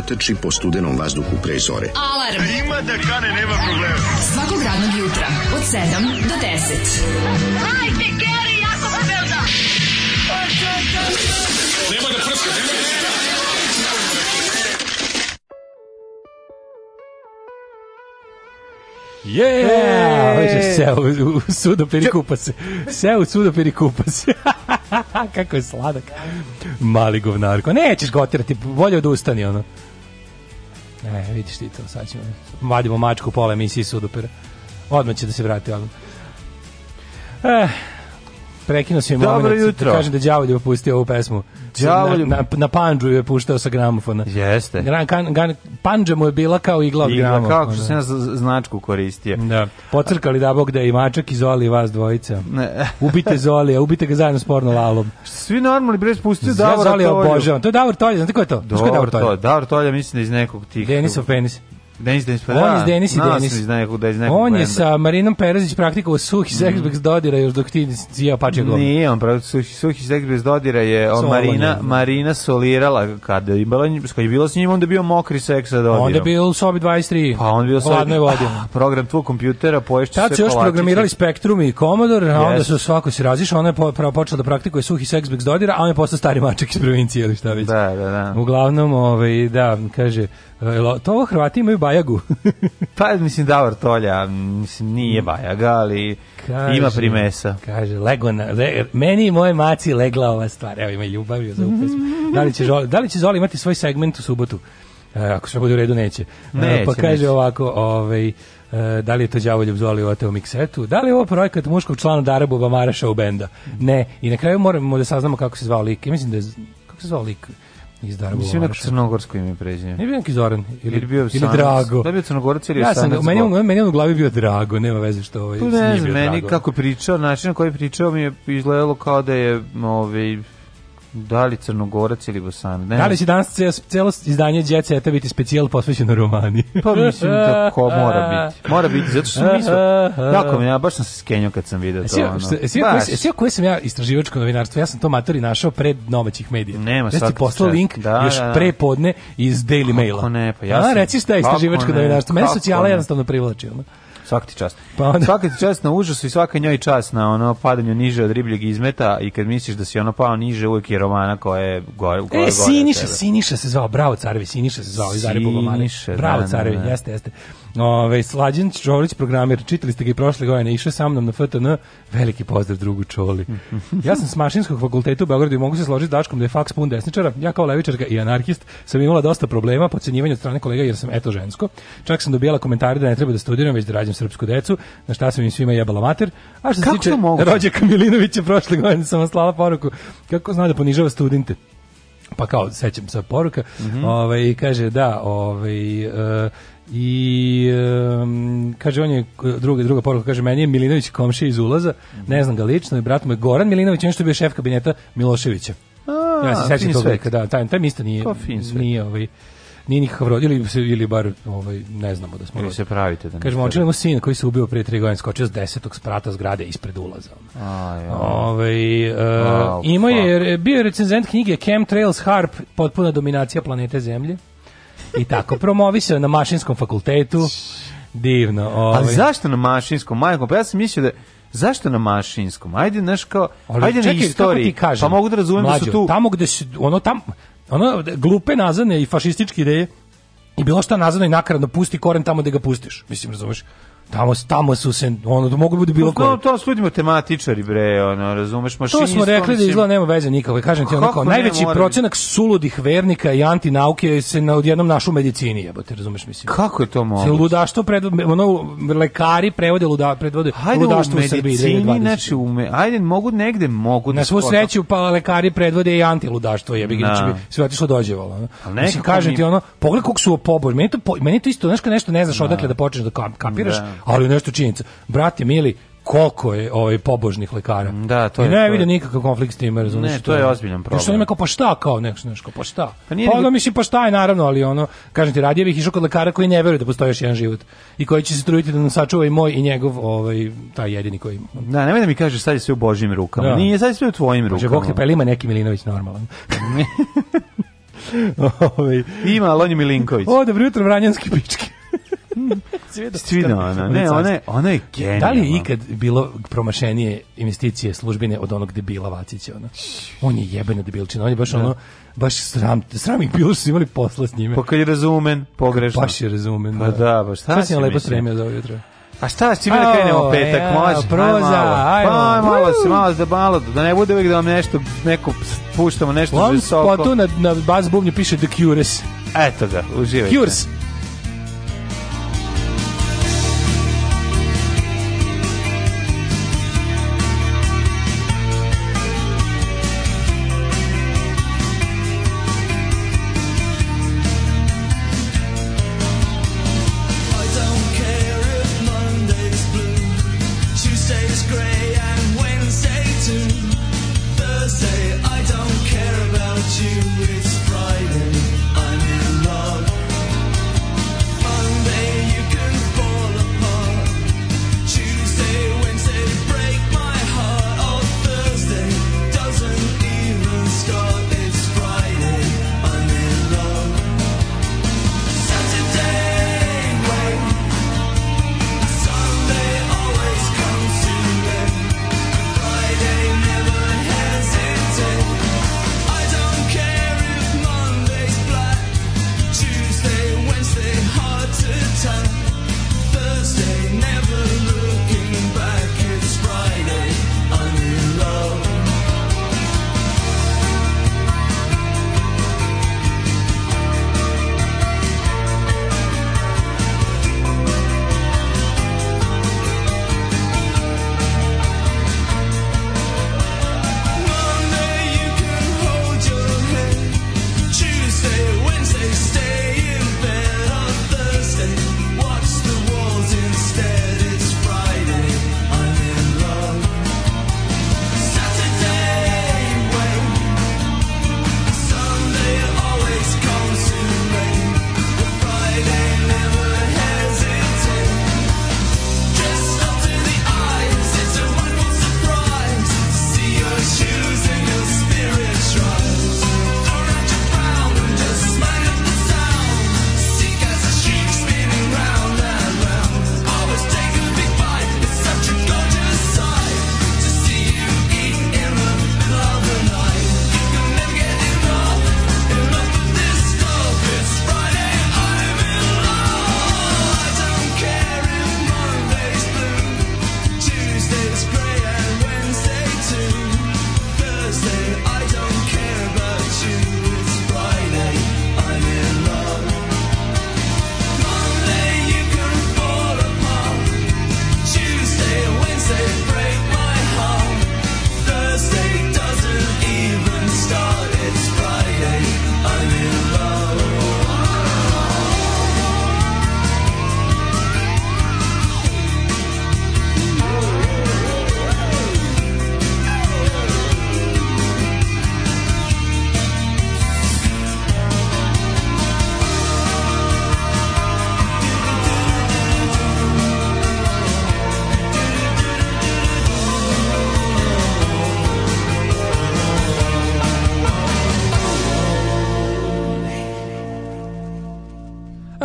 mladića po studenom vazduhu pre zore. Alarm! A ima da kane, nema problema. Svakog radnog jutra, od 7 do 10. Hajde, Geri, jako se belda! Nema da prska, nema da prska! Je, yeah! se u, u sudo perikupa se. Se u sudo perikupa se. Kako je sladak. Mali govnarko. Nećeš gotirati, bolje odustani ono. E, vidiš ti to, sad ćemo. Vadimo mačku pola emisiji sudopera. Odmah će da se vrati album. Eh, prekinuo si mi Dobro moment, da jutro. Kažem da Đavoljub je pustio ovu pesmu. Đavoljub. Na, na, na Panđu je puštao sa gramofona. Jeste. Gran, kan, gan, panđa mu je bila kao igla od gramofona. Igla, kako što se na značku koristio. Da. Pocrkali da Bog da i Mačak i Zoli i vas dvojica. Ne. ubite Zolija, ubite ga zajedno s porno lalom. Svi normalni bre spustio Davor Zoli obožavam. To je Davor Tolja, znate ko je to? Davor, Davor Tolja. Davor Tolja mislim da iz nekog tih. Denisov penis. Denis Denis pa On iz da, Denis i Denis. Iz nekog, da, iz nekog on je sa Marinom Perazić praktikovao suhi seks mm. bez dodira još dok ti cijao pače gol. Nije, on pravi suhi, suhi seks bez dodira je on Marina, Marina solirala kad je bila, kad je bila s njim, onda bio mokri seks sa dodirom. Onda je bio u sobi 23. Pa on bio u sobi. vodi. program tvog kompjutera, poješće se Tad još programirali Spectrum i Commodore, a onda su svako se razišao, ona je po, pra, počela da praktikuje suhi seks bez dodira, a on je postao stari mačak iz provincije ili šta već. Da, da, da. Uglavnom, ovaj, da, kaže, E, to ovo Hrvati imaju bajagu. pa mislim Davor Tolja, mislim nije bajaga, ali kaže, ima primesa. Kaže, lego na, le, meni i moje maci legla ova stvar. Evo ima ljubavi za upesmu. Da li će Zoli, da li će Zoli imati svoj segment u subotu? E, ako sve bude u redu neće. E, neće pa kaže neće. ovako, ovaj e, da li je to đavoljub Zoli ote u miksetu, da li je ovo projekat muškog člana Darabu Bamara show benda. Ne, i na kraju moramo da saznamo kako se zvao lik. Ja mislim da je, kako se zvao lik? iz Dara Mislim neko crnogorsko ime pređenje. Ne bio neki Zoran ili, ili, bio ili Drago. Da bio crnogorac ili ja sam, meni, on, meni on u glavi bio Drago, nema veze što ovaj, pa ne znam, meni drago. kako pričao, način na koji pričao mi je izgledalo kao da je ovaj, Da li Crnogorac ili Bosan? Ne. Da li će danas celo izdanje Djece Seta biti specijal posvećeno romani? pa mislim da ko mora biti. Mora biti, zato što sam Tako mi, ja baš sam se skenio kad sam vidio to. Svi koje sam ja istraživačko novinarstvo, ja sam to matori našao pred domaćih medija. Nema ja ti poslao link da, još da, da. pre podne iz Daily Maila. Kako ne, pa ja sam. A, reci šta je istraživačko novinarstvo. Mene socijala jednostavno privlači. Svaka ti čast. Pa onda... Svaka ti čast na užasu i svaka njoj čast na ono padanju niže od ribljeg izmeta i kad misliš da si ono pao niže, uvijek je romana koja je gore, gore, e, Siniša, gore Siniša se zvao, bravo carevi, Siniša se zvao iz Zaribu Bravo da, carevi, da, da. jeste, jeste. Ove, Slađan Čovrić, programer, čitali ste ga i prošle godine, išao sa mnom na FTN, veliki pozdrav drugu Čoli. ja sam s Mašinskog fakulteta u Beogradu i mogu se složiti s Dačkom da je faks pun desničara, ja kao levičarka i anarhist sam imala dosta problema, pocenjivanja od strane kolega jer sam eto žensko, čak sam dobijala komentare da ne treba da studiram, već da rađam srpsku decu, na šta sam im svima jebala mater, a što se tiče Rođa Kamilinovića prošle godine sam vam slala poruku, kako zna da ponižava studente pa kao sećam se poruka, mm -hmm. ovaj kaže da, ovaj e, I um, kaže on je druga druga poruka kaže meni je Milinović komšija iz ulaza, ne znam ga lično i brat mu je Goran Milinović, on što je bio šef kabineta Miloševića. A, ja se sećam tog lika, da, taj, taj isto nije, nije ovaj, nije nikakav rod, ili, ili bar ovaj, ne znamo da smo ili se pravite da Kažemo, očilimo sin koji se ubio prije tri godine, skočio s desetog sprata zgrade ispred ulaza. A, ja. Ove, ovaj, uh, oh, imao je, bio je recenzent knjige Chemtrails Harp, potpuna dominacija planete Zemlje. I tako, promovisao na mašinskom fakultetu. Divno. Ovaj. Ali zašto na mašinskom? Majko, pa ja sam mislio da zašto na mašinskom? Ajde, neško, Ali, ajde čekaj, na istoriji. Kažem, pa mogu da razumem mlađo, da su tu... Tamo gde se ono, tam, ono, glupe nazadne i fašističke ideje i bilo šta nazadno i nakaradno pusti koren tamo gde ga pustiš. Mislim, razumeš? Tamo, tamo su se, ono, da mogu da biti bilo pa, koje. Da, to su ljudi matematičari, bre, ono, razumeš, mašinisti. To smo rekli da izgleda nema veze nikako. kažem ti, ono kao, najveći procenak suludih vernika i antinauke se na odjednom našu medicini, jebote, razumeš, mislim. Kako je to moguće? Se ludaštvo, pred, ono, lekari prevode luda, predvode ajde ludaštvo u, znači, u Srbiji 2020. Znači, ume, ajde, mogu negde, mogu. Na da svu sreću, pa lekari predvode i antiludaštvo, jebi ga, znači, sve otišlo dođevalo. Ono. Mislim, kažem mi... ti, ono, pogledaj kog su poboj. meni to, meni to isto, znaš, nešto ne znaš odakle da počneš da kapiraš, da ali nešto činjenica. Brate mili, koliko je ovaj pobožnih lekara. Da, to I je. Ne to... nikakav konflikt s tim, razumeš? Ne, to, je ozbiljan problem. Što ima kao pa šta kao nešto, nešto kao pa šta. Pa nije pa ono, mislim pa šta je naravno, ali ono kažem ti radije bih išao kod lekara koji ne veruje da postoji još jedan život i koji će se truditi da nam sačuva i moj i njegov ovaj taj jedini koji. Da, nemoj da mi kažeš sad je sve u božjim rukama. Da. Nije sad sve u tvojim rukama. Bože, Bog te pa ima neki Milinović normalan. Ovaj. Ovaj. Ima Lonji Milinković. O, dobro jutro, Vranjanski pički. Stvina ona. Ne, ona je, ona je genijalna. Da li je ikad bilo promašenije investicije službine od onog debila Vacića? Ona? On je jebena debilčina. On je baš da. ono, baš sram, sram ih bilo što su imali posla s njime. Pa kad je razumen, pogrešno. Baš je razumen. Pa da, baš. Da, pa šta šta si lepo stremio za ovo jutro? A šta, s čime da krenemo e, petak, ja, može? Proza, ajmo. Pa, malo se, malo da malo, da ne bude uvijek da vam nešto, neko, puštamo nešto žesoko. Lom spotu na, na bas bubnju piše The Cures. Eto ga, uživajte. Cures.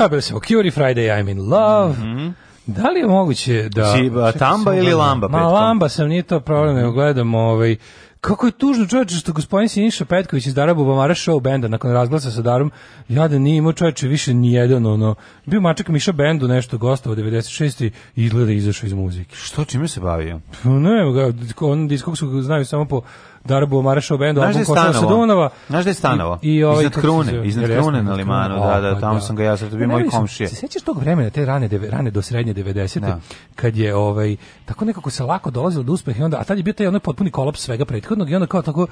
Pojavili se Cure Friday, I'm in love. Mm -hmm. Da li je moguće da... Si, ba, tamba ili lamba? Ma, lamba sam, nije to problem, nego gledam ovaj... Kako je tužno čovječe što gospodin Siniša Petković iz Darabu Bamara show benda nakon razglasa sa Darom, jadan nije imao čovječe više nijedan, ono, bio mačak Miša bendu nešto gostava 96. i izgleda izašao iz muzike. Što čime se bavio? Pa, ne, on diskog su znaju samo po Darbu Marašov bendu, album Košana Sadunova. Znaš gde je stanovo? I, i ovaj, iznad Krune, iznad Krune na limanu, da, da, tamo da. sam ga ja, sad to bio moj komšije. Se sećaš tog vremena, te rane, rane do srednje 90. Da. kad je ovaj, tako nekako se lako dolazilo do uspeha i onda, a tad je bio taj onaj potpuni kolaps svega prethodnog i onda kao tako,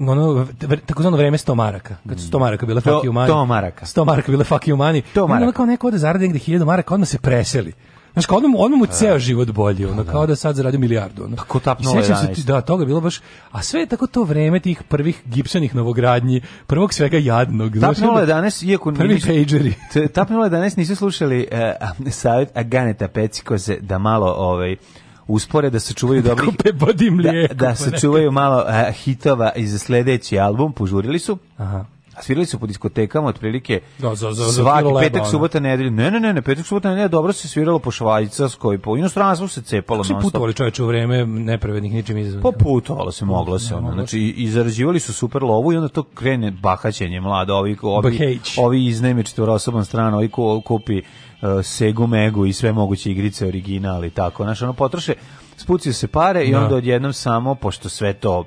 ono, tako takozvano vreme 100 maraka, kad su 100 mm. maraka bile fuck you money. 100 maraka. 100 maraka bile fuck you money. To maraka. Onda kao neko ode zarade negde 1000 maraka, odmah se preseli. Znaš, kao odmah, odmah mu e. ceo život bolji, ono, pa da. kao da sad zaradio milijardu. Ono. Tako pa tapno ovaj se ti, da, toga bilo baš, a sve je tako to vreme tih prvih gipsanih novogradnji, prvog svega jadnog. Tap ovaj danas, iako prvi nisu, pageri. Tap ovaj danas nisu slušali uh, savjet Aganeta Pecikoze da malo ovaj, uspore da se čuvaju dobri da, da, da se čuvaju malo uh, hitova iz sledeći album požurili su. Aha svirali su po diskotekama otprilike da, za, za, svaki za petak, leba, subota, nedelju. Ne, ne, ne, ne, petak, subota, nedelja, dobro se sviralo po Švajcarskoj, po inostranstvu se cepalo. Znači, putovali čoveče u vreme nepravednih ničim izazvanih. Pa putovalo se, moglo se. Ono. Znači, i, i zarađivali su super lovu i onda to krene bahaćenje mlada, ovi, ovi, ovi iznajme četvorosoban strana, ovi ko, kupi uh, e, Segu Megu i sve moguće igrice originali tako. Znači, ono potroše, spucio se pare i da. onda odjednom samo, pošto sve to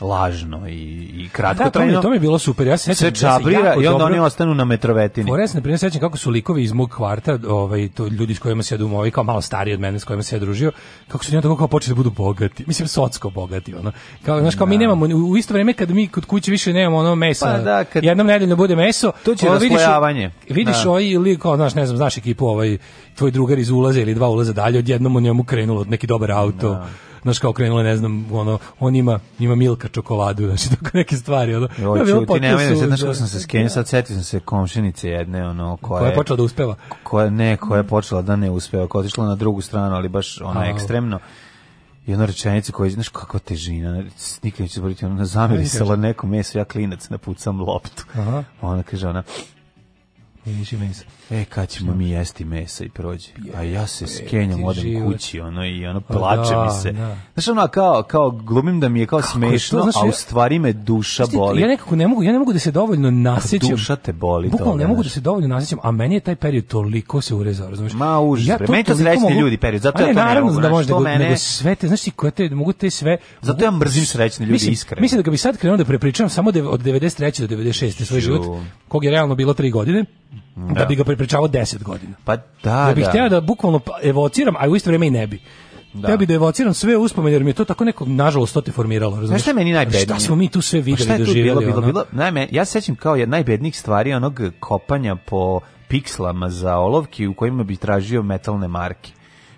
lažno i, i kratko da, trajno. To mi je bilo super. Ja se sećam da se čabrira i onda dobro, oni ostanu na metrovetini. Fores na primer sećam kako su likovi iz mog kvarta, ovaj to ljudi s kojima se ja ovaj kao malo stariji od mene s kojima se ja družio, kako su oni tako kao počeli da budu bogati. Mislim socsko bogati ono. Kao znaš kao da. mi nemamo u isto vrijeme kad mi kod kuće više nemamo ono meso Pa, da, kad... Jednom nedeljno bude meso. To će ovaj, vidiš, vidiš da. ovaj lik, kao znaš, ne znam, znaš ekipu ovaj tvoj drugar iz ulaza ili dva ulaza dalje, odjednom u njemu krenulo neki dobar auto. Da znaš kao krenule, ne znam, ono, on ima, ima milka čokoladu, znači tako neke stvari, ono. Jo, čuti, potresu, nemoj, da, znaš kako sam se skenio, sad setio sam se komšinice jedne, ono, koja, koja je počela da uspeva. Koja, ne, koja je počela da ne uspeva, koja je otišla na drugu stranu, ali baš ona A, ekstremno. I ona rečenica koja je, znaš kakva težina, nikad neću zboriti, ona zamiri neko meso, ja klinac napucam loptu. Aha. Ona kaže, ona, Miriši mesa. E, kad ćemo mi jesti mesa i prođe? A ja se skenjam, odem život. kući, ono, i ono, plače da, mi se. Da. Znaš, ono, kao, kao, glumim da mi je kao Kako smešno, je znaš, a u stvari me duša znaš, boli. Ja nekako ne mogu, ja ne mogu da se dovoljno nasjećam. Duša te boli. to. Bukvalno ne mogu da se dovoljno nasjećam, a meni je taj period toliko se urezao, razumiješ? Ma, užas, ja to, meni to srećni mogu... ljudi period, zato ja to ne mogu. da može, nego, mene... nego sve te, znaš ti, koje te, mogu te sve... Zato ja mrzim srećni ljudi, iskreno. Mislim da ga bi sad krenuo da prepričam samo od 93. do 96. svoj život, kog je realno bilo 3 godine da, da bi ga prepričavao 10 godina. Pa da, da. bih htio da bukvalno pa, evociram, a u isto vrijeme i ne bi. Da. Ja bih da evociram sve uspomene, jer mi je to tako neko, nažalost, to te formiralo. Razumiješ? Šta je meni najbednije? Šta smo mi tu sve videli, pa doživjeli? Bilo, bilo, ono? bilo, Naime, ja se sjećam kao jedna najbednijih stvari onog kopanja po pikslama za olovki u kojima bi tražio metalne marke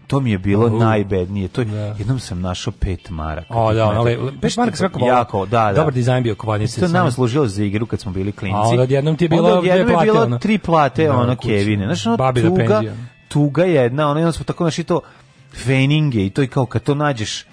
to mi je bilo uh, najbednije. To je, da. jednom sam našao pet maraka. O, da, ali pet maraka svako jako, da, da. Dobar dizajn bio kovanice. To je služilo za igru kad smo bili klinci. A onda odjednom ti je bilo onda dve plate. je bilo ono. tri plate, da, ono, Kevine. Znaš, ono, Babi da tuga, tuga jedna, ono, jedno smo tako naši to feninge i to je kao kad to nađeš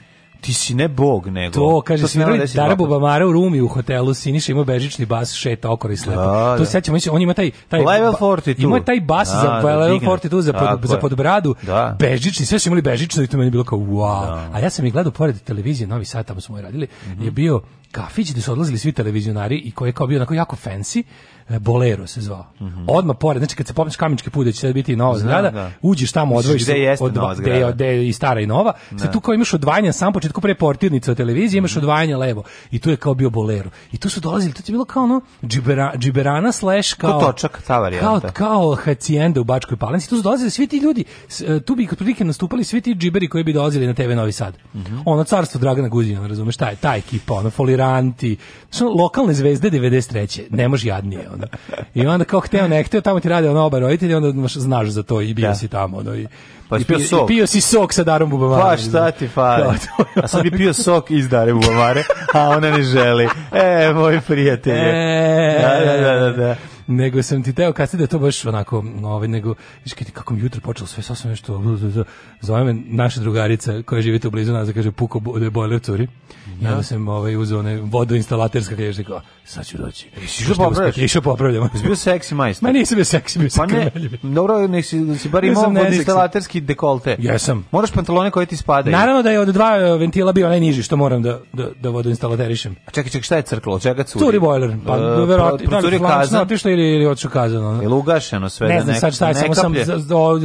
ti si ne bog nego. To kaže to svirali Darabu Bamara u Rumi u hotelu Siniša ima bežični bas šeta okor i slepo. Da, to da. sećamo, on ima taj taj Level 42. Ima taj bas da, za da, Level pa, 42 za pod, je. za podbradu. Da. Bežični, sve su imali bežično i to meni bilo kao wow. Da. A ja sam ih gledao pored televizije Novi Sad, tamo smo i radili. Mm -hmm. Je mhm. bio kafić gde su odlazili svi televizionari i koji je kao bio onako jako fancy E, Bolero se zvao. Mm -hmm. Odmah pored, znači kad se popneš Kamenički put, će biti i Nova zgrada, da. uđeš tamo, odvojiš se od, Nova zgrada. Gde, je i stara i nova. Da. Sad tu kao imaš odvajanje, sam početku pre portirnice od televizije, imaš mm -hmm. odvajanje levo. I tu je kao bio Bolero. I tu su dolazili, to je bilo kao ono džibera, džiberana slash kao Ko točak, ta varijanta. Kao kao hacienda u Bačkoj Palanci. Tu su dolazili svi ti ljudi, e, tu bi kod prilike nastupali svi ti džiberi koji bi dolazili na TV Novi Sad. Mm -hmm. Ono carstvo Dragana Guzina, razumeš, taj ta ekipa, ono foliranti, su lokalne zvezde 93. Ne može jadnije Ono. I onda kao hteo ne hteo, tamo ti rade ono oba roditelji, onda znaš za to i bio da. si tamo. Ono, i, pa i, pio, pio sok. I pio si sok sa darom bubamare. Pa šta ti fali? a sad bi pio sok iz dare bubamare, a ona ne želi. E, moji prijatelji. E, da, da, da, da. da nego sam ti teo kasnije da je to baš onako, ovaj, nego, viš kada kako mi jutro počelo sve sasvim nešto, zove me naša drugarica koja živi tu blizu nas, da kaže, puko da je bojler curi. I da. onda sam ovaj, uzeo one vodoinstalaterska kaže, kao, sad ću doći. E, išao popravljaš? Išao popravljamo. Jesi bio seksi majstor? Ma nisam bio seksi, bio sam pa ne, dobro, nek si, si bar imao vodoinstalaterski dekolte. Jesam. Moraš pantalone koje ti spadaju. Naravno da je od dva eh, ventila bio najniži što moram da, da, da vodoinstalaterišem. A čekaj, čekaj, šta je crklo? Čega curi? Curi bojler. Pa, uh, verovatno. Curi kaza. Znate što ili, ili otišao kazano. Je ugašeno sve ne da neka. sad šta, samo sam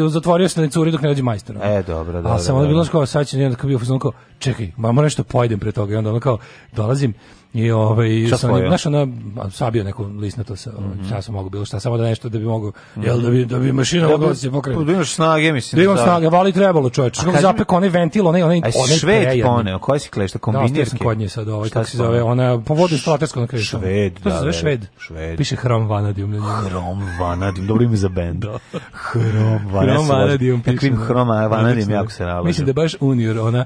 zatvorio se na curi dok ne dođe majstor. E, dobro, dobro. A sam onda bilo kao, saći, će, da kao bio, kao, čekaj, mamo nešto pojedem pre toga. I onda ono kao, dolazim, I ovaj šta sam našao na sabio neku listnato sa mm -hmm. sam mogao bilo šta samo da nešto da bi mogao mm -hmm. jel da bi da bi mašina mogla da se pokrene. Pa da imaš snage mislim. Da imaš da. snage, vali trebalo čoveče. Kako zapeko onaj ventil, onaj onaj onaj šved poneo, koji se si da kombinirke. Da, sam kod nje sad ovaj kako se zove, ona po pa vodi stalaterskog kreša. Šved, da. Zove da, da, šved. Šved. Piše Hrom Vanadium na njemu. Hrom Vanadium, dobro ime za bend. Hrom Vanadium. Hrom Vanadium. Kakvim Hrom Vanadium jako se radi. Mislim da baš Unior ona.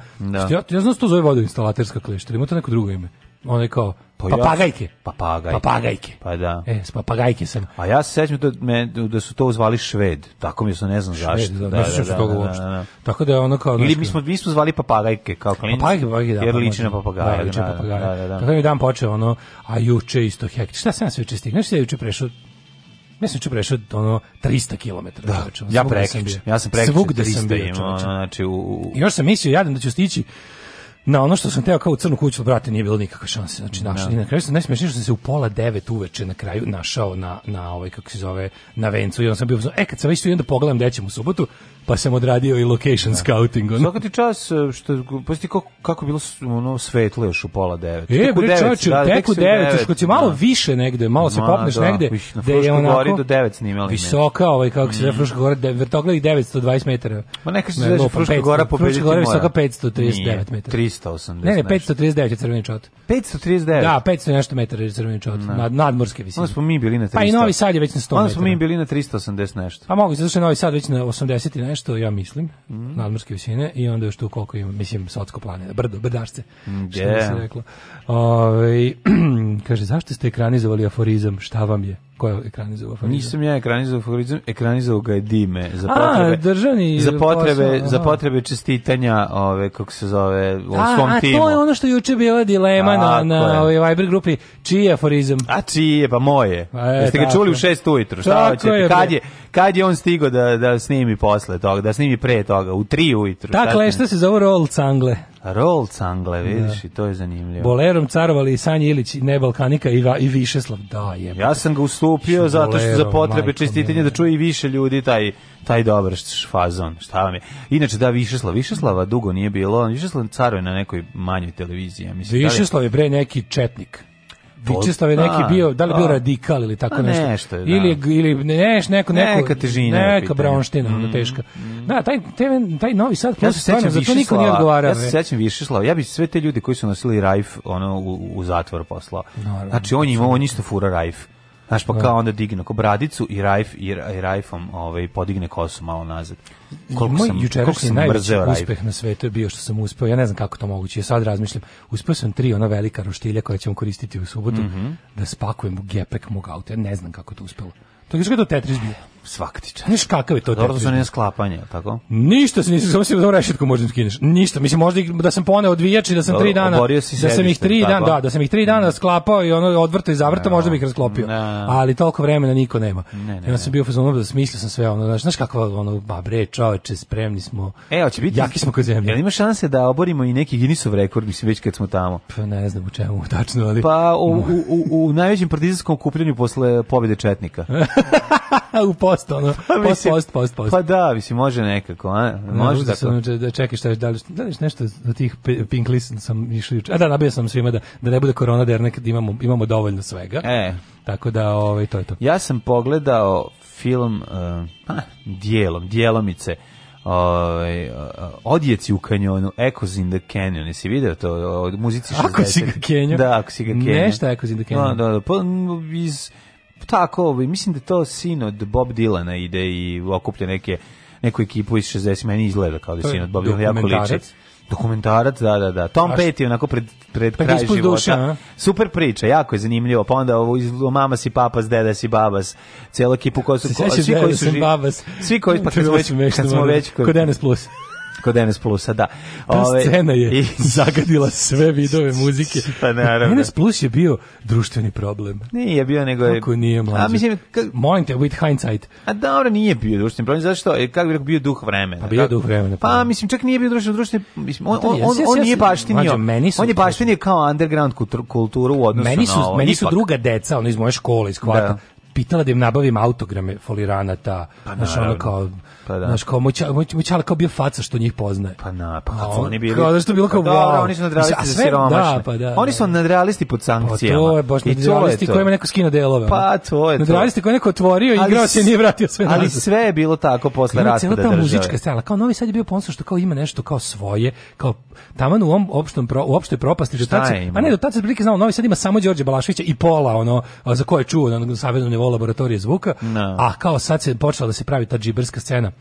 Ja znam što zove vodoinstalaterska kleš, ima to neko drugo ime onaj kao pa papagajke. Papagajke. Papagajke. Pa da. E, s papagajke sam. A ja se sećam da, me, da su to zvali Šved. Tako mi se ne znam zašto. Šved, da, da, ne sećam da, se toga da, uopšte. Da, da, da. Tako da je ono kao... Ili mi smo, mi smo zvali papagajke kao klinici. Papagajke, papagajke, da. Jer liči na papagaja. Da, da, liči na papagaja. Da, da, da. Tako je dan počeo ono, a juče isto hektično. Šta sam se juče stigao? Znaš se ja juče prešao ja sam prešao ono 300 km. Da, ja prekričem. Ja sam prekričem. Svugde sam bio, čoveče. Znači, u, u... još sam mislio, jadan da ću stići na ono što sam teo kao u crnu kuću, brate, nije bilo nikakve šanse. Znači, da. našao, i na kraju sam najsmešnije što sam se u pola devet uveče na kraju našao na, na ovaj, kako se zove, na vencu i on sam bio, e, kad sam već tu, onda pogledam gde ćemo u subotu, pa sam odradio i location da. scouting. Ono. Svaka ti čas, e, što, pusti kako, kako bilo ono, svetlo još u pola devet. E, teku bre, čovječe, da, teku devet, još kad si malo da. više negde, malo se Ma, popneš da. negde, na da je onako... Gori do devet snimali. Visoka, ovaj, kako se mm. zove, Fruška gora, de, vrtogledik 920 metara. Ma neka se zove, Fruška gora pobediti mora. Fruška gora visoka 539 metara. 380. Ne, ne, 539 znači. je crveni čot. 539? Da, 500 nešto metara je crveni čot, no. nad, nadmorske visine. Onda smo mi bili na 300. Pa i Novi Sad je već na 100 metara. Onda smo mi bili na 380 nešto. Pa mogu, zato što je Novi Sad već na 80 i nešto, ja mislim, mm. nadmorske visine i onda još tu koliko ima, mislim, Sotsko planina, brdo, brdašce, mm, što yeah. bi se reklo. Ove, ovaj, kaže, zašto ste ekranizovali aforizam, šta vam je? Ko je ekranizovao aforizam? Nisam ja ekranizovao aforizam, ekranizovao ga je Dime za potrebe, a, državni za potrebe, posao, za potrebe čestitanja, ove kako se zove, u a, svom a, timu. A to je ono što juče bila dilema a, na na ovoj Viber grupi, čiji je aforizam? A čiji je, pa moje. E, Jeste ga čuli u 6 ujutru, šta hoćete? Kad je kad je on stigao da da snimi posle toga, da snimi pre toga, u 3 ujutru. Dakle, šta se zove Roll Cangle? Rol cangle, da. vidiš, da. i to je zanimljivo. Bolerom carovali i Sanja Ilić, ne Balkanika i, i Višeslav. Da, je. Ja sam ga ustupio što znači, zato što za potrebe čestitanja da čuje i više ljudi taj taj dobar fazon. Šta vam je? Inače da Višeslav, Višeslava dugo nije bilo. Višeslav caruje na nekoj manjoj televiziji, ja mislim. Da Višeslav je bre neki četnik. Vičeslav je neki bio, da li bio radikal ili tako pa nešto. nešto da. ili, ili neš, neko, neko, neka težina. Neka braunština, mm, teška. Mm. Da, taj, taj novi sad, ja se sećam zato niko nije odgovarao. Ja se sećam Višeslava, ja bih sve te ljude koji su nosili rajf ono, u, zatvor poslao. Znači, on je imao, on isto fura rajf. Znaš, pa da. kao onda digne oko bradicu i, rajf, i, rajfom ovaj, podigne kosu malo nazad. Koliko Moj sam, jučerašnji najveći uspeh rajf. na svetu je bio što sam uspeo, ja ne znam kako to moguće, sad razmišljam, uspeo sam tri ona velika roštilja koja ćemo koristiti u subotu, mm -hmm. da spakujem u gepek mog auta, ja ne znam kako to uspelo. To je što je to Tetris bio svaktičar. Znaš kakav je to? Dobro, to su ne sklapanje, tako? Ništa se nisam, samo si da rešetku možda skineš. Ništa, mislim, možda da sam poneo odvijači, da sam Dobro, tri dana, si da sam ih tri dana, da, da sam ih tri dana mm. sklapao i ono odvrto i zavrto, no, možda bih bi rasklopio. Ali toliko vremena niko nema. Ne, ne, ja sam bio u fazonu da smislio sam sve ono, znaš, znaš kakva ono, ba bre, čoveče, spremni smo. E, hoće biti. Jaki smo kod zemlje. Jel ima šanse da oborimo i neki Guinnessov rekord, mislim, već kad smo tamo? Pa ne znam u čemu tačno, ali... Pa u, u, u, u najvećem partizanskom kupljenju posle pobjede Četnika. u post, ono, pa, post, post, post, post. Pa da, mislim, može nekako, a? Može da, tako. Sam, da čekaj šta, da li, da li nešto za tih pink list sam išli juče. A da, nabio sam svima da, da ne bude korona, da jer nekad da imamo, imamo dovoljno svega. E. Tako da, ovaj, to je to. Ja sam pogledao film, uh, ah, dijelom, dijelomice, ovaj e, odjeci u kanjonu Echoes in the Canyon jesi video to o muzici 60 Ako si ga Kenjo da ako si ga Kenjo nešta Echoes in the Canyon da da, da pa iz tako, ovaj, mislim da to sin od Bob Dilana ide i okuplja neke neku ekipu iz 60 meni izgleda kao da sin od Bob Dilana jako liči. Dokumentarac, da, da, da. Tom Petty onako pred, pred pa kraj života. Duša, Super priča, jako je zanimljivo. Pa onda ovo iz mama si papas, deda si babas. Cijela ekipu koja su... Ko, svi koji su... Babas. Svi koji, pa kad smo već... Kad smo već... Kod NS Plus kod NS Plusa, da. Ta scena je i... zagadila sve vidove muzike. Pa naravno. NS Plus je bio društveni problem. Nije bio, nego je... Kako nije mlađe. A, mislim, kak... Molim te, with hindsight. A dobro, nije bio društveni problem, zašto? E, kako bi rekao, bio duh vremena. Pa bio duh vremena. Pa, pa mislim, čak nije bio društveni, društveni mislim, on, pa on, on, on nije baštinio. Meni su, on je baštinio kao underground kulturu u odnosu meni su, na ovo. Meni su druga deca, ono iz moje škole, iz kvata, da pitala da im nabavim autograme foliranata, pa znaš, ono kao, pa da. znaš, kao, moća, moća, kao bio faca što njih poznaje. Pa na, pa kad oni bili... Kao, znaš, to bilo pa kao, pa, wow. oni su nadrealisti za da, siromašne. Da, pa da, Oni su da. nadrealisti pod sankcijama. Pa to je baš nadrealisti kojima neko skino delove. Pa to je to. Nadrealisti koji neko otvorio, i igrao se nije vratio sve Ali sve je bilo tako posle raspada države. Cijela da ta muzička strana, kao Novi Sad je bio ponosno što kao ima nešto kao svoje, kao taman u ovom opštom, u opštoj propasti. Šta je ima? A ne, do tada se prilike znao, Novi Sad ima samo Đorđe Balaševića i pola, ono, za koje čuo na saveznom laboratorije zvuka, no. Da. a kao sad se počela da se pravi ta džiberska scena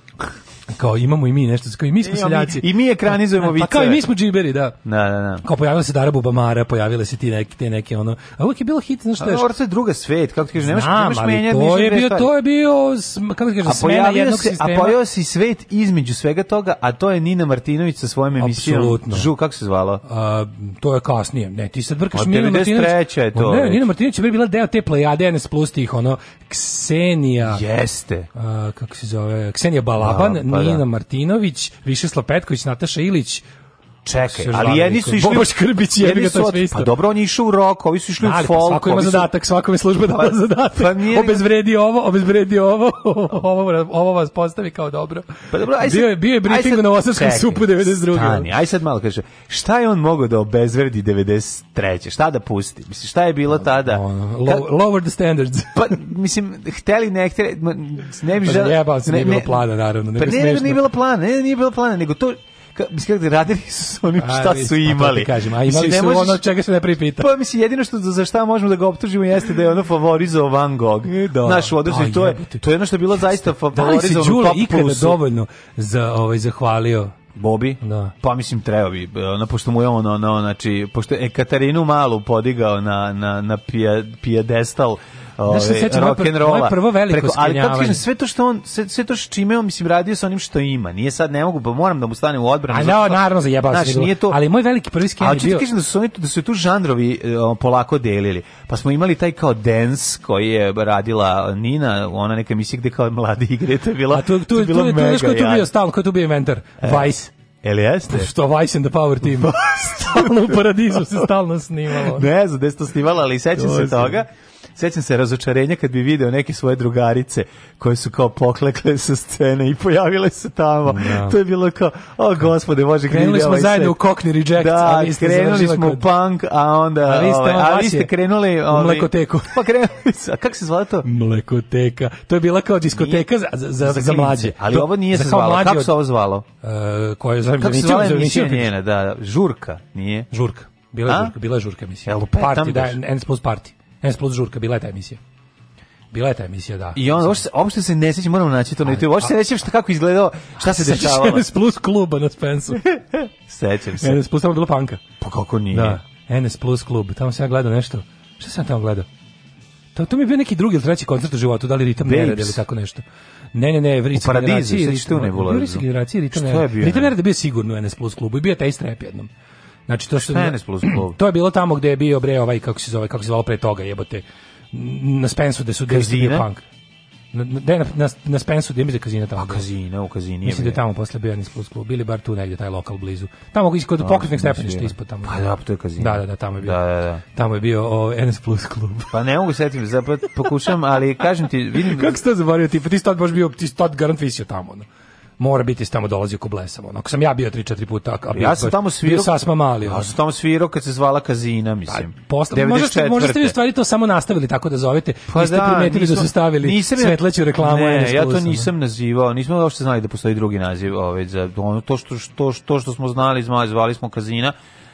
kao imamo i mi nešto kao i mi smo I seljaci i mi ekranizujemo viceve. Pa, pa kao i mi smo džiberi, da. na da, na da, na da. Kao pojavila se Dara Bubamara, pojavile se ti neki te neke ono. A uvek je bilo hit, znaš šta je. Orce druga svet, kako ti kažeš, nemaš nemaš menja ništa. To je bio to je bio kako ti kažeš, smena jednog se, sistema. A pojavio se svet između svega toga, a to je Nina Martinović sa svojom emisijom. Absolutno. Žu kako se zvalo? A, to je kasnije. Ne, ti sad vrkaš Nina Martinović. je to. Ne, Nina Martinović je bila deo te plejade NS plus tih ono Ksenija. Jeste. A, kako se zove? Ksenija Balaban, Pa da. Nina da. Martinović, Višeslav Petković, Nataša Ilić, Čekaj, ali jedni su išli... Boboš Krbić je ga to isto. Pa dobro, oni je u rock, ovi su išli u pa folk. Svako ima zadatak, svako ima služba dala pa, zadatak. Pa obezvredi ovo, obezvredi ovo, ovo, ovo vas postavi kao dobro. Pa dobro, aj sad, bio, je, bio je briefing sad, na Osarskom supu 92. Stani, aj sad malo kaže, šta je on mogao da obezvredi 93. Šta da pusti? Mislim, šta je bilo pa, tada? lower the standards. pa, mislim, hteli ne hteli, ne bi želeo... Pa jebao se, nije bilo plana, naravno. Pa nije bilo plana, ne, nije bilo plana, nego to mislim da radili su oni šta a, su pa imali. Pa Kažem, a imali mislim, su možeš, ono čega se ne pripita. Pa mislim jedino što za šta možemo da ga optužimo jeste da je ono favorizovao Van Gogh. E, da. Naš odnosno pa, to je to je ono što je bilo zaista favorizovano. Da li se ikada dovoljno za ovaj zahvalio Bobi? Da. Pa mislim treba bi, ono, pošto mu je ono, ono, znači, pošto je Katarinu Malu podigao na, na, na pija, ovaj rock and roll. Moje prvo veliko preko, ali kako kažem sve to što on sve, sve to što čime on mislim radio sa onim što ima. Nije sad ne mogu, pa moram da mu stanem u odbranu. A da, naravno zajebao znači, se. to. Ali moj veliki prvi skenjanje bio. A kažem da su oni da su tu žanrovi uh, polako delili. Pa smo imali taj kao dance koji je radila Nina, ona neka emisija gde kao mladi igre to je bilo. A tu tu tu, tu, tu, mega, tu, tu, tu, bio stal, ko tu bio inventor. E. Vice. Jel jeste? Pa što Vice and the Power Team. Pa, stalno u paradizu se stalno snimalo. Ne znam gde se to snimalo, ali sećam se toga. Je. Sećam se razočarenja kad bi video neke svoje drugarice koje su kao poklekle sa scene i pojavile se tamo. No. Da. To je bilo kao, o gospode, može krenuli smo ovaj zajedno u Cockney Rejects, da, a ste krenuli smo kod... punk, a onda ali ste, ovaj, a ste krenuli ovaj, u mlekoteku. pa krenuli sa, kako se zvala to? Mlekoteka. To je bila kao diskoteka nije, za, za, za, za mlađe. Ali to, ovo nije se zvalo. Kako od... se ovo zvalo? E, koje znam, kako se zvala emisija njena, da, žurka, nije? Žurka. Bila je žurka, bila je žurka, mislim. Jel, party, da, N Party. S plus žurka, bila je ta emisija. Bila je ta emisija, da. I on uopšte, uopšte se ne sećam, moramo naći to na YouTube. Uopšte se ne sećam šta kako izgledao, šta se dešavalo. Sećam se plus kluba na Spensu. sećam se. NS plus tamo bilo panka. Pa kako nije? Da. NS plus klub, tamo sam ja gledao nešto. Šta sam tamo gledao? To, to mi je bio neki drugi ili treći koncert u životu, da li Ritam Nerad ili tako nešto. Ne, ne, ne, Ritam Nerad. U Paradizu, sećaš tu nebulazu. Ritam Ritam Nerad je bio sigurno u NS Plus klubu i bio taj strep jednom. Znači to što su plus To je bilo tamo gdje je bio bre ovaj kako se zove, kako se zvalo pre toga, jebote. Na Spensu gde su Dave Punk. Na, na, na, na Spensu, gdje mi da kazina tamo? A kazina, u kazini. Mislim da je tamo posle bio Anis Plus Klub, ili bar tu negdje, taj lokal blizu. Tamo iskod kod pokretnih stepeništa ispod tamo. Pa da, to je kazina. Da, da, da, tamo je bio. Da, da, da. Tamo je bio o, ovaj, Anis Plus Klub. Pa ne mogu setim, zapravo pokušam, ali kažem ti, vidim... Kako se to zaboravio ti? Pa ti si tad baš bio, ti si tad garant visio tamo, no mora biti tamo dolazi ko blesav. Ako sam ja bio 3-4 puta, a ja sam tamo svirao sa sma mali. Ja sam tamo svirao kad se zvala Kazina, pa, mislim. Pa, posle, možda ste, možda ste vi stvari to samo nastavili tako da zovete. Pa niste da, primetili nismo, da su stavili nisam, svetleću reklamu. Ne, ja to nisam nazivao, nismo uopšte znali da postoji drugi naziv, ovaj za ono to što što što, što smo znali, zvali smo Kazina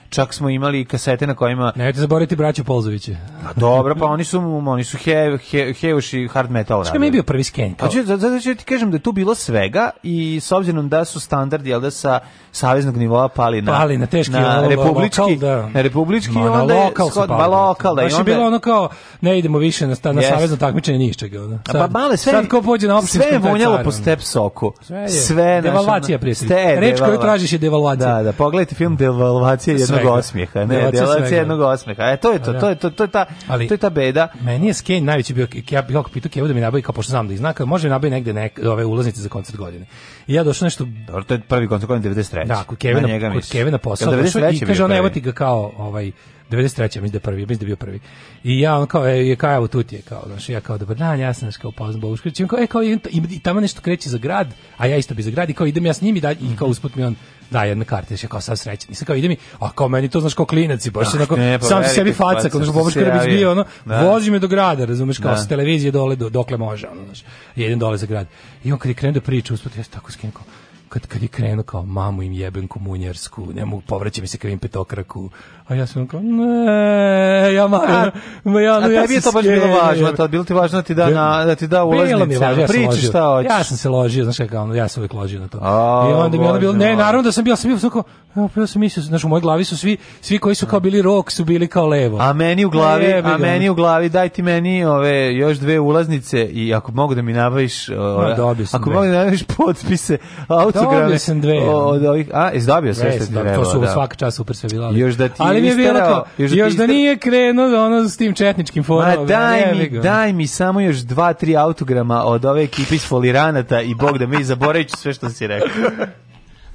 Čak smo imali kasete na kojima Nemojte zaboraviti braću Polzoviće. A dobro, pa oni su oni su he, he, heuši hard metal. Šta mi je bio prvi sken? Pa ću, zato ću ti kažem da je tu bilo svega i s obzirom da su standardi jel da sa saveznog nivoa pali na pali na teški na republički lokal, da. republički Ma, na onda je lokal shod, ba, lokal da i onda je bilo ono kao ne idemo više na sta, na yes. savezno takmičenje ništa ni onda. čega. Pa male sve sad ko pođe na opštinsku sve vonjalo po step soku. Sve, je. sve devalvacija pre Reč koju tražiš je devalvacija. Da, da, pogledajte film Devalvacija jednog jednog osmijeha, ne, delac jednog osmijeha. E to je to, da. to je to, to je ta, Ali, to je ta beda. Meni je skej najviše bio ja bih kako pitao Kevu da mi nabavi kao pošto znam da iznaka, zna, može da nabavi negde nek, ove ulaznice za koncert godine. I ja došao nešto Dobro, to je prvi koncert godine 93. Da, kod Kevina, kod Kevina posao. I kaže ona evo ti ga kao ovaj 93. mislim da prvi, mislim da bio prvi. I ja on kao e, je kao tu ti je kao, znači ja kao dobar dan, ja sam nas kao poznao Bošković, kao e kao i, i tamo nešto kreće za grad, a ja isto bi za grad i kao idem ja s njim i da i kao usput mi on da jedna karta, znači kao sam srećan. Nisam kao idem i a kao meni to znaš kao klinac i baš ah, onako pa, sam se sebi faca, kao što Bobo Škrbić bio ono, da. vozi me do grada, razumeš, kao da. s televizije dole do, dokle može, ono, znaš. Jedan dole za grad. I on kad je krenuo da priča, usput ja tako skenko kad, kad je krenuo kao mamu im jebem komunjarsku, ne mogu, povraća mi se krivim petokraku, a ja sam kao, ne, ja marim, ma ja, no, ja tebi to baš bilo važno, to bilo ti važno da ti da, na, da ti da ulaznice, ja priči šta hoćeš. Ja sam se ložio, znaš kako, ja sam uvijek ložio na to. A, I onda mi onda bilo, ne, naravno da sam bio, sam bio, sam kao, pa ja, sam mislio, znaš, u mojoj glavi su svi, svi koji su kao bili rok, su bili kao levo. A meni u glavi, a, a meni u glavi, daj ti meni ove, još dve ulaznice i ako mogu da mi nabaviš, ove, no, ako mogu da nabaviš potpise, auto kartograme. sam dve. Od ovih, a, izdobio sve što ti trebalo. To su da. svaka čast super sve bila. Još da ti Ali mi je bilo to, još, da još da nije krenuo da ono s tim četničkim forom. daj mi, daj mi samo još dva, tri autograma od ove ekipe iz foliranata i bog da mi zaboravit sve što si rekao.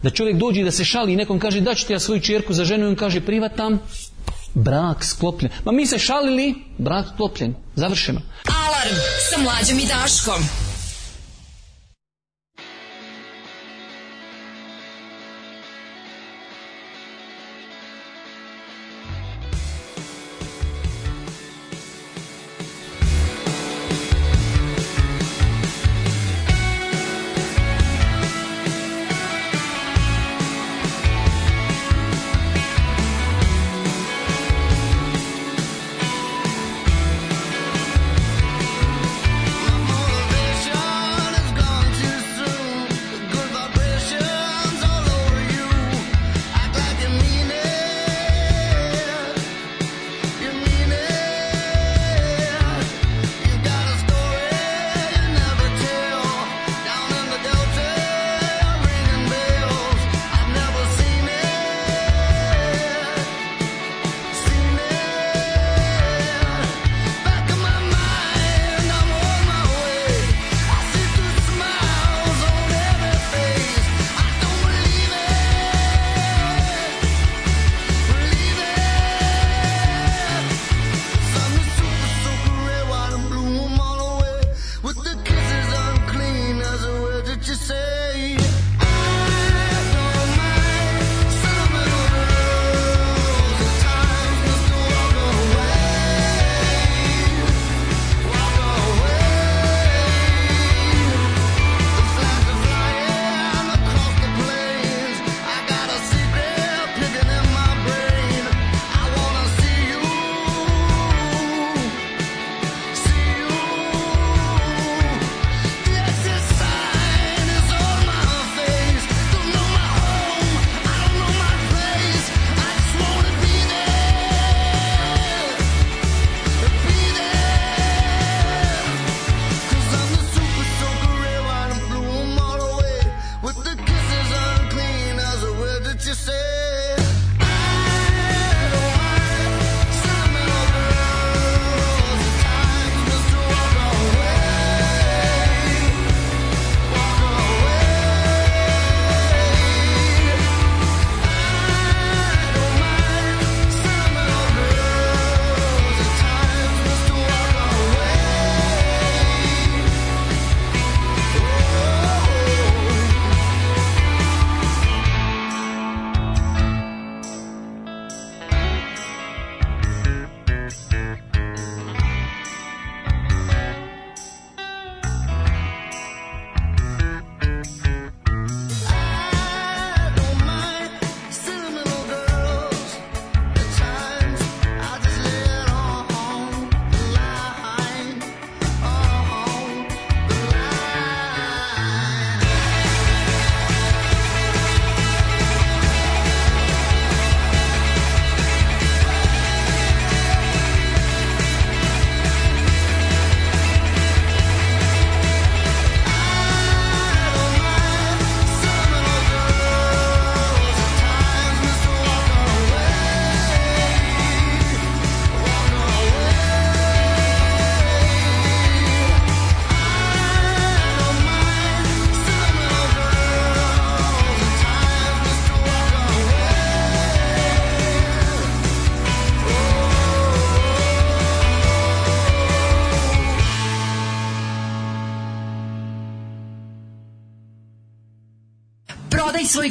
Da čovjek dođe da se šali i nekom kaže da ću ti ja svoju čerku za ženu i on kaže privatam, brak sklopljen. Ma mi se šalili, brak sklopljen, završeno. Alarm sa mlađom i Daškom.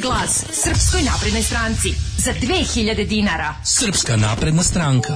svoj glas Srpskoj naprednoj stranci za 2000 dinara. Srpska napredna stranka.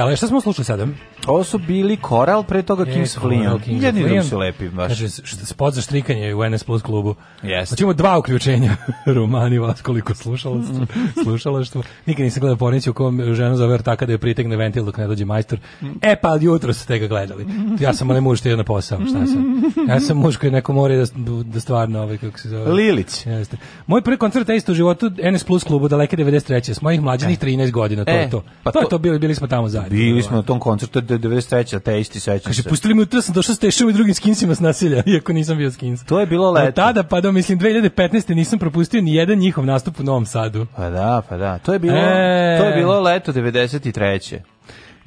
ale šta smo slušali sada? Ovo su bili Koral, pre toga je, Kings Flion. Jedni drugi su lepi, baš. Kaže, spot za štrikanje u NS Plus klubu. Yes. Znači imamo dva uključenja. Romani vas koliko slušalo, slušalo što. Nikad nisam gledao pornicu u kom žena zove ortaka da je pritegne ventil dok ne dođe majstor. E pa, jutro ste ga gledali. ja sam onaj muž što je na posao, šta sam? Ja sam muž koji neko mora da, da stvarno, ovaj, kako se zove. Lilić. Jeste. Moj prvi koncert je isto u životu NS Plus klubu daleke 93. S mojih mlađenih 13 e. godina, to e, je to. Pa to, to, je to bili, bili smo tamo zajedno. Bili smo na tom koncertu 93. te isti sećam Kaže, pustili mi utra sam došao s tešom i drugim skinsima s nasilja, iako nisam bio skins. To je bilo leto. Od tada pa do, mislim, 2015. nisam propustio ni jedan njihov nastup u Novom Sadu. Pa da, pa da. To je bilo, e... to je bilo leto 93.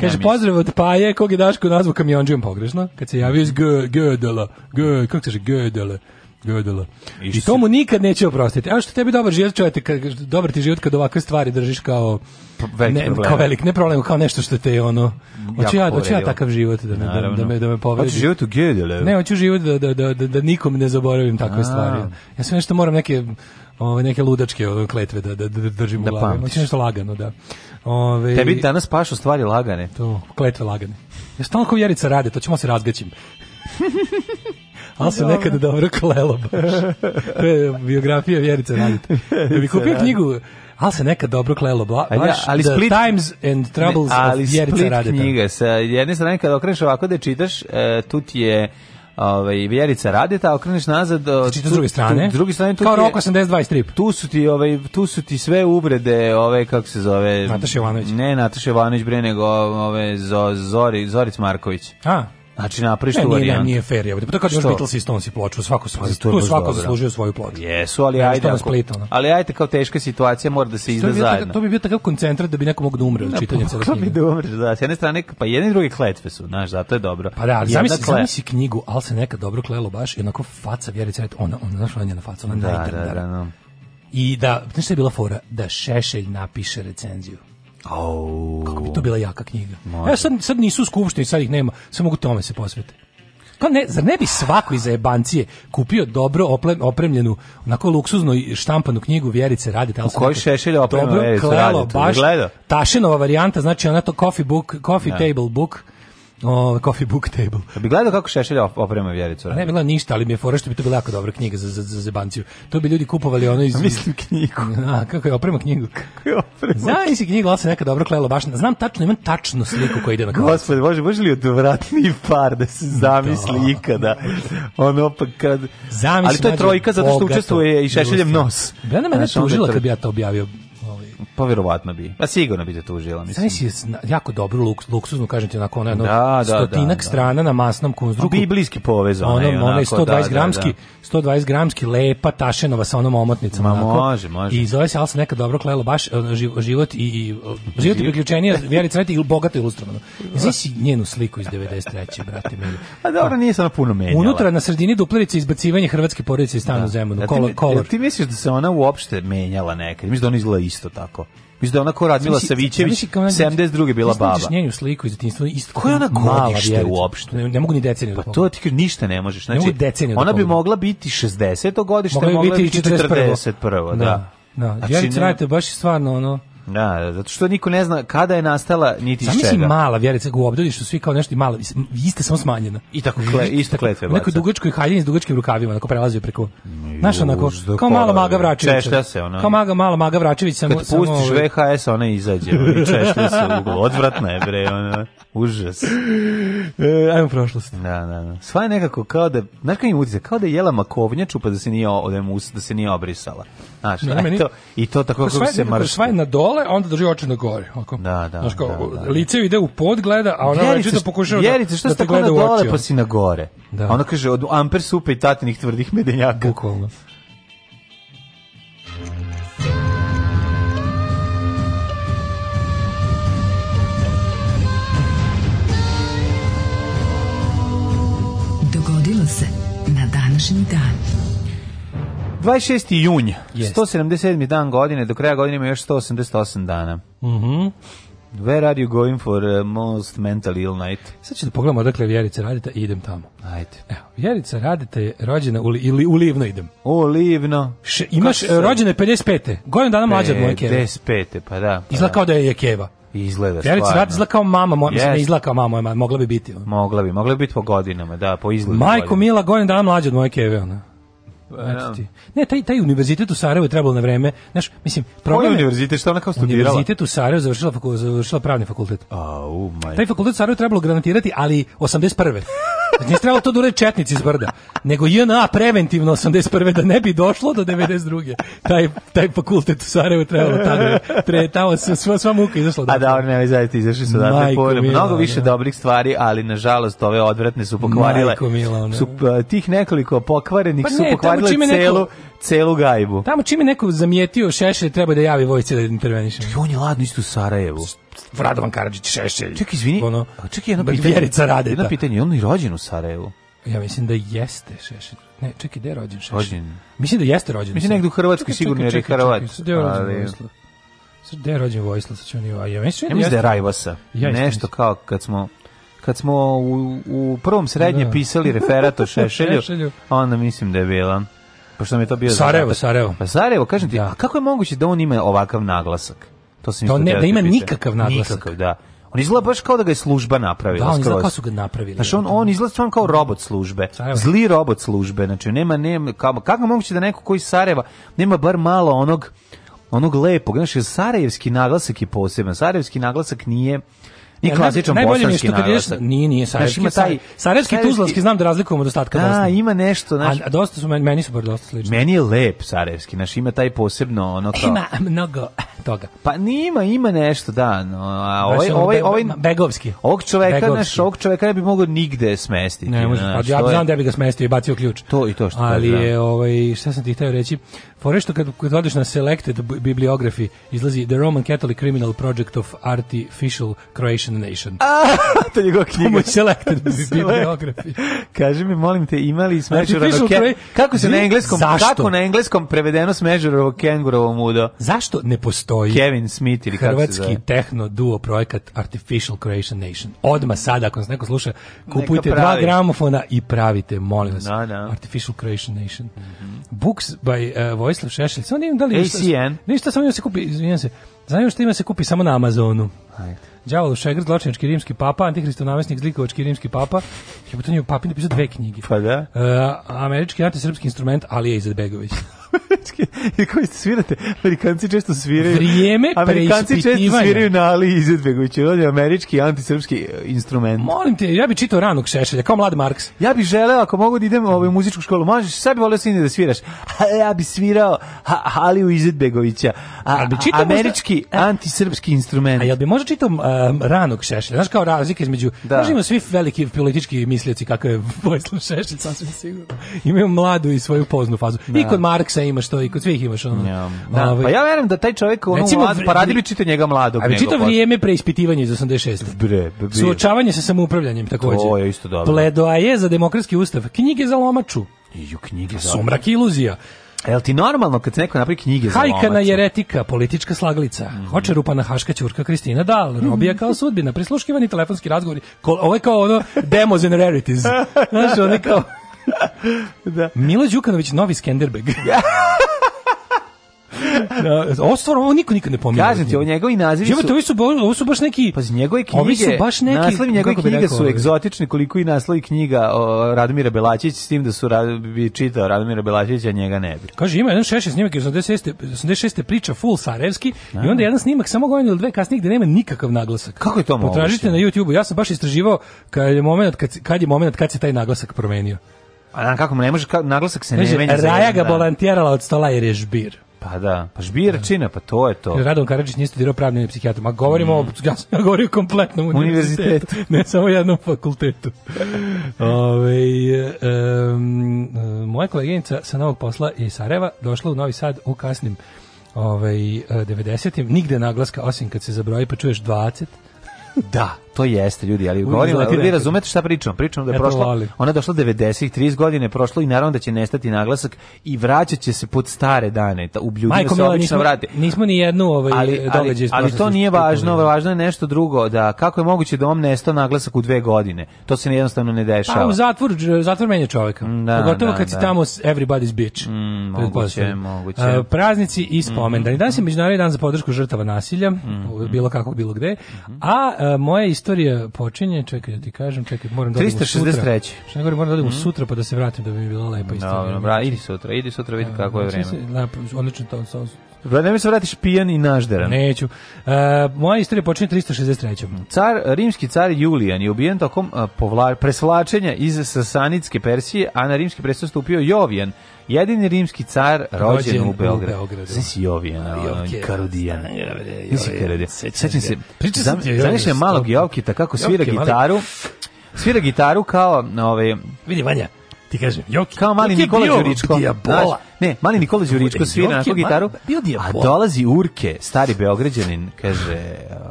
Kaže, ja pozdrav od Paje, kog je Daško nazvao kamionđijom pogrešno, kad se javio iz Gödela, G, kako se kaže, Gödela, Gödela. I, I to mu nikad neće oprostiti. A što tebi dobar život, čovjek, dobar ti život kad ovakve stvari držiš kao velik ne, problem. kao velik ne problem, kao nešto što te je ono. Hoću ja, hoću ja takav život da da, da, me da me da da povedi. Hoću život u Gödele. Ne, hoću život da, da da da da nikom ne zaboravim takve A. stvari. Ja sve nešto moram neke ove neke ludačke ove kletve da da, da držim da u glavi. Hoću nešto lagano, da. Ove, Tebi danas pašu stvari lagane. To, kletve lagane. Ja stalno kao Jerica rade, to ćemo se razgaćim. ali su nekada dobro klelo baš. To je biografija Vjerice Radite. Da bi kupio knjigu ali se nekad dobro klelo baš ja, ali The Times and Troubles ne, ali of Vjerica Radeta. Ali split knjiga, sa jedne strane kada okreneš ovako da čitaš, e, tu ti je ovaj Vjerica Radeta, okreneš nazad do znači, da s druge strane. Tu, druge strane tu kao Rok 82 strip. Tu su ti ovaj tu su ti sve uvrede, ovaj kako se zove? Nataša Jovanović. Ne, Nataša Jovanović bre nego ove Zori Zoric Marković. A, Znači napraviš tu varijantu. Nije, nije fair, jebote. Pa to kao da što Beatles i Stones i ploču, svako pa svoju. Tu svako zaslužio svoju ploču. Jesu, ali ajde. Ako, split, ono. Ali ajde kao teška situacija mora da se izda zajedno. To bi bio takav koncentrat da bi neko mogao da umre od čitanja pa cele knjige. Da bi da umre, da. S jedne strane, pa jedne i druge kletve su, znaš, zato je dobro. Pa da, ali zamisli, zamisli knjigu, ali se neka dobro klelo baš i onako faca Vjerica, ona, ona, znaš, ona na faca, ona da, da, da, da, da. I da, znaš šta je bila fora? Da Šešelj napiše recenziju. Oh. Kako bi to bila jaka knjiga. Može. Ja sad, sad nisu skupštini, sad ih nema, sad mogu tome se posvete. Pa ne, zar ne bi svako iz jebancije kupio dobro opremljenu, onako luksuzno štampanu knjigu Vjerice Radeta? Da u kojoj šešelj opremljeno Vjerice Radeta? Baš, Tašinova varijanta, znači ona to coffee book, coffee ne. Da. table book, O, coffee book table. Da bi gledao kako Šešelj oprema Vjericu Ne, bila ništa, ali mi je fora što bi to bila jako dobra knjiga za, za, za zebanciju. To bi ljudi kupovali ono iz... Mislim knjigu. A, kako je oprema knjigu? Kako je oprema? Znam si knjigu, ali se neka dobro klelo baš. Znam tačno, imam tačnu sliku koja ide na kolac. Gospod, može, može li odvratniji par da se zamisli da. ikada? Ono pa kad... Zamisli, ali to je trojka zato što učestvuje i Šešeljem nos. Brena mene tužila kad bi ja to objavio. Pa verovatno bi. Pa sigurno bi te tužila, mislim. Znaš, jako dobro luks, luksuzno, kažem ti, onako ono jedno da, da, stotinak da, da. strana na masnom konstruku. Biblijski povez, ono, onaj, onaj 120 gramski, 120 da. gramski, lepa tašenova sa onom omotnicom. Ma onako. može, može. I zove se, ali sam nekad dobro klelo, baš život i, i život i priključenje, Vjeri Cveti, ili bogato ilustrovano. Znaš njenu sliku iz 93. brate mili. A dobro, pa, nije samo puno menjala. Unutra na sredini duplerice izbacivanje hrvatske porodice iz stanu da. Zemunu, da, kolor. Ti misliš da se ona uopšte menjala nekad? Mislim da ona izgleda isto tako tako. Mislim da ona ko Radmila Savićević, 72. bila da baba. Znaš njenu sliku iz detinjstva, isto koja ona godište uopšte. Ne, ne mogu ni deceniju. Pa da to ti kaže ništa ne možeš. Znači, ne deceniju. Da ona bi mogla biti 60. godište, mogla bi biti 41. Da. da. da. Znači, Jelica Rajta baš stvarno ono Da, zato što niko ne zna kada je nastala niti iz čega. Zamisli mala vjerica u što svi kao nešto i mala, iste samo smanjena. I tako kle, ista kletve baca. Neko dugačkoj haljini s dugačkim rukavima, onako prelazi preko. Znaš, onako, kao mala maga Vračević. Češlja se ona. Kao maga, mala maga Vračević. Samo, Kad pustiš VHS, ovaj- ona izađe i češlja se u Odvratna je, bre, ona. Užas. E, ajmo prošlost. Da, da, da. Sva je nekako kao da, znaš kada im utice, kao da je jela makovnjaču pa da se nije, da, da se nije obrisala. Znaš, ne, meni, i to tako pa kako se mrši. Sva je na dole, onda drži oči na gore. Oko, da, da, znaš, kao, da, da. da. Lice ide u pod, gleda, a ona već da pokušava Vjerice, što da, da te gleda u oči. Vjerice, što na dole pa si na gore? Da. A ona kaže, od amper supe i tatinih tvrdih medenjaka. Bukvalno. današnji dan. 26. junj, yes. 177. dan godine, do kraja godine ima još 188 dana. Mhm. Mm Where are you going for uh, most mental ill night? Sad ću da pogledam odakle Vjerica Radeta i idem tamo. Ajde. Evo, Vjerica Radeta je rođena u, li, ili, u Livno idem. U Livno. Š, imaš, rođene 55. Godin dana mlađa od moje keva. 55. pa da. Pa Izgleda da. kao da je Jekeva. Izgleda stvarno. Vjerica Radeta izgleda kao mama, moja, yes. mislim, ne izgleda kao mama, moja, mogla bi biti. Ona. Mogla bi, mogla bi biti po godinama, da, po izgledu. Majko godinama. Mila, godin dana mlađa od moje keve, ona. Znači, ne, taj, taj univerzitet u Sarajevu je trebalo na vreme. Znaš, mislim, problem Koji je univerzitet, što ona kao studirala? Univerzitet u Sarajevu završila, završila pravni fakultet. A, oh, Taj fakultet u Sarajevu trebalo granatirati, ali 81. Nije trebalo to da uradi četnici iz brda, nego INA preventivno 81. da ne bi došlo do 92. Taj, taj fakultet u Sarajevu trebalo tada. Tre, tamo se sva, sva muka izašla. A da, ne, zajedite, izašli su odatle. Mnogo da. više ja. dobrih stvari, ali nažalost ove odvratne su pokvarile. Majko mila, ne. su, tih nekoliko pokvarenih pa ne, su pokvarile celu, neko, celu gajbu. Tamo čime neko zamijetio šešelj, treba da javi vojci da intervenišem. I on je ladno isto u Sarajevu. Radovan Karadžić Šešelj. Čekaj, izvini. Ono, a čekaj, jedno da pitanje. Vjerica Radeta. Jedno da. pitanje, on je rođen u Sarajevu. Ja mislim da jeste Šešelj. Ne, čekaj, gde je rođen Šešelj? Rođen. Mislim da jeste rođen. Mislim negde u Hrvatskoj sigurno jer je Hrvat. Gde je rođen ali... Vojislav? Gde je rođen Vojislav? Sad ću ni... Ovaj- ja mislim da, ja da, da je Rajvasa. Ja Nešto kao kad smo kad smo u, u prvom srednje da. pisali referat o Šešelju, šešelju. onda mislim da je bila. Pošto mi je to bio Sarajevo, zadatak. Sarajevo. Pa Sarajevo, kažem ti, da. kako je moguće da on ima ovakav naglasak? To se to ne, da ima nikakav naglasak. Nikakav, da. On izgleda baš kao da ga je služba napravila. Da, on izgleda kao su ga napravili. Znači, on, on izgleda stvarno kao robot službe. Zli robot službe. Znači, nema, nema, kako, kako moguće da neko koji Sarajeva nema bar malo onog onog lepog. Znači, sarajevski naglasak je poseban. Sarajevski naglasak nije I ja, klasičan najbolje mi što kad ideš, nije, nije sarajevski, znači, taj, sarajevski, tuzlanski, znam da razlikujemo od ostatka da, ima nešto, znači, a, dosta su, meni meni su bar dosta slični. Meni je lep sarajevski, znači ima taj posebno ono kao... Ima mnogo toga. Pa nima, ima nešto, da, no, a ovaj, ovaj, ovaj, begovski. Ovog čoveka, begovski. ovog čoveka ne bi mogao nigde smestiti. Ne, može, pa ja znam da bi ga smestio i bacio ključ. To i to što Ali je, ovaj, šta sam ti htio reći, Forešto kad, kad odeš na selected bibliografi, izlazi The Roman Catholic Criminal Project of Artificial Croatian Destruction Nation. A, to je njegova knjiga. Moj selected bibliografi. Kaži mi, molim te, imali Smežurovo znači, Kako se na engleskom, zašto? kako na engleskom prevedeno Smežurovo kengurovo mudo? Zašto ne postoji Kevin Smith ili hrvatski tehno duo projekat Artificial Creation Nation? Odma sada, ako nas neko sluša, kupujte dva gramofona i pravite, molim vas, no, da, no. Da. Artificial Creation Nation. Mm -hmm. Books by uh, Vojislav Šešelj. Samo da, da li ACN. Ništa, samo da se kupi, izvinjam se. Znaju što ima se kupi samo na Amazonu. Ajde. Đavolu Šegr, zločinački rimski papa, antihristov namestnik, zlikovački rimski papa. Jebote, on je papin napisao dve knjige. Pa da. Uh, američki rat i srpski instrument Alija Izetbegović. I koji ste svirate? Amerikanci često sviraju. Vrijeme Amerikanci često sviraju na Ali Izetbegoviću, on je američki antisrpski e, instrument. Molim te, ja bih čitao ranog šešelja, kao mlad Marks. Ja bih želeo, ako mogu da idem ovaj, u ovaj muzičku školu, možeš, sad bi volio da sviraš. A, ja bih svirao Aliju Izetbegovića, a, a bi čitao američki možda, e. antisrpski instrument. A ja bih možda čitao um, ranog šešelja? Znaš kao razlika između, da. možda svi veliki politički mislioci kakav je Vojislav Šešelj, sasvim sigurno. Imaju mladu i svoju poznu fazu. Da. I kod Marksa Princa imaš to i kod svih imaš ono. Ja. Da, ovaj, pa ja verujem da taj čovjek ono recimo, mlad, pa radili čito njega mladog. Ali čito vrijeme preispitivanja iz 86. Bre, bre. Suočavanje sa samoupravljanjem takođe. To je isto dobro. Pledoaje za demokratski ustav, knjige za lomaču. I knjige za sumrak iluzija. E, jel ti normalno kad se neko napravi knjige Hajka za Hajkana jeretika, politička slaglica, mm -hmm. očerupana haška ćurka Kristina Dal, robija kao sudbina, prisluškivani telefonski razgovori, ovo je kao ono demos and rarities. Znaš, ono kao da. Milo Đukanović, novi Skenderbeg. da, ovo stvarno, ovo niko nikad ne pominje. Kažem ti, ovo njegovi nazivi su... Jebate, ovi su, ovo su baš neki... Pa njegove knjige, ovi su baš neki, naslovi njegove knjige rekao, su ovaj- egzotični koliko i naslovi knjiga o Radomira Belačić, s tim da su rad, bi čitao Radomira Belačića, njega ne bi. Kaže, ima jedan šešće snimak iz 86. 86. priča full sarajevski i onda jedan snimak samo godinu ili dve kasnije gde nema nikakav naglasak. Kako je to moguće? Potražite na YouTubeu. Ja sam baš istraživao kad je moment kad, kad je moment kad se taj naglasak promenio. A na kako mu ne može naglasak se ne menja. Raja ga volantirala od stola jer je žbir. Pa da, pa žbir da. čina, pa to je to. Radon Karadžić nije studirao pravni ni psihijatru, a govorimo mm. ja sam govorio o kompletnom univerzitetu, univerzitetu. ne samo jednom fakultetu. Ove, um, moja koleginica sa novog posla iz Sarajeva došla u Novi Sad u kasnim ovaj, 90-im, nigde naglaska osim kad se zabroji pa čuješ 20. da, To jeste ljudi, ali govorimo, ali vi razumete šta pričam? Pričam da je prošlo, ona je došla 90 30 godine prošlo i naravno da će nestati naglasak i vraćaće se pod stare dane. Ta ubljudnje se obično nismo, vrate. Nismo ni jednu ovaj ali, ali, ali to nije važno, važno je nešto drugo da kako je moguće da on nestao naglasak u dve godine. To se jednostavno ne dešava. Pa u zatvor zatvor menja čovjeka. Mm, da, Pogotovo da, kad da, si tamo everybody's bitch. Mm, moguće, moguće. Uh, praznici i mhm. spomen. Mm, Danas je međunarodni dan za podršku žrtava nasilja, mm, bilo kako bilo gde. A uh, moje istorija počinje, čekaj da ti kažem, čekaj, moram da odem 363. Što ne govorim, moram da odem mm. sutra pa da se vratim da bi mi bila lepa istorija. Dobro, no, bra, idi sutra, idi sutra, vidi da, kako je znači vreme. Lepo, da, odlično to, to, Bra, ne mi se vratiš pijan i nažderan. Neću. Uh, moja istorija počinje 363. Mhm. Car, rimski car Julijan je ubijen tokom uh, povla, presvlačenja iz Sasanitske Persije, a na rimski presto stupio Jovijan, jedini rimski car rođen, rođen u Beogradu. Beogradu. Sve si Jovijana, ono, Karudijan. Nisi Karudijan. Sećam se, priča sam ti malog Jovkita kako svira gitaru, mali... svira gitaru kao, Ove, ovaj, Vidi, Vanja, ti kažem, Joki, kao mali Nikola Đuričko. Diabola. Ne, mali Nikola Đuričko svira na tu gitaru, a dolazi Urke, stari Beograđanin, kaže,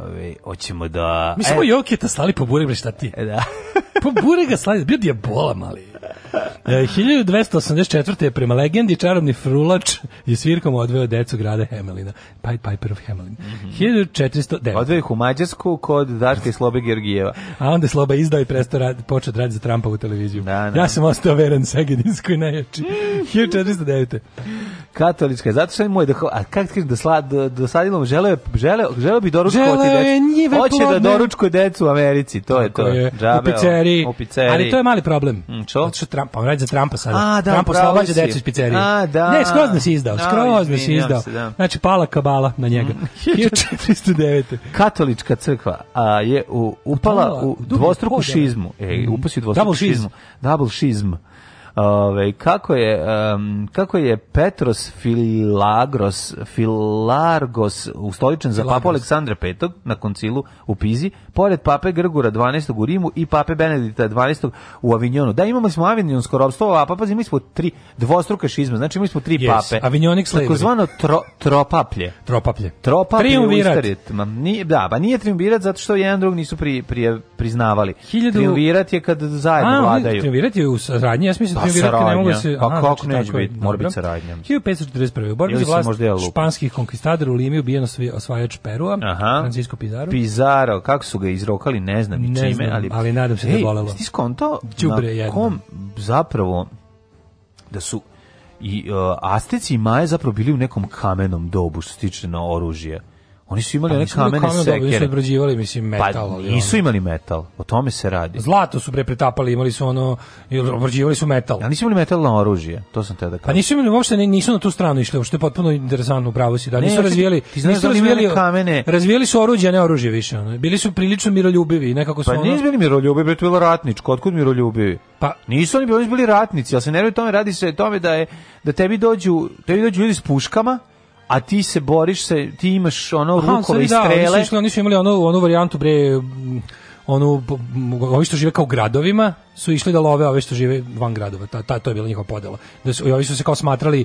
ove, hoćemo da... Mi smo e, Joketa slali po Bureg, šta ti? E, da. po Burega slali, bio dijabola mali. E, 1284. je prema legendi čarobni frulač je svirkom odveo decu grada Hemelina. Pied Piper of Hemelin. Mm -hmm. 1409. Odveo ih u Mađarsku kod Daške Slobe Georgijeva. A onda je Sloba izdao i prestao rad, počeo da raditi za Trumpa u televiziju. Da, da. Ja sam ostao veran Segedinskoj najjači. 1409. Katolička je, zato što je moj da a kako kažeš da slad dosadilo da- da žele žele žele bi doručkovati decu. Hoće da doručkuje decu u Americi, to je to. Je. Džabe, u pizzeriji. U pizzeriji. Ali to je mali problem. Mm, čo? Zato što Trump, on pa radi za Trumpa sada. A, da, Trump oslobađa decu iz pizzerije. A, da. Ne, skroz nas izdao, da, skroz nas izdao. Se, da. Znači pala kabala na njega. 1409. Mm. Katolička crkva a, je u, upala u dvostruku šizmu. E, upasi u dvostruku šizmu. Double šizm. Ove, kako je um, kako je Petros Filagros Filargos ustoličen za papu Aleksandra V na koncilu u Pizi pored pape Grgura 12. u Rimu i pape Benedita 12. u Avignonu. Da, imamo smo avignonsko ropstvo, a papa imali smo tri dvostruke šizme, znači imali smo tri yes, pape. Avignonik slavery. Takozvano tro, tropaplje. Tropaplje. Tropaplje triumvirat. Ma, nije, da, pa nije triumvirat zato što jedan drug nisu pri, pri, priznavali. Hiljadu... Triumvirat je kad zajedno a, vladaju. Triumvirat je u saradnji, ja mislim da pa triumvirat ne mogu da se... Pa kako znači, neće biti, mora biti saradnja. 1541. U borbi za vlast španskih konkvistadora u Limi ubijeno osvajač Perua, Aha. Francisco Pizarro. Pizarro, kako su ga izrokali, ne znam i čime, znam, ali... ali nadam se da bolelo. Ej, skonto na kom zapravo da su i uh, e, Asteci i Maje zapravo bili u nekom kamenom dobu što se tiče na oružje. Oni su imali pa, neke kamene kamen, sekere. Dobili su obrađivali, mislim, pa metal. Pa ali nisu ono. imali metal, o tome se radi. Zlato su bre pretapali, imali su ono, obrađivali su metal. Ali ja, nisu imali metal metalno oružje, to sam te da kao. Pa nisu imali, uopšte nisu na tu stranu išli, uopšte je potpuno interesantno, bravo si, da nisu ne, razvijeli, ti nisu da kamene. razvijeli su oruđe, a ne oružje više. Ono. Bili su prilično miroljubivi, nekako su Pa ono... nisu bili miroljubivi, to je bilo ratničko, otkud miroljubivi? Pa nisu oni bili, bili ratnici, ali se ne radi tome, radi se o tome da je da tebi dođu, tebi dođu ljudi s puškama, a ti se boriš se, ti imaš ono Aha, rukove i strele. Da, oni, su oni su imali onu, onu varijantu bre mm, onu mm, ovi što žive kao gradovima su išli da love ove što žive van gradova. Ta, ta to je bila njihova podela. Da su, ovi su se kao smatrali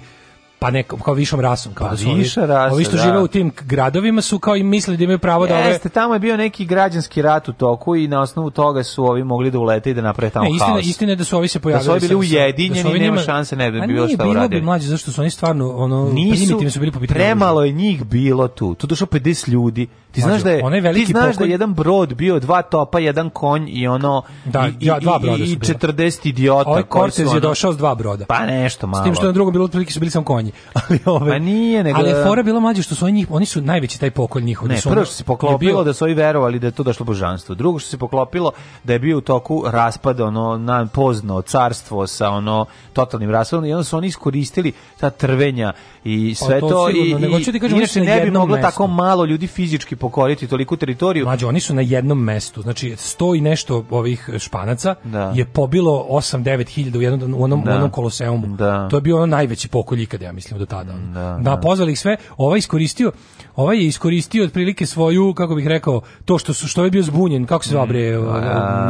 pa nekom kao višom rasom kao pa da viša ovi, rasa, ovi što da. žive u tim gradovima su kao i misle da imaju pravo da Jeste, tamo je bio neki građanski rat u toku i na osnovu toga su ovi mogli da ulete i da naprave tamo ne, istina, haos. Istina je da su ovi se pojavili. Da su ovi bili da ujedinjeni da i nema šanse ne bi bilo šta uradili. A nije bilo bi mlađi zašto su oni stvarno ono, primiti su bili po Premalo je njih bilo tu. Tu došlo 50 ljudi. Ti znaš da je, onaj veliki ti znaš pokolj... da jedan brod bio dva topa, jedan konj i ono da, i, ja, dva broda i, i 40 idiota. Ovaj Cortez je došao s dva broda. Pa nešto malo. S tim što na drugom bilo otprilike su bili samo konji. ali ove Pa nije, nego Ali fora bilo mlađi što su oni oni su najveći taj pokolj njihov, ne, da su prvo što se poklopilo bio... da su oni verovali da je to došlo božanstvo. Drugo što se poklopilo da je bio u toku raspada ono na pozno carstvo sa ono totalnim raspadom i onda su oni iskoristili ta trvenja i sve pa to, to sigurno, i, nego ti kažem, inače ne bi moglo mestu. tako malo ljudi fizički pokoriti toliku teritoriju. mlađi oni su na jednom mestu. Znači sto i nešto ovih španaca da. je pobilo 8 9000 u jednom u onom, da. onom koloseumu. Da. To je bio ono najveći pokolj ikada, ja mislim do tada. Mm, da, da, da, pozvali ih sve, ovaj iskoristio, ovaj je iskoristio otprilike svoju, kako bih rekao, to što su što je bio zbunjen, kako se zove bre, mm, ovaj,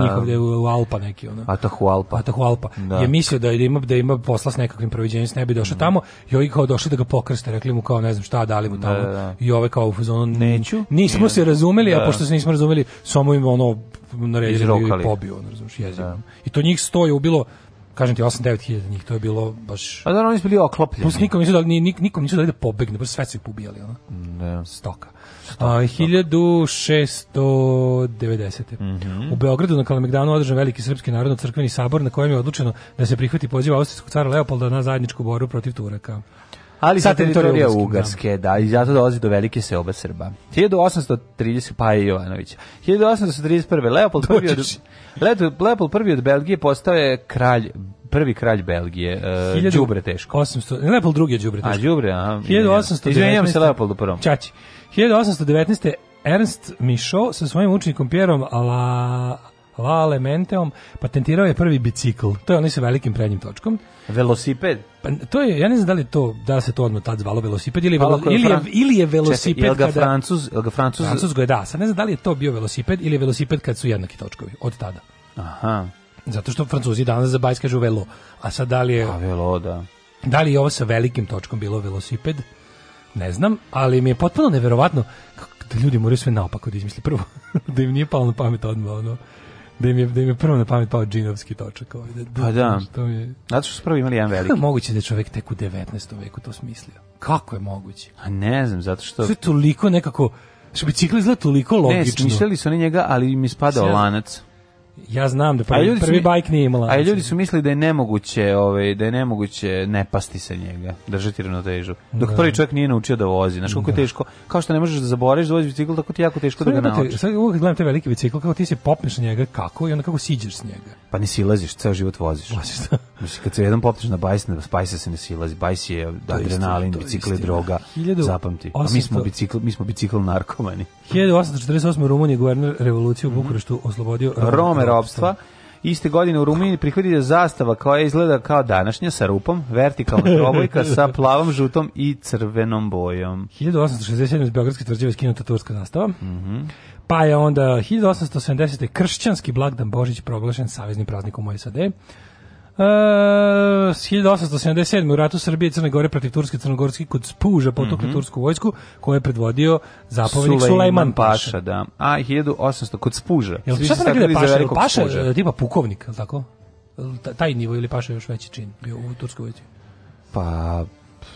njihov u Alpa neki ona. Atahualpa. Atahualpa. Da. Je mislio da, da ima da ima posla s nekakvim proviđenjem, ne bi došao mm. tamo i oni kao došli da ga pokrste, rekli mu kao ne znam šta, dali mu da, tamo. Da, da. I ovaj kao u fazonu neću. Nismo se razumeli, a pošto se nismo razumeli, samo im ono naredili i pobio, ono, razumiješ, jezivo. I to njih stoje ubilo kažem ti 8-9 hiljada njih, to je bilo baš... A pa da, oni su bili oklopljeni. Plus nikom nisu dali, nik, nikom nisu dali da pobegne, baš sve su ih pobijali, ono. Ne. Stoka. A, 1690. Mm -hmm. U Beogradu na Kalemegdanu održan veliki srpski narodno crkveni sabor na kojem je odlučeno da se prihvati poziv austrijskog cara Leopolda na zajedničku boru protiv Turaka ali sa teritorije Ugarske, da. da, i zato dolazi do velike seoba Srba. 1830, pa je Jovanović. 1831. Leopold prvi od, Leopold prvi od Belgije postao je kralj prvi kralj Belgije, uh, Đubre teško. 800, Leopold drugi je Đubre teško. A Đubre, aha. 1819. Izvinjam se Leopoldu prvom. Čači. 1819. Ernst Michaud sa svojim učnikom Pierom La Menteom, patentirao je prvi bicikl. To je onaj sa velikim prednjim točkom. Velosiped? Pa to je, ja ne znam da li to, da se to odmah tad zvalo velosiped ili, velo, ili, je, ili je velosiped Čekaj, ga kada... Francuz, je ga Francuz... Francusko je, da. Sad ne znam da li je to bio velosiped ili je velosiped kad su jednaki točkovi, od tada. Aha. Zato što Francuzi danas za bajs kažu velo. A sad da li je... A velo, da. Da li je ovo sa velikim točkom bilo velosiped? Ne znam, ali mi je potpuno neverovatno da ljudi moraju sve naopako da izmisli prvo. da im nije palo na pamet odmah, ono da im je, da im je prvo na pamet pao džinovski točak. Ovaj, da, da pa da, što je... zato što su prvo imali jedan veliki. Kako je moguće da je čovek tek u 19. veku to smislio? Kako je moguće? A ne znam, zato što... Sve toliko nekako... Što bicikl izgleda toliko logično. Ne, smišljali su oni njega, ali mi je spadao lanac. Ja znam da prvi, prvi bajk nije imala. A ljudi su mislili da je nemoguće, ovaj, da je nemoguće ne pasti sa njega, držati ravnotežu. Dok da. prvi čovjek nije naučio da vozi, znači koliko je da. teško. Kao što ne možeš da zaboraviš da voziš bicikl, tako ti je jako teško Sada da ga naučiš. Sad uvek gledam te veliki bicikl, kako ti se popneš na njega, kako i onda kako siđeš s njega. Pa ne silaziš, ceo život voziš. Voziš da. Mislim, kad se jednom popneš na bajs, ne, bajs se ne silazi, bajs je adrenalin, bicikl je droga, 1800... zapamti. A mi smo bicikl, mi smo bicikl narkomani. 1848. Rumunija guverner revoluciju u Bukureštu oslobodio Rome robstva. Iste godine u Rumuniji prihvatila zastava koja izgleda kao današnja sa rupom, vertikalna trobojka sa plavom, žutom i crvenom bojom. 1867. iz Beogradske tvrđave skinuta turska zastava. Mm Pa je onda 1870. kršćanski blagdan Božić proglašen saveznim praznikom u SAD. E, uh, 1877. u ratu Srbije i Crne Gore protiv Turske Crnogorski kod Spuža potukli mm -hmm. tursku vojsku koju je predvodio zapovednik Sulejman, Sulejman Paša. Paša. da. A 1800 kod Spuža. Jel, šta sam rekli Paša? Jel Paša spuža. tipa pukovnik, ali tako? Taj nivo ili Paša još veći čin bio u Turskoj vojci? Pa,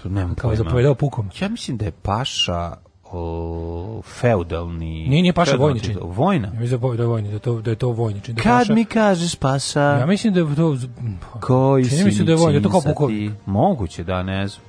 nemam Kao je zapovedao pukom. Ja mislim da je Paša o, feudalni... Nije, nije Paša vojni Vojna? Ja mislim da je vojni, da, to, da je to vojni čin. Da Kad paša, mi kažeš Paša? Ja mislim da je to... Koji si mislim da je vojni, to kao pukovnik. Moguće da, ne znam.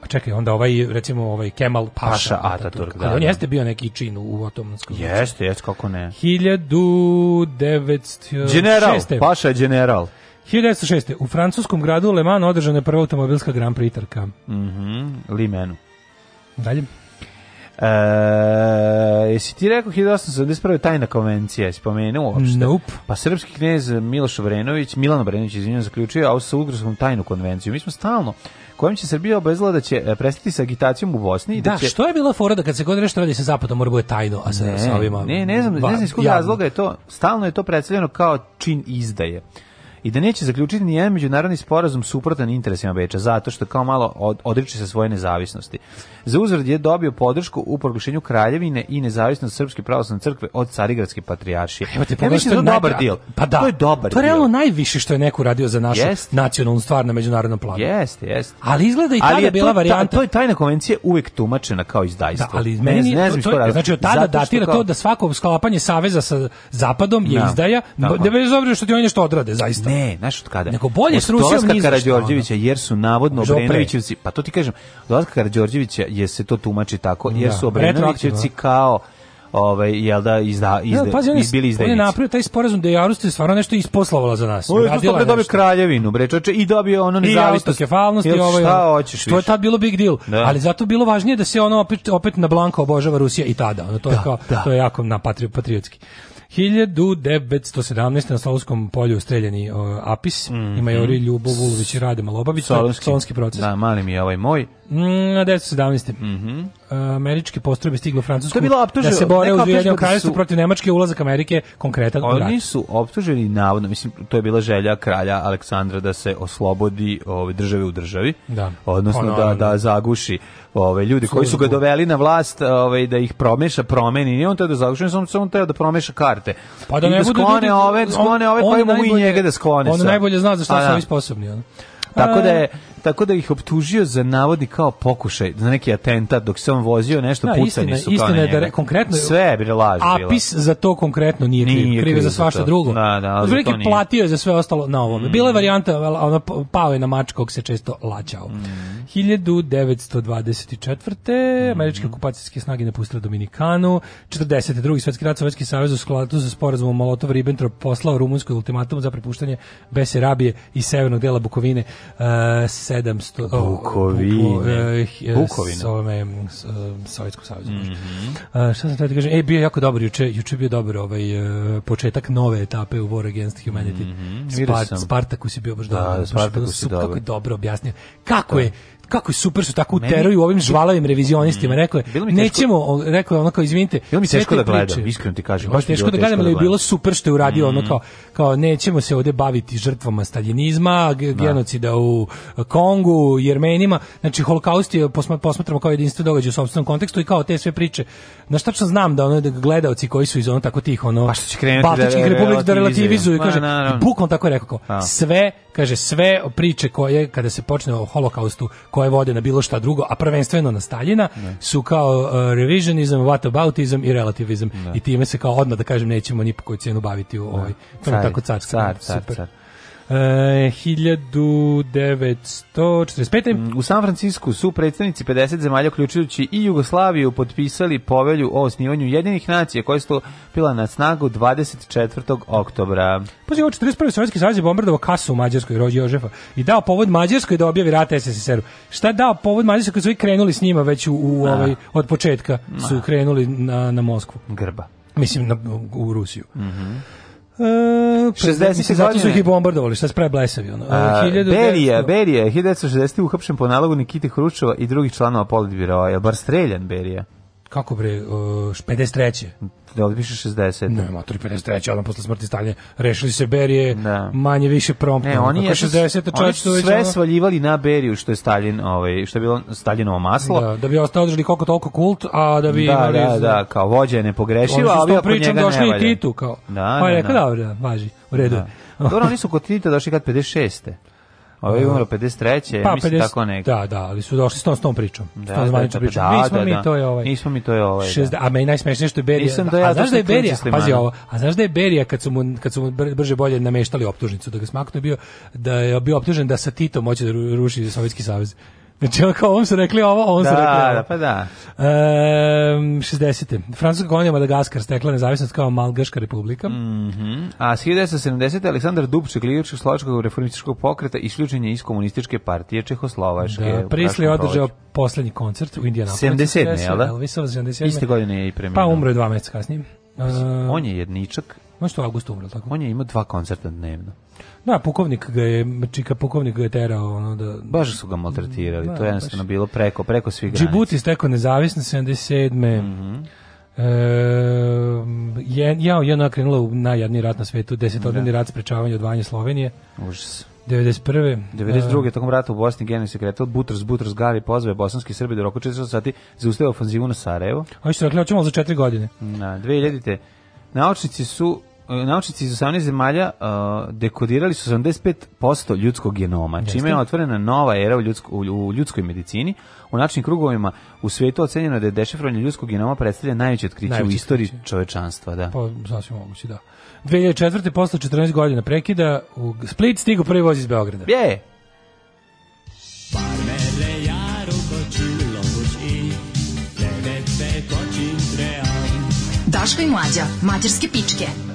A pa čekaj, onda ovaj, recimo, ovaj Kemal Paša, Paša Ataturk. Da, on da. jeste bio neki čin u otomanskom. Jeste, jeste, kako ne. 1906. General, Paša je general. 1906. U francuskom gradu Le Mans održana je prva automobilska Grand Prix trka. Mhm, mm -hmm, Limenu. Dalje. E, jesi ti rekao 1871. tajna konvencija, jesi pomenuo uopšte? Nope. Pa srpski knjez Miloš Obrenović, Milan Obrenović, izvinjam, zaključio Austro-Ugrskom tajnu konvenciju. Mi smo stalno kojom će Srbija obezla da će e, prestati sa agitacijom u Bosni i da, da će... što je bila fora da kad se god nešto radi sa zapadom mora da bude tajno, a sa, ne, sa ovima... Ne, ne znam, ne znam iz kog razloga je to, stalno je to predstavljeno kao čin izdaje i da neće zaključiti ni jedan međunarodni sporazum suprotan interesima Beča, zato što kao malo od, odriče se svoje nezavisnosti. Za uzvrat je dobio podršku u proglašenju kraljevine i nezavisnost Srpske pravoslavne crkve od Carigradske patrijaršije. Evo te, ja mislim da je dobar deal. Pa da, to je dobar To je realno najviše što je neko radio za našu yes. nacionalnu stvar na međunarodnom planu. Jeste, jeste. Ali izgleda i tada je bila varijanta. To je tajna konvencija uvek tumačena kao izdajstvo. Da, ali meni, ne, znam to, to, znači od tada datira kao... to da svako sklapanje saveza sa zapadom je no, da, izdaja, da, bez obzira što ti oni nešto odrade zaista. Ne, znaš od kada? Nego bolje s Rusijom ni Karađorđevića, jer su navodno Obrenovićevci, pa to ti kažem, dolaska Karađorđevića je se to tumači tako, jer da, su Obrenovićevci kao ovaj jel da izda izde ja, pazi, izbili izde. oni je napravio taj sporazum da je Rusija stvarno nešto isposlovala za nas. On je da dobio kraljevinu, bre, čoveče, i dobio ono nezavisnost, kefalnost i ovaj. Šta hoćeš? To je tad bilo big deal, da. ali zato bilo važnije da se ono opet opet na blanko obožava Rusija i tada. Ono to da, je kao da. to je jako na patriotski. 1917. na Slavonskom polju streljeni o, Apis, mm -hmm. i majori Ljubo Vulović i Rade Malobavić, solonski proces. Da, mali mi je ovaj moj. Mm, na 1917. Mm -hmm. E, američke postrojbe stiglo u Francusku je bilo optužen, da se bore uz Ujedinjeno da kraljevstvo protiv Nemačke ulazak Amerike konkretan Oni rat. su optuženi navodno, mislim, to je bila želja kralja Aleksandra da se oslobodi ove ovaj, države u državi, da. odnosno ono, da, da, da zaguši ove ovaj, ljudi koji su ga doveli na vlast, ove, ovaj, da ih promeša, promeni, nije on to da zaguši, on samo teo da promeša karte. Pa da ne I da sklone ljudi, ove, sklone on, ove, pa imamo i njega da sklone. On najbolje zna za šta su da. oni sposobni. Ono. Tako da je tako da ih optužio za navodi kao pokušaj, za neki atentat dok se on vozio, nešto da, pucani istina, su istina kao je da konkretno sve bi laž bila. Apis za to konkretno nije, nije kriv, kriv, kriv za svašta drugo. Da, da, za to nije. platio je za sve ostalo na ovome. Mm. Bila je mm. varijanta, ona pao je na mač kog se često lađao. Mm. 1924. Mm. američke okupacijske snage napustile Dominikanu, 42. drugi svetski rat Sovjetski savez u skladu sa sporazumom Molotov-Ribbentrop poslao rumunskoj ultimatum za prepuštanje Besarabije i severnog dela Bukovine. Uh, 700 pa, Bukovine eh, Bukovine s ovome eh, Sovjetskom savjezu mm -hmm. šta sam tada kažem e bio jako dobar juče juče bio dobar ovaj eh, početak nove etape u War Against Humanity mm -hmm. Spart, Spartakus je bio baš da, dobar da, Spartakus je dobro objasnio kako da. je kako je super su tako uteraju ovim žvalavim revizionistima, mm. rekao je, nećemo, rekao je ono kao, izvinite, bilo mi teško da gledam, iskreno ti kažem, baš teško da gledam, ali je da bilo super što je uradio ono mm. kao, kao nećemo se ovde baviti žrtvama staljinizma, da. genocida u Kongu, Jermenima, znači holokaust je posmatramo kao jedinstvo događaj u sopstvenom kontekstu i kao te sve priče. Na šta što znam da ono da gledaoci koji su iz ono tako tih ono pa što će krenuti da Baltičkih republika da relativizuju i kaže bukvalno tako je rekao. Sve, kaže sve priče koje kada se počne o holokaustu koje vode na bilo šta drugo, a prvenstveno na Staljina, ne. su kao uh, revisionizam, whataboutizam i relativizam. Ne. I time se kao odmah, da kažem, nećemo ni po koju cijenu baviti u ovoj, to je tako carska. Car, car, super. Car. E, 1945. Mm, u San Francisku su predstavnici 50 zemalja, uključujući i Jugoslaviju, potpisali povelju o osnivanju jedinih nacija koja je stupila na snagu 24. oktobra. Poslije ovo 41. Sovjetski savjez je bombardovao kasu u Mađarskoj rođe Jožefa i dao povod Mađarskoj da objavi rat SSSR-u. Šta je dao povod Mađarskoj kad su krenuli s njima već u, u da. ovaj, od početka su da. krenuli na, na Moskvu? Grba. Mislim, na, u Rusiju. Mhm. Mm 60. E, pa, zato su ih i bombardovali, šta se pravi blesavi. Ono. E, uh, 1900... Berija, Berija, 1960. uhapšen po nalogu Nikite Hručova i drugih članova politbiroja. Bar streljan Berija kako bre, uh, e, 53. Da li piše 60. Ne, matori 53. odmah posle smrti Stalina. Rešili se Berije, da. manje više promptno. Ne, oni dakle, je 60. Oni su sve ono... svaljivali na Beriju što je Stalin, ovaj, što je bilo Stalinovo maslo. Da, da bi ostao održali koliko toliko kult, a da bi da, imali... Da, da, kao vođa je nepogrešiva, ali ako njega ne valja. Oni su s tom pričom došli i Titu, kao. Da, pa da, je rekao, da, da, važi, u redu. Da. Dobro, oni su kod Tita došli kad 56. Ovo ovaj je umro 53. Pa, mislim 50, tako nekako. Da, da, ali su došli s tom, s tom pričom. Da, s tom da, da, zvaničnom da, pa pričom. Da, nismo da, mi da. to je ovaj. Nismo mi to je ovaj. 60, da. A meni najsmešnije što je Berija. Nisam da, ja, a znaš da je Berija, pazi ovo, a znaš da je Berija kad su mu, kad su mu brže bolje nameštali optužnicu da ga smaknu bio, da je bio optužen da sa Tito hoće da ruši Sovjetski savez. Znači, on kao, ovom su rekli ovo, ovom da, su rekli ovo. Da, pa da. E, 60. Francuska kolonija Madagaskar stekla nezavisnost kao Malgaška republika. Mm -hmm. A 1970. Aleksandar Dubček, lider slovačkog reformističkog pokreta, isključen je iz komunističke partije Čehoslovačke. Da, Prisli je održao poslednji koncert u Indijanapolisu. 70. jel da? Elvisova 77. Iste godine je i preminuo. Pa umro je dva meseca kasnije. Uh, on je jedničak. Možda je što u augustu umro, tako? On je imao dva koncerta dnevno. Da, pukovnik ga je, čika pukovnik ga je terao, ono da... Baš su ga maltretirali, da, to je jednostavno baš. bilo preko, preko svih granica. Džibuti steko nezavisno, 77. Mm -hmm. E, je, jao, mhm. jedna krenula u najjadniji rat na svetu, desetodnevni da. rat sprečavanja odvajanja Slovenije. Užas. 91. 92. Uh, tokom rata u Bosni generalni sekretar Butros Butros Gavi pozve bosanski Srbi da roku 400 sati za zaustavio ofanzivu na Sarajevo. A su rekli hoćemo za 4 godine. Na da, 2000-te naučnici su E, naučnici iz 18 zemalja uh, dekodirali su 75% ljudskog genoma, Jeste. čime je otvorena nova era u, ljudsko, u ljudskoj medicini. U način krugovima u svijetu ocenjeno da je dešifrovanje ljudskog genoma predstavlja najveće otkriće najveće u istoriji otkriće. čovečanstva. Da. Pa, sasvim moguće, da. 2004. posle 14 godina prekida u Split stigu prvi voz iz Beograda. Je! Daška i mlađa, mađarske pičke.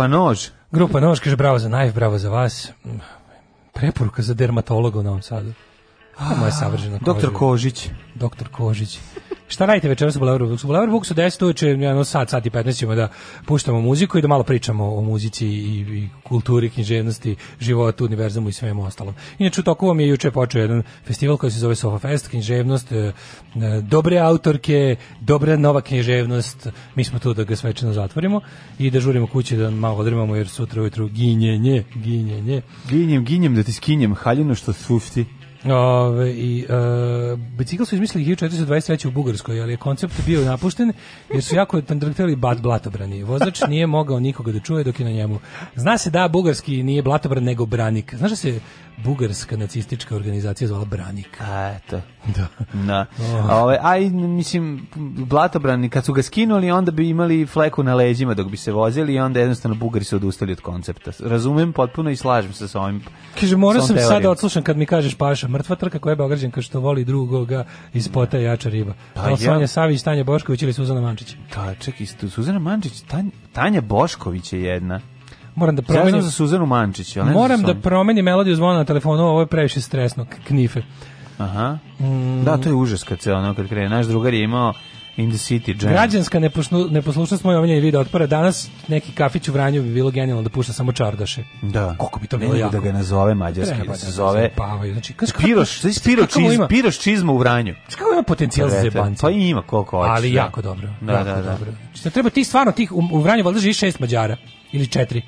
Grupa Nož. Grupa Nož, kaže bravo za najv, bravo za vas. Preporuka za dermatologa u Novom Sadu. Moja savršena Doktor Kožić. Doktor Kožić šta radite večeras u Bulevaru Buksu? U Bulevaru Buksu 10 uveče, jedno sat, sat i 15 ćemo da puštamo muziku i da malo pričamo o muzici i, i kulturi, književnosti, životu, univerzumu i svemu ostalom. Inače, u toku vam je juče počeo jedan festival koji se zove Sofa Fest, književnost, e, e, dobre autorke, dobra nova književnost, mi smo tu da ga svečano zatvorimo i da žurimo kući da malo odrimamo jer sutra ujutru ginjenje, ginjenje. Ginjem, ginjem da ti skinjem haljinu što sufti. Ove, i, e, bicikl su izmislili 1423. u Bugarskoj, ali je koncept bio napušten jer su jako tandrkteli bad blatobrani. Vozač nije mogao nikoga da čuje dok je na njemu. Zna se da bugarski nije blatobran nego branik. Znaš da se bugarska nacistička organizacija zvala Branik. A, eto. Da. Na. Oh. A, ove, aj, mislim, Blatobrani, kad su ga skinuli, onda bi imali fleku na leđima dok bi se vozili i onda jednostavno Bugari su odustali od koncepta. Razumem potpuno i slažem se sa ovim Kaže, morao sam sad da odslušan kad mi kažeš Paša, mrtva trka koja je Beograđan kao što voli drugoga iz pota je jača riba. Pa, da li Sanja Savić, Tanja Bošković ili Suzana Mančić? Da, čekaj, Suzana Mančić, Tanja, Tanja Bošković je jedna moram da promenim za Suzanu Mančić, ali Moram da promenim melodiju zvona na telefonu, ovo je previše stresno, knife. Aha. Mm. Da, to je užas kad se ono kad krene. Naš drugar je imao In the City Jam. Građanska neposlu, neposlušnost moje omiljeni video otpora. Danas neki kafić u Vranju bi bilo genijalno da pušta samo čardaše. Da. Koliko bi to bilo da jako. Da ga nazove mađarski, Treba da se da zove. Pavaju. Znači, kaš, piroš, znači piro čiz, piroš čizma u Vranju. Kako ima potencijal za zebanca? Pa ima koliko hoćeš. Ali da. jako dobro. Da, jako da, da. Dobro. Znači, da treba ti stvarno tih, u, u Vranju valjda i šest Mađara ili četiri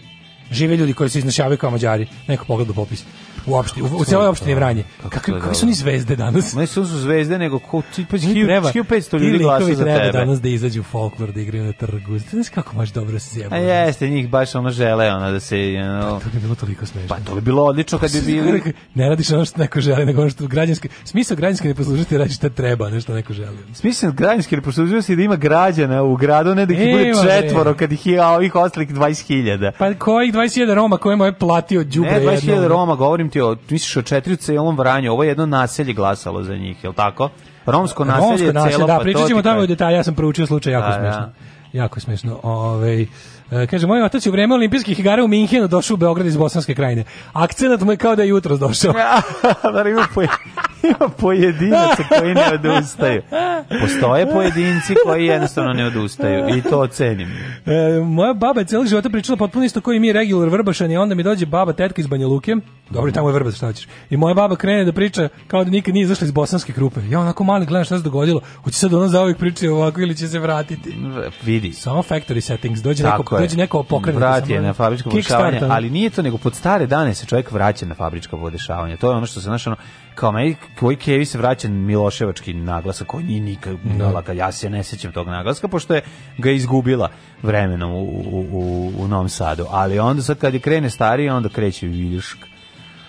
žive ljudi koji se iznašavaju kao Mađari. Neko pogleda popis u opštini, u, u celoj opštini Vranje. Kakve, kakve su ni zvezde danas? Ne su zvezde, nego ko, pa, 1500 ljudi glasa za tebe. danas da izađu u folklor, da igraju na trgu. Znaš kako baš dobro se zjebalo. A jeste, njih baš ono žele, ona da se... Ono, pa to bi bilo toliko smešno. Pa to bi bilo odlično kad bi bili... Ne radiš ono što neko želi, nego ono što građanski... Smisao građanske neposlužnosti da poslužiti da radi šta treba, nešto neko želi. Smisao građanski neposlužnosti je da, da ima građana u gradu, ne da ih bude četvoro, kad ih je ovih ostalih 20.000. Pa kojih 20.000 Roma kojima je platio džubre? Ne, 20.000 Roma, govorim govorim ti o, misliš o četiri u celom Vranju, ovo je jedno naselje glasalo za njih, jel tako? Romsko naselje, Romsko naselje celo, da, pa pričat tamo u detalj, ja sam proučio slučaj, jako da, da. smešno Jako smešno ovaj E, kaže, moj otac je u vreme olimpijskih igara u Minhenu došao u Beograd iz Bosanske krajine. Akcenat mu je kao da je jutro došao. Da, da ima, poje, ima pojedinaca koji ne odustaju. Postoje pojedinci koji jednostavno ne odustaju i to ocenim. E, moja baba je cijeli života pričala potpuno isto koji mi regular vrbašan i onda mi dođe baba tetka iz Banja Luke. Dobro, tamo je vrbaš, šta ćeš. I moja baba krene da priča kao da nikad nije izašla iz bosanske krupe. Ja onako mali gledam šta se dogodilo. Hoće sad ona ovih pričati ovako ili će se vratiti. Vidi. Samo factory settings. Dođe Tako neko fabrič, neko pokrene. Vratio je na fabričko podešavanje, ali nije to, nego pod stare dane se čovjek vraća na fabričko podešavanje. To je ono što se našao, kao meni, koji Kevi se vraća Miloševački naglasak, koji nije nikad da. kad ja se ne sećam tog naglaska, pošto je ga izgubila vremenom u, u, u, u Novom Sadu. Ali onda sad kad je krene stari, onda kreće Viljušk,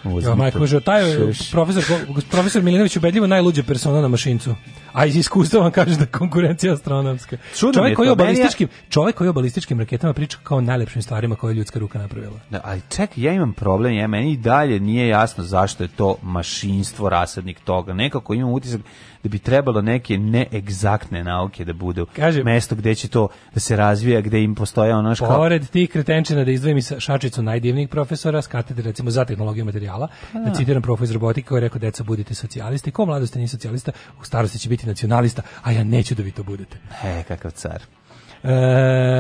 Ja, Michael Žota je profesor, profesor Milinović ubedljivo najluđa persona na mašincu. A iz iskustva vam kaže da konkurencija astronomska. Čudno čovjek koji je o balističkim, čovjek koji o balističkim raketama priča kao o najlepšim stvarima koje je ljudska ruka napravila. Da, ali ček, ja imam problem, ja meni dalje nije jasno zašto je to mašinstvo rasadnik toga. Nekako imam utisak da bi trebalo neke neegzaktne nauke da budu Kažem, mesto gde će to da se razvija, gde im postoje ono škala. Pored tih kretenčina da izdvojim iz šačicu najdivnijih profesora s katedre recimo za tehnologiju materijala, A. Pa da citiram profesor iz robotike koji je rekao deca budite socijalisti, ko mladosti nije socijalista, u starosti će biti nacionalista, a ja neću da vi to budete. E, kakav car. E,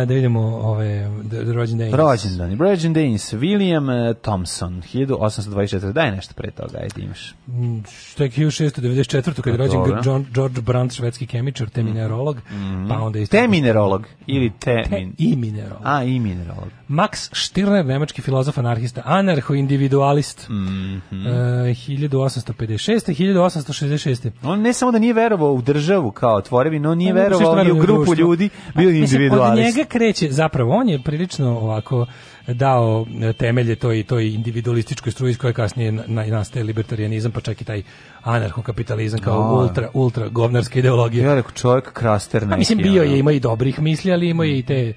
da vidimo ove rođendane. Rođendani. Rođendani William e, Thompson 1824. Daj nešto pre toga, ajde imaš. Mm, što je 1694. kada je rođen John, George Brandt, švedski kemičar, te mhm. minerolog, mm. pa onda isto... Te minerolog ili te... te i minerolog. A, i minerolog. Max Stirner, nemački filozof, anarhista, anarcho-individualist. Mm -hmm. uh, 1856. 1866. On ne samo da nije verovao u državu kao tvorevinu, no nije pa verovao ni u grupu ljudi, bio je individualist. Od njega kreće, zapravo, on je prilično ovako dao temelje toj, toj individualističkoj struji iz kasnije nastaje libertarianizam, pa čak i taj anarhokapitalizam kao no. Da. ultra, ultra govnarska ideologija. Ja rekao, čovjek kraster pa mislim, bio je, ima i dobrih misli, ali ima i te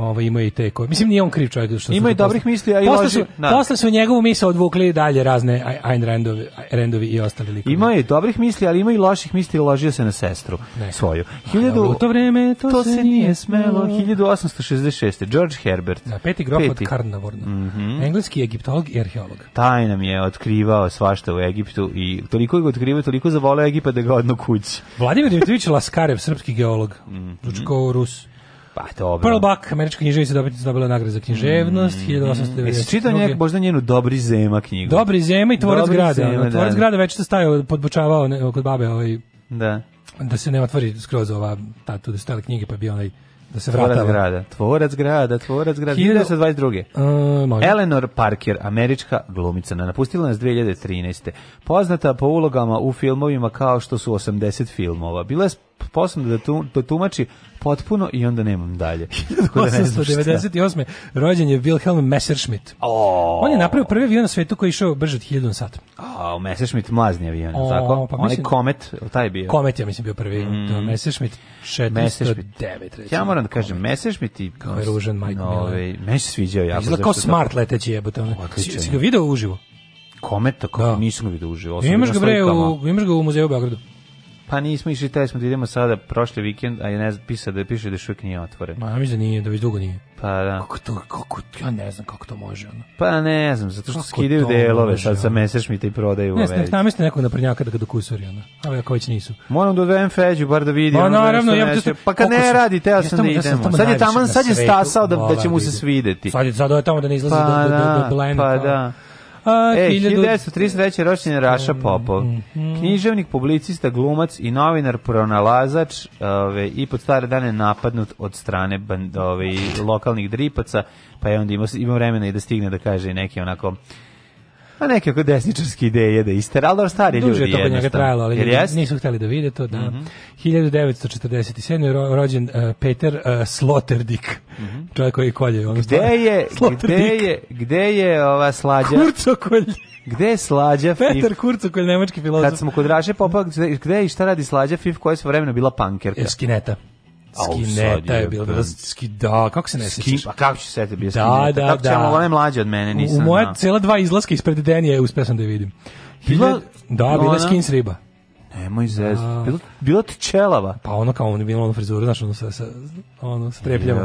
Ovo ovaj, ima i te koje. Mislim nije on kriv čovjek što Ima i dobrih misli, a i posle su, na. posle su njegovu misao odvukli dalje razne Ayn Randovi, Randovi i ostali likovi. Ima i dobrih misli, ali ima i loših misli, ložio se na sestru ne. svoju. 1000 u to vreme to, to se nije smelo. 1866. George Herbert. Da, peti grof peti. od Carnavorna. Mm -hmm. Engleski egiptolog i arheolog. Taj nam je otkrivao svašta u Egiptu i toliko ga otkrivao, toliko zavoleo Egipat da ga odno kući. Vladimir Dimitrijević Laskarev, srpski geolog. Mm -hmm. Rus. Pa dobro. Pearl Buck, američka književnica, dobila, Nobelove nagrade za književnost, mm. 1892. Jesi čitao njek, možda njenu Dobri zema knjigu? Dobri zema i Tvorac Dobri grada. Zema, da. tvorac da, grada već se stavio, podbučavao ne, kod babe ovaj, da. da se ne otvori skroz ova, ta, tu da stale knjige, pa bi onaj da se vrata. Tvorac grada, tvorac grada, tvorac grada. 1922. Uh, e, Eleanor Parker, američka glumica, napustila nas 2013. Poznata po ulogama u filmovima kao što su 80 filmova. Bila je posebno da, tu, da tumači potpuno i onda nemam dalje. 1898. Da rođen je Wilhelm Messerschmitt. Oh. On je napravio prvi avion na svetu koji je išao brže od 1000 sat. A, oh, Messerschmitt mazni avion, oh, tako? Pa Onaj komet, taj je bio. Komet je, mislim, bio prvi. Mm. To Messerschmitt 409, recimo. Ja moram da kažem, komet. Messerschmitt i... Kao je ružan, majko. No, ove, ovaj, meni se sviđao jako. Izgleda kao smart leteći jebote. Si, ga video uživo? Komet, tako da. nisam ga video uživo. Imaš ga, bre, u, imaš ga u muzeju u Beogradu. Pa nismo išli, te smo da idemo sada prošli vikend, a je ne znam, pisa da piše da još uvijek nije otvoren. Ma, ja mislim da nije, da već dugo nije. Pa da. Kako to, kako, ja ne znam kako to može. Ono. Pa ne znam, zato što kako skidaju delove, može, sad sa Messerschmitta i prodaju ne, ove. Ne, namestite nekog naprednjaka da ga dokusori, ono. ali ako već nisu. Moram da odvedem Feđu, bar da vidim. Pa naravno, ja nešto, pa kad ne radi, teo sam da idemo. Sad je taman, sad je stasao da, da će mu se svideti. Sad je, sad je tamo da ne izlazi do, do, do, do, do pa da e, 1933. ročen je Raša mm-hmm. Popov. Književnik, publicista, glumac i novinar, pronalazač ove, i pod stare dane napadnut od strane band, ove, lokalnih dripaca, pa je onda imao, imao vremena i da stigne da kaže neke onako A pa neke kod desničarske ideje da iste, ali dobro stari ljudi. Duže je to kod njega trajalo, ali ljudi nisu hteli da vide to, da. Mm -hmm. 1947. je rođen uh, Peter uh, e, Sloterdik, mm -hmm. čovjek koji kolje. Ono gde, je, gde je, gde je ova slađa? Kurco kolje. Gde je slađa Peter Fif? Petar Kurcu, koji je nemački filozof. Kad smo kod Raše Popa, gde i šta radi slađa Fif koja je svojevremeno bila pankerka? Skineta. Skineta je bila, da, ski, da, kako se ne sjećaš? Pa kako ću se setiti, bio da, Da, da, da. ona je mlađa od mene, nisam. U moja cela dva izlaska ispred Denije je sam da je vidim. Bila, da, bila je skins riba. Nemoj da. zez. Bilo, bilo ti čelava. Pa ono kao ono, bilo ono frizura, znaš, ono sa, sa, ono, strepljava.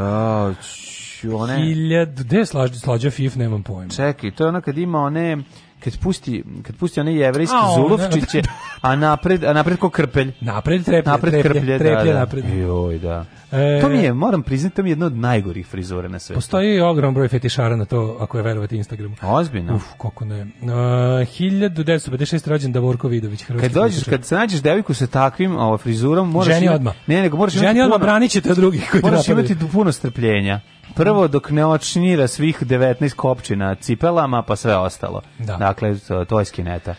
Ja, ću, one... Hiljad, gde je slađa, slađa FIF, nemam pojma. Čekaj, to je ono kad ima one kad pusti kad pusti onaj jevrejski zulufčiće, a napred a napred ko krpelj. Napred treplje, napred treplje, da, treplje, da. napred. Joj, da. E, to mi je, moram priznati, to mi je jedno od najgorih frizura na svetu. Postoji i ogrom broj fetišara na to, ako je verovati Instagramu. Ozbiljno. Uf, koliko ne. E, uh, 1956. rođen Davorko Vidović, Kad dođeš, kad se nađeš devojku sa takvim ovo, frizurom, moraš... Ženi odmah. Ne, nego moraš... Ženi odmah, branit ćete od drugih koji Moraš imati puno strpljenja. Prvo dok ne očinira svih 19 kopčina cipelama, pa sve ostalo. Da. Dakle, to, je skineta.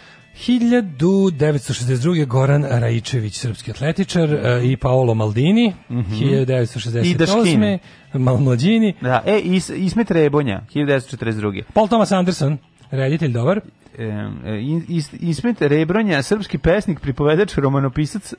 1962. Goran Rajičević, srpski atletičar, mm. i Paolo Maldini, mm -hmm. 1968. I Mal da Mlađini. Da, e, Is Isme Rebonja, 1942. Paul Thomas Anderson, reditelj dobar. E, Ismet Rebronja, srpski pesnik, pripovedač, romanopisac,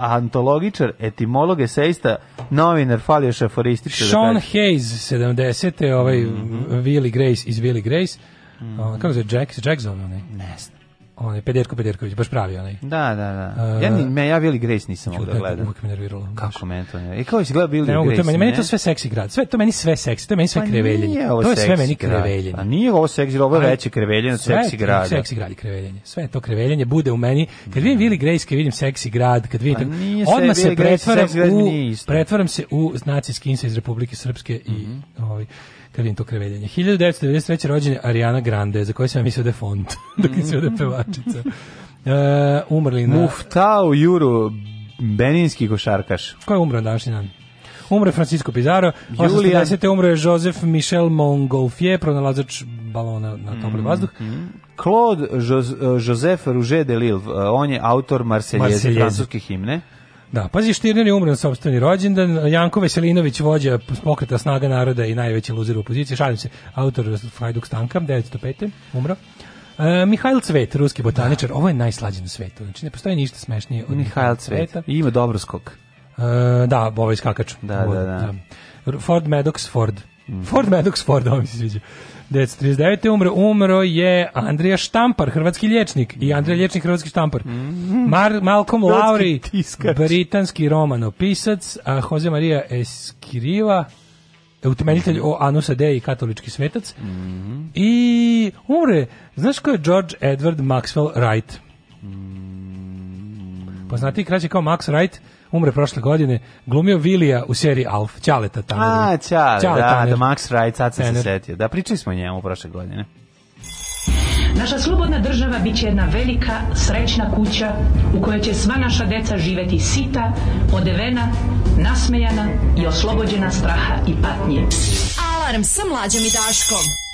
antologičar, etimolog, eseista, novinar, falio šaforističar. Da Sean da Hayes, 70. Ovaj mm -hmm. Willie Grace iz Willy Grace. Mm -hmm. Kako se Jack, Jackson? Ne, ne znam onaj Pederko Pederković, baš pravi onaj. Da, da, da. Uh, ja ni me ja Billy Grace nisam mogao da gledam. Uvek me nerviralo. Kako meni to ne? I kako si gledao Billy ne, Grace? To meni, meni to sve seksi grad. Sve to meni sve seksi, to meni sve pa kreveljenje. To je sve meni kreveljenje. A nije ovo seksi, ovo je veće kreveljenje od seksi grada. Seksi grad i kreveljenje. Sve to kreveljenje bude u meni. Kad vidim Billy da. Grace, kad vidim seksi grad, kad vidim pa tako, odmah se pretvaram u pretvaram se u naciski iz Republike Srpske i mhm. ovaj kad vidim to kreveljenje. 1993. rođen Ariana Grande, za koju sam ja mislio da je font, dok je da je pevačica. Uh, umrli na... Muftao Juru, beninski košarkaš. Ko je umro današnji dan? Umre Francisco Pizarro, 1810. umro je Joseph Michel Montgolfier, pronalazač balona na topli mhm. vazduh. Mm -hmm. Claude Joseph Rouget de Lille, e, on je autor Marseljeze, francuske himne. Da, pazi Štirner je umren sopstveni rođendan, Janko Veselinović vođa pokreta snaga naroda i najveći luzer u opoziciji, šalim se, autor Hajduk Stanka, 905. umro. Uh, e, Mihajl Cvet, ruski botaničar, da. ovo je najslađe na svetu. Znači ne postoji ništa smešnije od Mihajl Cveta. I ima dobro skok. Uh, da, ovaj skakač. Da, da, da, da, Ford Maddox Ford. Mm. Ford Maddox Ford, ovo mi se sviđa. 1939. umro, umro je Andrija Štampar, hrvatski liječnik i Andrija liječnik hrvatski štampar. Mhm. Mar, Malcolm Lowry, britanski romanopisac, a Jose Maria Eskiriva, utemeljitelj o Anusa Dei katolički svetac. Mhm. I umre, znaš ko je George Edward Maxwell Wright? Mhm. Poznati kraće kao Max Wright, umre prošle godine, glumio Vilija u seriji Alf, Ćaleta tamo. A, Ćale, Ćale da, da, Max Wright, sad sam se setio. Da, pričali smo o njemu prošle godine. Naša slobodna država biće jedna velika, srećna kuća u kojoj će sva naša deca živeti sita, odevena, nasmejana i oslobođena straha i patnje. Alarm sa mlađom i daškom.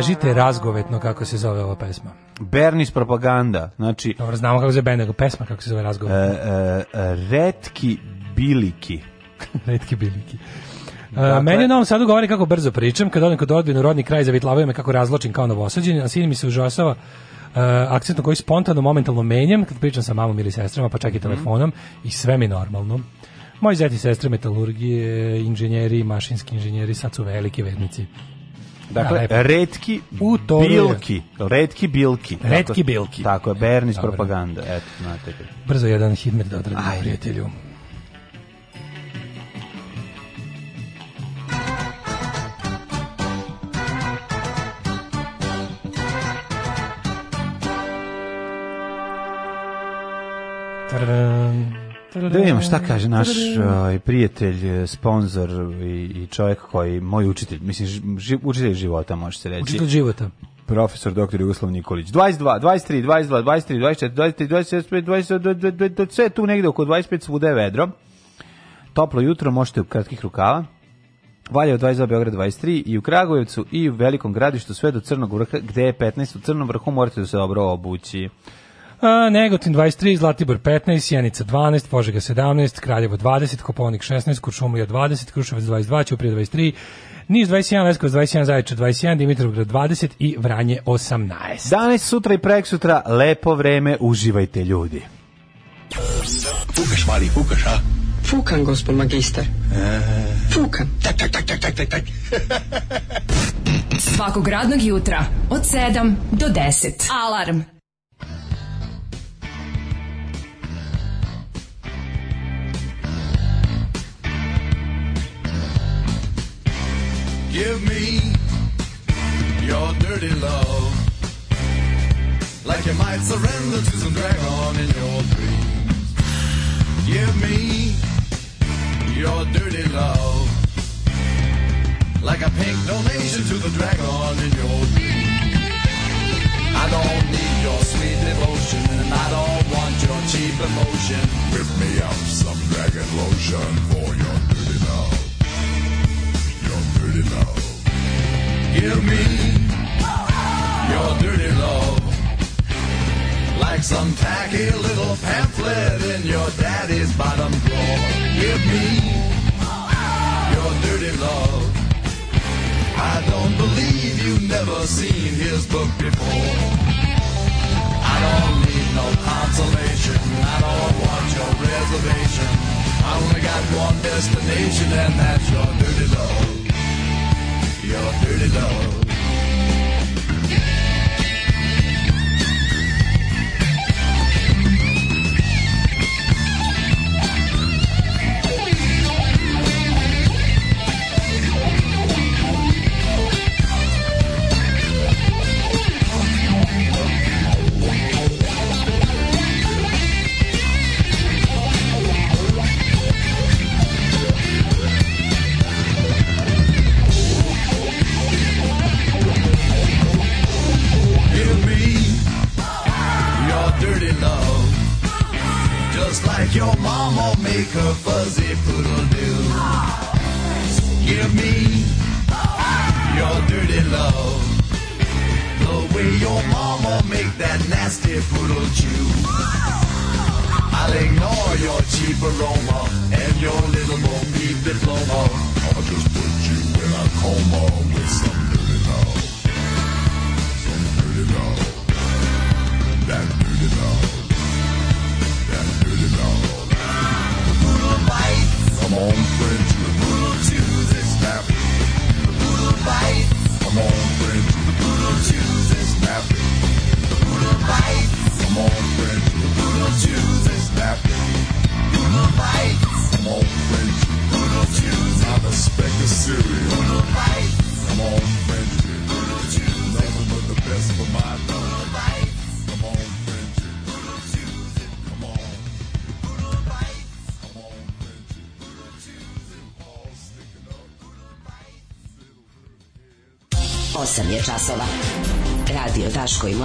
Tražite razgovetno kako se zove ova pesma. Bernis propaganda. Znači, Dobro, znamo kako se bend, pesma kako se zove razgovetno. E, e, retki biliki. Retki biliki. E, dakle. Meni u Novom Sadu govori kako brzo pričam, kad odem kod odbinu rodni kraj zavitlavaju me kako razločim kao novosađen, a sin mi se užasava uh, e, akcentno koji spontano momentalno menjam kad pričam sa mamom ili sestrama, pa čak i mhm. telefonom mm. i sve mi normalno. Moji zeti sestre metalurgije, inženjeri, mašinski inženjeri, sad su velike vednici. Dakle, da, retki u to bilki, redki bilki. Redki bilki. Tako je, Bernis Dobre. propaganda. Eto, znate. Brzo jedan hitmer da odradimo, prijatelju. Tadam. Da imam šta kaže naš uh, prijatelj, sponzor i, i čovjek koji, moj učitelj, mislim, ži, učitelj života, može se reći. Učitelj života profesor dr. Jugoslav Nikolić. 22, 23, 22, 23, 24, 23, 25, 25, 25, sve tu negde oko 25 svuda vedro. Toplo jutro, možete u kratkih rukava. Valjevo 22, Beograd 23 i u Kragujevcu i u Velikom gradištu sve do Crnog vrha, gde je 15 u Crnom vrhu, morate da se dobro obući. A, Negotin 23, Zlatibor 15, Sjenica 12, Požega 17, Kraljevo 20, Koponik 16, Kuršumlija 20, Kruševac 22, Ćuprija 23, Niš 21, Leskovac 21, Zaječar 21, Dimitrovgrad 20 i Vranje 18. Danas, sutra i prek sutra, lepo vreme, uživajte ljudi. Fukaš, mali, fukaš, a? Fukan, gospod magister. E... Fukan. Tak, tak, tak, tak, tak, tak, tak. Svakog radnog jutra od 7 do 10. Alarm. Give me your dirty love. Like you might surrender to some dragon in your dreams. Give me your dirty love. Like a pink donation to the dragon in your dreams. I don't need your sweet devotion, and I don't want your cheap emotion. Whip me up some dragon lotion for your dirty love dirty love. Give me your dirty love. Like some tacky little pamphlet in your daddy's bottom drawer. Give me your dirty love. I don't believe you've never seen his book before. I don't need no consolation. I don't want your reservation. I only got one destination, and that's your dirty love your dirty love.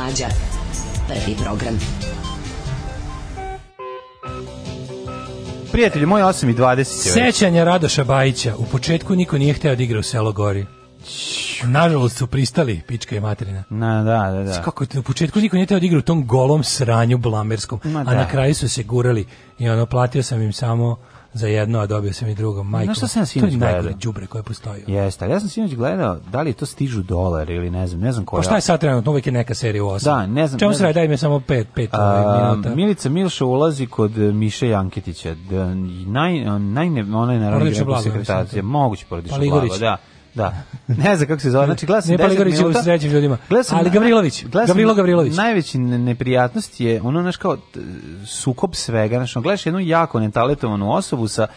Mlađa. Prvi program. Prijatelji, moj 8 i 20. Sećanje Radoša Bajića. U početku niko nije hteo da igra u selo Gori. Nažalost su pristali, pička je materina. Na, da, da, da. Kako, u početku niko nije teo da igra u tom golom sranju blamerskom, Ma, a na da. kraju su se gurali i ono, platio sam im samo za jedno, a dobio sam i drugo. Majko, no, što sam sinoć to je najgore đubre koje postoji. Jeste, ja sam sinoć gledao, da li to stižu dolar ili ne znam, ne znam koja. Pa šta je sad trenutno, uvek je neka serija u 8. Da, ne znam. Čemu se radi, daj mi samo 5 5 ovaj, minuta. Milica Milša ulazi kod e, Miše Janketića, da, naj, naj, ona je naravno sekretarica, moguće porodično pa glava, da. Da. Ne znam kako se zove. Znači, gledam 10 minuta. srećim ljudima. Gledam, Ali Gavrilović. Gledam, Gavrilo Gavrilović. Najveći neprijatnost je ono, znaš, kao sukob svega. Znaš, gledaš jednu jako netalentovanu osobu sa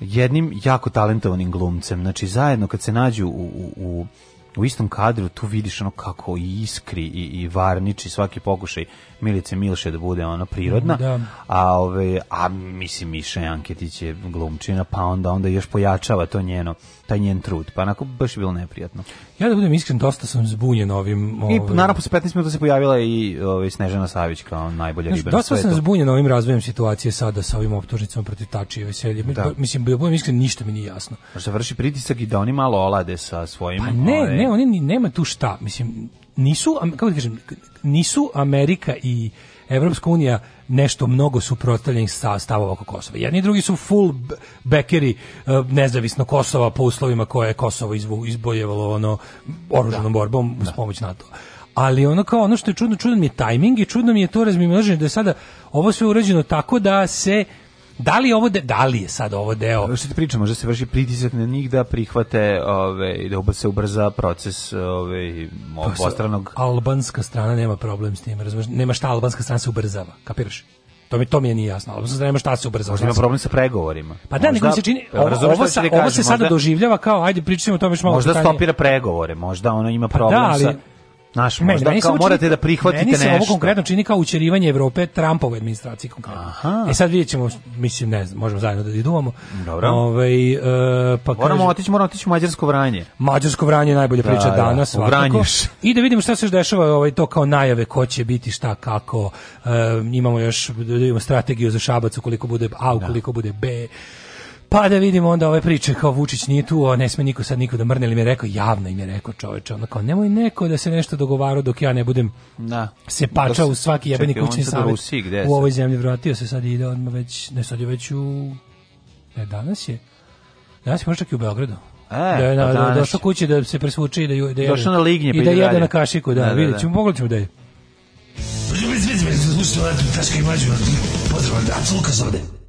jednim jako talentovanim glumcem. Znači, zajedno kad se nađu u, u, u u istom kadru tu vidiš ono kako i iskri i, i varniči svaki pokušaj Milice Milše da bude ona prirodna, da. a, ove, a mislim Miša Janketić je glumčina, pa onda, onda još pojačava to njeno, taj njen trud, pa onako baš je bilo neprijatno. Ja da budem iskren, dosta sam zbunjen ovim... Ovim... I ovaj- naravno, posle 15 minuta se pojavila i ove, ovaj, Snežana Savić kao najbolja znači, riba na svetu. Dosta sam zbunjen ovim razvojem situacije sada sa ovim optužnicama protiv Tači i Veselje. Da. Mislim, da budem iskren, ništa mi nije jasno. Možda vrši pritisak i da oni malo olade sa svojim... Pa ne, ove... Ovaj- ne, oni nema tu šta. Mislim, nisu, kako da kažem, nisu Amerika i Evropska unija nešto mnogo suprotstavljenih stavova oko Kosova. Jedni i drugi su full bekeri e, nezavisno Kosova po uslovima koje je Kosovo izvu, izbojevalo ono oružanom da. borbom da. uz pomoć NATO. Ali ono kao ono što je čudno, čudan mi je tajming i čudno mi je to razmimoilaženje da je sada ovo sve urađeno tako da se Da li ovo de, da li je sad ovo deo? Što ti pričamo, da se vrši pritisak na njih da prihvate, ovaj da se ubrza proces ove, pa obostranog. Albanska strana nema problem s tim, razumeš? Nema šta albanska strana se ubrzava, kapiraš? To mi to mi je nije jasno. Albanska strana nema šta da se ubrzava. Možda ima problem sa pregovorima. Pa da, možda, se čini ovo, ovo, sa, da ovo se sada doživljava kao ajde pričajmo o tome još malo. Možda stopira pregovore, možda ono ima problem pa da, ali, sa Naš, meni, možda meni kao morate da prihvatite meni nešto. Meni se ovo konkretno čini kao učerivanje Evrope Trumpove administracije konkretno. Aha. E sad vidjet ćemo, mislim, ne znam, možemo zajedno da iduvamo. Dobro. Ove, ovaj, e, pa moramo otići, moramo otići u Mađarsko vranje. Mađarsko vranje je najbolja priča da, da, danas. Da, I da vidimo šta se još dešava, ovaj, to kao najave, ko će biti, šta, kako. E, imamo još da imamo strategiju za Šabac, ukoliko bude A, da. ukoliko da. bude B Pa da vidimo onda ove priče kao Vučić nije tu, a ne sme niko sad niko da mrne, ili mi je rekao, javno im je rekao čoveče, onda kao nemoj neko da se nešto dogovara dok ja ne budem da. se pačao u svaki jebeni čekaj, kućni savjet Rusiji, gde u ovoj zemlji, vratio se sad ide odmah već, ne sad je već u, ne danas je, danas je možda čak i u Beogradu. E, da je na, da, došao kući da se presvuče i da, ju, da jede, na lignje, i da jede na kašiku, da, da, vidjet ćemo, pogledat ćemo da je. Pozdrav, da, apsolutno sam ovde.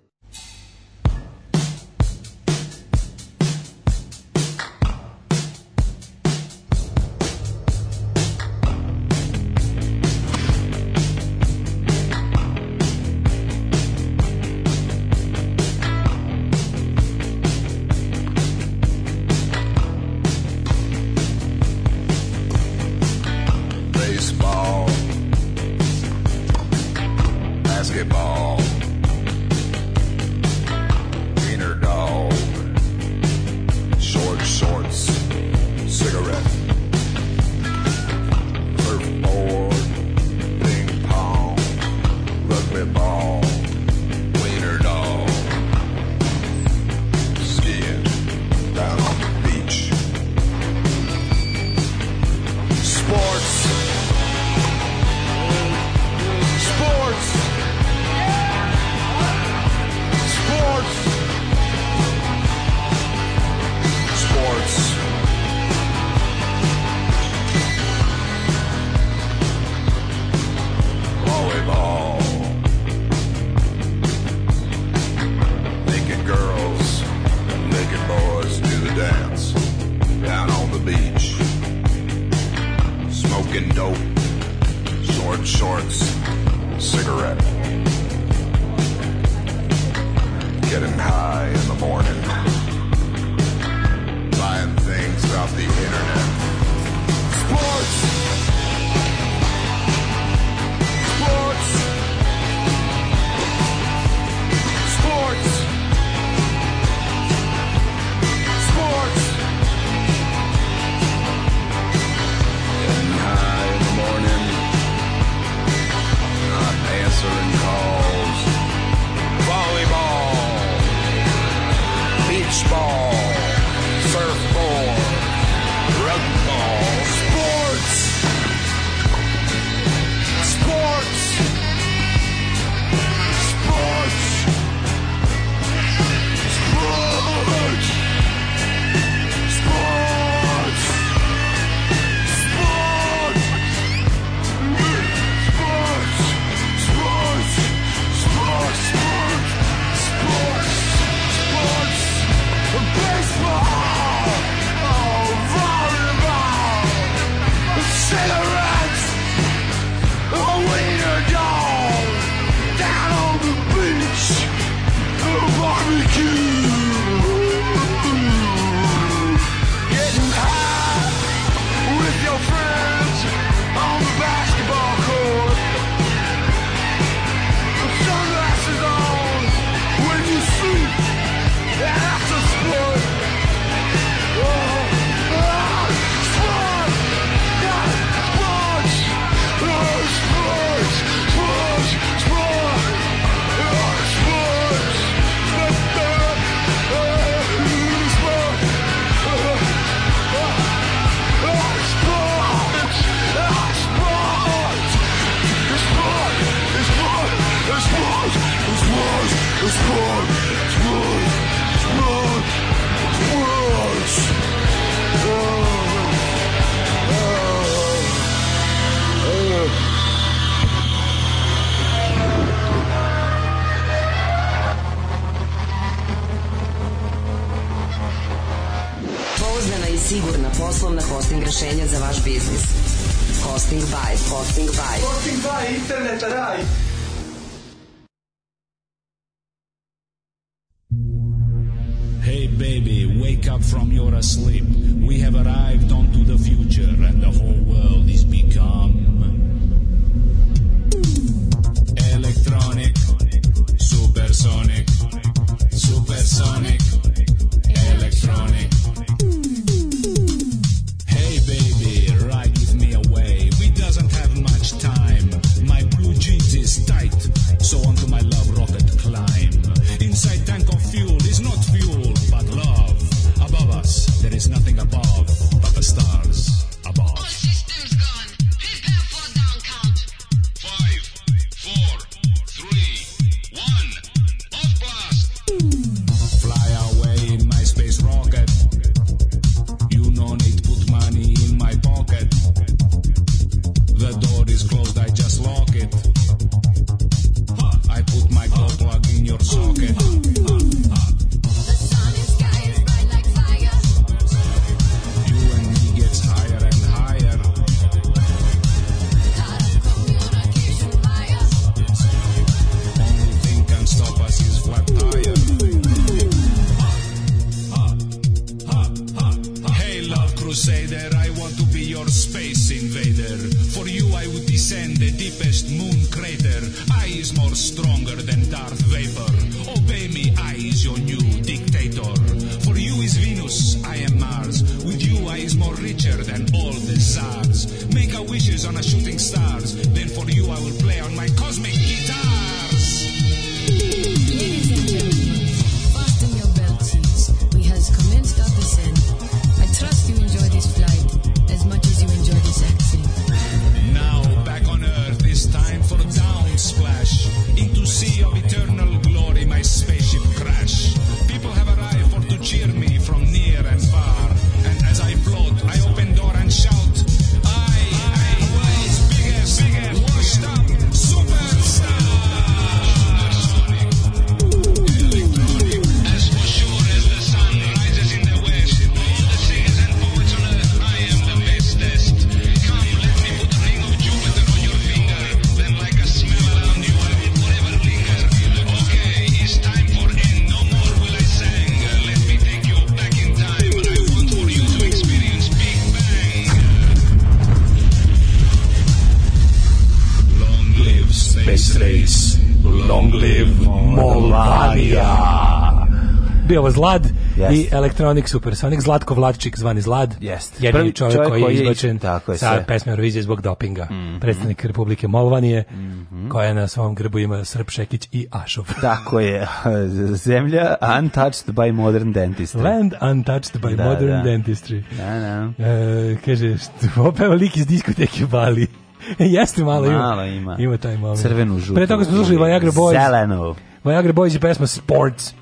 Yes. I Electronic Supersonic, Zlatko Vladčik, zvani Zlad, yes. jedini čovjek, čovjek, koji je izbačen tako sa pesme Eurovizije zbog dopinga. Mm -hmm. Predstavnik Republike Molvanije, mm -hmm. koja na svom grbu ima Srp Šekić i Ašov. Tako je. Zemlja untouched by modern dentistry. Land untouched by da, modern da. dentistry. Da, da. E, kaže, opeva lik iz diskoteke Bali. Jeste malo, malo ima. ima. taj malo. Crvenu žutu. Pre toga smo slušali Viagra Boys. Zelenu. Viagra Boys je pesma Sports.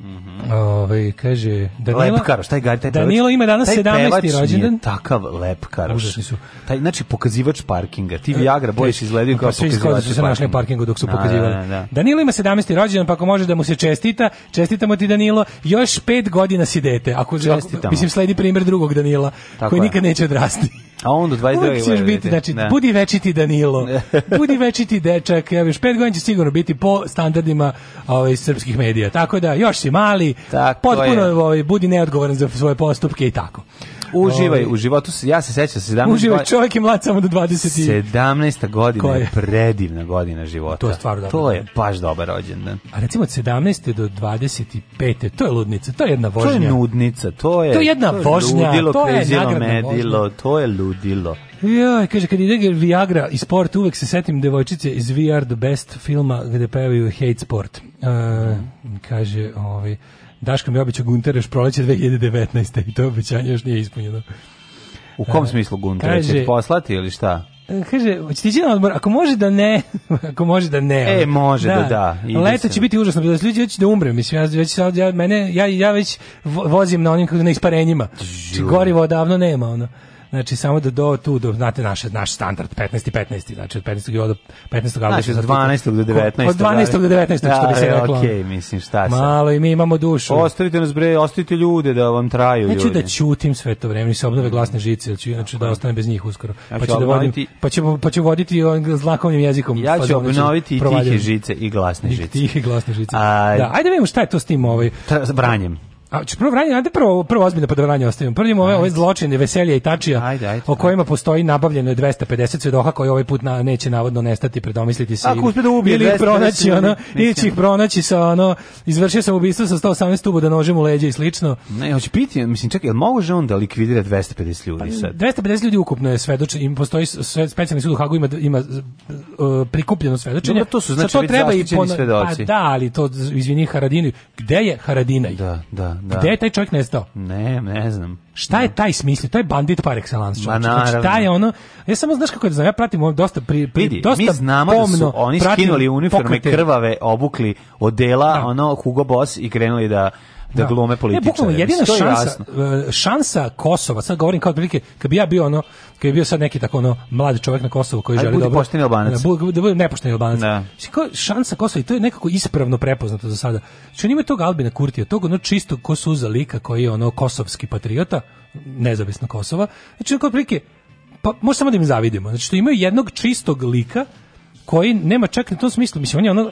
Mm -hmm. kaže Danilo, lepkar, šta je Gari, taj Danilo pevač, ima danas 17. rođendan. takav lepkar. Užasni su. Taj znači pokazivač parkinga. Ti Viagra bojiš izgledaju pa kao pokazivač. Pa su se našli parkingu dok su na, da, da, pokazivali. Na, da, na, Danilo ima 17. rođendan, pa ako može da mu se čestita, čestitamo ti Danilo, još 5 godina si dete. Ako, ako mislim sledi primer drugog Danila Tako koji je. nikad neće odrasti. A on do 22. Uvijek ćeš biti, znači, ne. budi večiti Danilo, budi večiti dečak, ja još pet godina će sigurno biti po standardima ovaj, srpskih medija. Tako da, još si si mali, tako potpuno je. Ovaj, budi neodgovoran za svoje postupke i tako. Uživaj ovaj. u životu. Ja se sećam 17. Uživaj, čovjek je mlad samo do 20. 17. godina je predivna godina života. To je stvar dobro. To je baš dobar rođendan. A recimo od 17. do 25. to je ludnica, to je jedna vožnja. To je nudnica, to je To je jedna to je vožnja, ludilo, to je medilo, to je ludilo. Ja, kaže, kad ide Viagra i sport, uvek se setim devojčice iz VR The Best filma gde pevaju Hate Sport. E, kaže, ovi, ovaj, Daško mi običao Guntereš proleće 2019. I to obećanje još nije ispunjeno. U kom e, smislu Guntereš? Će poslati ili šta? E, kaže, hoće ti na odmor? Ako može da ne, ako može da ne. E, može da, da. da Leto će biti užasno, da ljudi hoće da umre, mislim, ja već sad, ja, mene, ja, ja već vozim na onim na isparenjima. Či znači, gorivo odavno nema, ono. Znači samo da do tu do znate naš naš standard 15 i 15, znači od 15. do 15. avgusta znači, 12. Da do 19. Od 12. do 19. što bi se da, e, reklo. Okej, mislim šta se. Malo i mi imamo dušu. Ostavite nas bre, ostavite ljude da vam traju ljudi. Neću da ćutim sve to vreme, se obnove mm. glasne žice, znači inače da ostane bez njih uskoro. Pa ću da vodim, pa ćemo pa ćemo voditi zlakovnim jezikom. Ja pa ću da obnoviti i tihe žice i glasne žice. Tihe glasne žice. Da, ajde vidimo šta je to s tim ovaj branjem. A ću prvo vranje, ajde prvo, prvo ozbiljno podvranje ostavimo. Prvo ove, ove zločine, veselje i tačija, ajde, ajde, o kojima ajde. postoji nabavljeno je 250 svedoha koji ovaj put na, neće navodno nestati, predomisliti se. Ako uspe da ubije ili pronaći, ono, ili ih pronaći sa, ono, izvršio sam ubistvo sa 118 uboda nožem u leđa i slično. Ne, hoće piti, mislim, čekaj, jel može on da likvidira 250 ljudi pa, sad? 250 ljudi ukupno je svedoči, im postoji sve, specijalni sud u Hagu ima, ima uh, prikupljeno svedočenje. Dobro, to su znači to treba i pona... svedoci. Pa da, ali to, izvinite Haradini, gde je Haradinaj? Da, da da. Gde je taj čovjek nestao? Ne, ne znam. Šta je taj smislio? To je bandit par excellence. Čovječ. Ma znači, naravno. Znači, je ono... Ja samo znaš kako je da znam, ja pratim ovo dosta pri, pri Vidi, dosta mi znamo pomno, da su oni skinuli uniforme pokrete. krvave, obukli odela, da. ono Hugo Boss i krenuli da da, da glume e, političare. Ne, jedina šansa, je šansa Kosova, sad govorim kao prilike, kad bi ja bio ono, kad bi bio sad neki tako ono mladi čovjek na Kosovu koji Aj, želi dobro. Pošteni Albanac. Da, bude, da nepošteni Albanac. Da. šansa Kosova i to je nekako ispravno prepoznato za sada. Što znači, ima tog Albina Kurtija, tog ono čistog kosuza lika koji je ono kosovski patriota, nezavisno Kosova. Znači, kao prilike, pa možemo samo da im zavidimo. Znači, što imaju jednog čistog lika koji nema čak na tom smislu, mislim, on je ono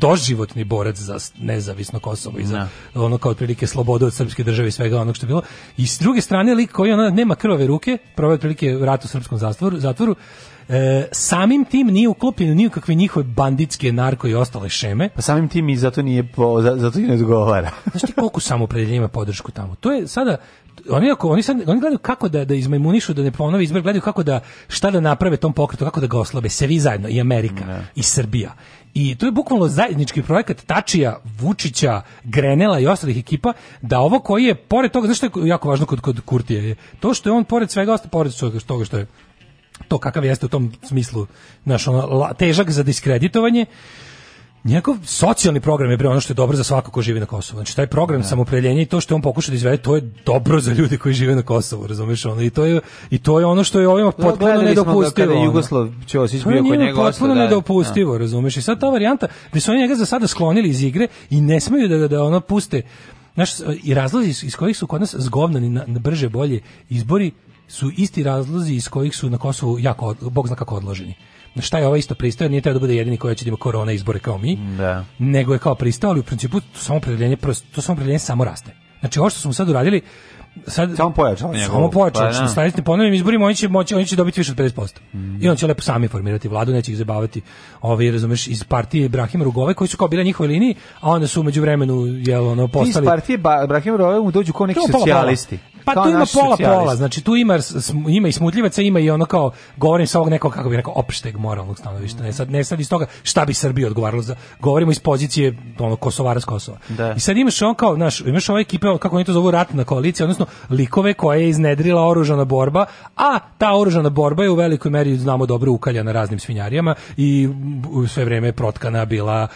doživotni borac za nezavisno Kosovo i za no. Da. ono kao otprilike slobodu od srpske države i svega onog što bilo. I s druge strane lik koji ona nema krvave ruke, proveo otprilike rat u srpskom zatvoru, zatvoru E, samim tim nije uklopljen ni u kakve njihove banditske narko i ostale šeme. Pa samim tim i zato nije po, zato i ne odgovara. Znaš ti koliko samo ima podršku tamo? To je sada oni ako oni sad oni gledaju kako da da izmajmunišu da ne ponovi izbor, gledaju kako da šta da naprave tom pokretu, kako da ga oslabe, svi zajedno i Amerika ne. Da. i Srbija. I to je bukvalno zajednički projekat Tačija, Vučića, Grenela i ostalih ekipa da ovo koji je pored toga znači što je jako važno kod kod Kurtije je to što je on pored svega ostao pored toga što je to kakav jeste u tom smislu naš ono, težak za diskreditovanje Njegov socijalni program je bre ono što je dobro za svako ko živi na Kosovu. Znači taj program da. samopreljenja i to što on pokušao da izvede, to je dobro za ljude koji žive na Kosovu, razumeš ono? I to je i to je ono što je ovima da, potpuno nedopustivo. Da Jugoslav Ćosić bio kod njega potpuno da, nedopustivo, da. razumeš? I sad ta varijanta mi su njega za sada sklonili iz igre i ne smeju da da ona puste Znaš, i razlozi iz, iz kojih su kod nas zgovnani na, na brže bolje izbori su isti razlozi iz kojih su na Kosovu jako, bog zna kako odloženi. Šta je ovo ovaj isto pristao, nije treba da bude jedini koji će da ima korona izbore kao mi, da. nego je kao pristao, ali u principu to samo predeljenje, to samo predeljenje samo raste. Znači, ovo što smo sad uradili, sad samo pojačao njegov. Samo pojačao. Pa, Sledeći da. znači, ponovim izborima oni će moći oni će dobiti više od 50%. Mm. I on će lepo sami formirati vladu, neće ih zabavati ovi, ovaj, razumeš, iz partije Ibrahim Rugove koji su kao bila njihovoj liniji, a onda su međuvremenu jelo jel ono postali Iz partije Ibrahim Rugove mu dođu kao neki socijalisti. Pa tu ima pola pola, znači tu ima ima i smutljivaca, ima i ono kao govorim sa ovog nekog kako bi rekao opšteg moralnog stanovišta. Ne sad ne sad iz toga šta bi Srbija odgovarala za govorimo iz pozicije ono Kosovara s Kosova. Da. I sad imaš on kao, znaš, imaš ove ekipe kako oni to zovu ratna koalicija, odnosno odnosno likove koje je iznedrila oružana borba, a ta oružana borba je u velikoj meri znamo dobro ukaljana raznim svinjarijama i sve vreme je protkana bila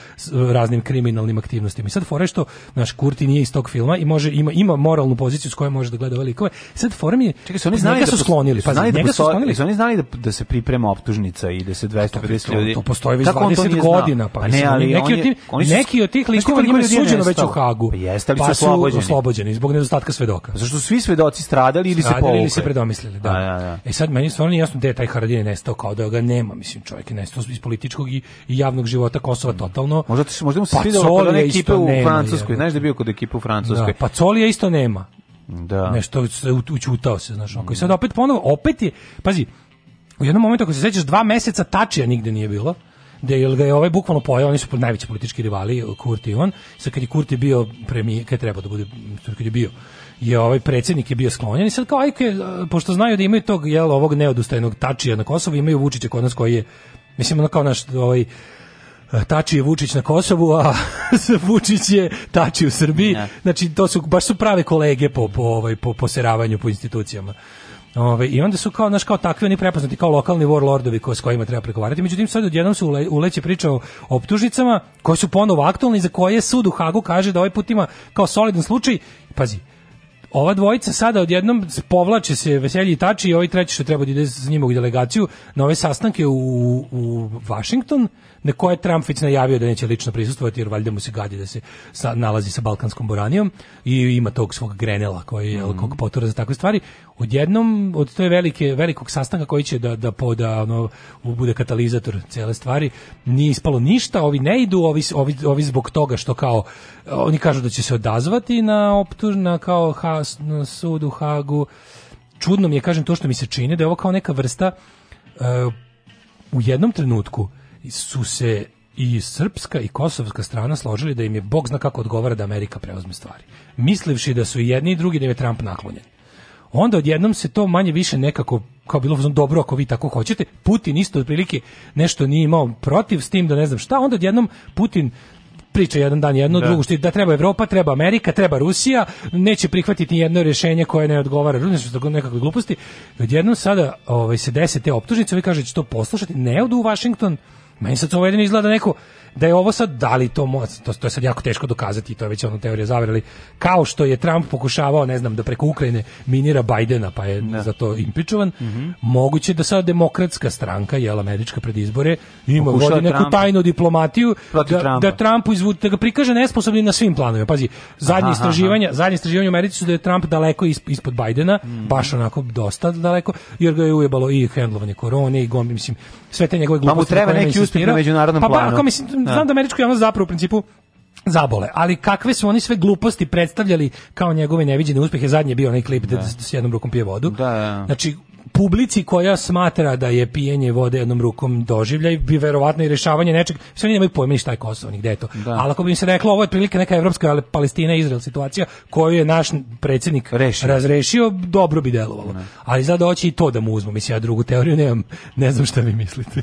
raznim kriminalnim aktivnostima. I sad fore što naš Kurti nije iz tog filma i može ima ima moralnu poziciju s kojom može da gleda ove Sad fore mi je Čekaj, su oni znali da su sklonili, pa znali da su sklonili, oni znali da da se priprema optužnica i da se 250 pa ljudi. To postoji već 20 godina, pa, pa ne, ali neki od tih neki od tih likova njima suđeno već u Hagu. Pa jeste, ali su oslobođeni. Pa oslobođeni zbog nedostatka svedoka. Zašto su svi svedoci stradali ili stradali se povukli. ili se predomislili, da. A, da, da. E sad, meni stvarno nije jasno gde je taj Haradin je nestao, kao da ga nema, mislim, čovjek je nestao iz političkog i, i javnog života Kosova mm. totalno. Možda, možda mu se svidalo kod ekipe u Francuskoj, znaš da je bio kod ekipe u Francuskoj. Da, Pacolija isto nema. Da. Nešto se učutao se, znaš, mm. I sad opet ponovo, opet je, pazi, u jednom momentu, ako se sećaš, dva meseca tačija nigde nije bilo, da je ga je ovaj bukvalno pojao, oni su najveći politički rivali, Kurti i on, sad kad je Kurti bio premijer, kad je trebao da bude, kad je bio je ovaj predsjednik je bio sklonjen i sad kao ajke, eh, pošto znaju da imaju tog jel, ovog neodustajnog tačija na Kosovu, imaju Vučića kod nas koji je, mislim, ono kao naš ovaj, eh, Tači je Vučić na Kosovu, a Vučić je Tači u Srbiji. Ja. Znači, to su, baš su prave kolege po, po, ovaj, po poseravanju po institucijama. Ove, ovaj, I onda su kao, naš, kao takvi oni prepoznati kao lokalni warlordovi ko, s kojima treba pregovarati. Međutim, sad odjednom su ule, uleće priča o optužnicama koje su ponovo aktualne i za koje sud u Hagu kaže da ovaj put ima kao solidan slučaj. Pazi, Ova dvojica sada odjednom povlače se Veselji i Tači i ovaj treći što treba da ide s njim u delegaciju na ove sastanke u, u Washington na koje Trump već najavio da neće lično prisustvovati jer valjda mu se gadi da se sa, nalazi sa balkanskom boranijom i ima tog svog grenela koji je mm potura za takve stvari. Odjednom od te velike velikog sastanka koji će da da poda da, ono bude katalizator cele stvari, nije ispalo ništa, ovi ne idu, ovi, ovi, ovi zbog toga što kao oni kažu da će se odazvati na optuž na kao has, na sudu Hagu. Čudno mi je kažem to što mi se čini da je ovo kao neka vrsta uh, u jednom trenutku su se i srpska i kosovska strana složili da im je bog zna kako odgovara da Amerika preuzme stvari. Mislivši da su i jedni i drugi da im je Trump naklonjen. Onda odjednom se to manje više nekako kao bilo dobro ako vi tako hoćete. Putin isto otprilike nešto nije imao protiv s tim da ne znam šta. Onda odjednom Putin priča jedan dan jedno, da. drugo što da treba Evropa, treba Amerika, treba Rusija, neće prihvatiti jedno rješenje koje ne odgovara Rusiji, nekakve gluposti. Odjednom sada ovaj, se desete te optužnice, vi kažete da to poslušati, ne odu u Vašington, Meni sad ovo ovaj jedino izgleda neko da je ovo sad dali to moć, to, to je sad jako teško dokazati i to je već ono teorija zaverali. Kao što je Trump pokušavao, ne znam, da preko Ukrajine minira Bajdena, pa je da. za to impičovan, mm -hmm. moguće da sad demokratska stranka, jel američka pred izbore, ima vodi neku da, da Trump. tajnu diplomatiju da, da Trumpu izvu, da ga prikaže nesposobnim na svim planovima. Pazi, zadnje aha, istraživanja, aha. zadnje istraživanja u Americi su da je Trump daleko ispod Bajdena, mm -hmm. baš onako dosta daleko, jer ga je ujebalo i hendlovanje korone i gom, mislim, sve te njegove pa gluposti. Ma mu treba neki uspjeh na međunarodnom pa, planu. Pa, ako mislim, da. znam da američka javnost zapravo u principu zabole. Ali kakve su oni sve gluposti predstavljali kao njegove neviđene uspehe. Zadnji je bio onaj klip da, s jednom rukom pije vodu. Da, da. Znači, publici koja smatra da je pijenje vode jednom rukom doživljaj bi verovatno i rešavanje nečeg, sve oni nemaju pojma šta je Kosovo, nigde je to. Da. Ali ako bi im se reklo ovo je otprilike neka evropska ali Palestina Izrael situacija koju je naš predsjednik Rešio. razrešio, dobro bi delovalo. Ne. Da. Ali sad hoće i to da mu uzmu, mislim ja drugu teoriju nemam, ne znam šta vi mislite.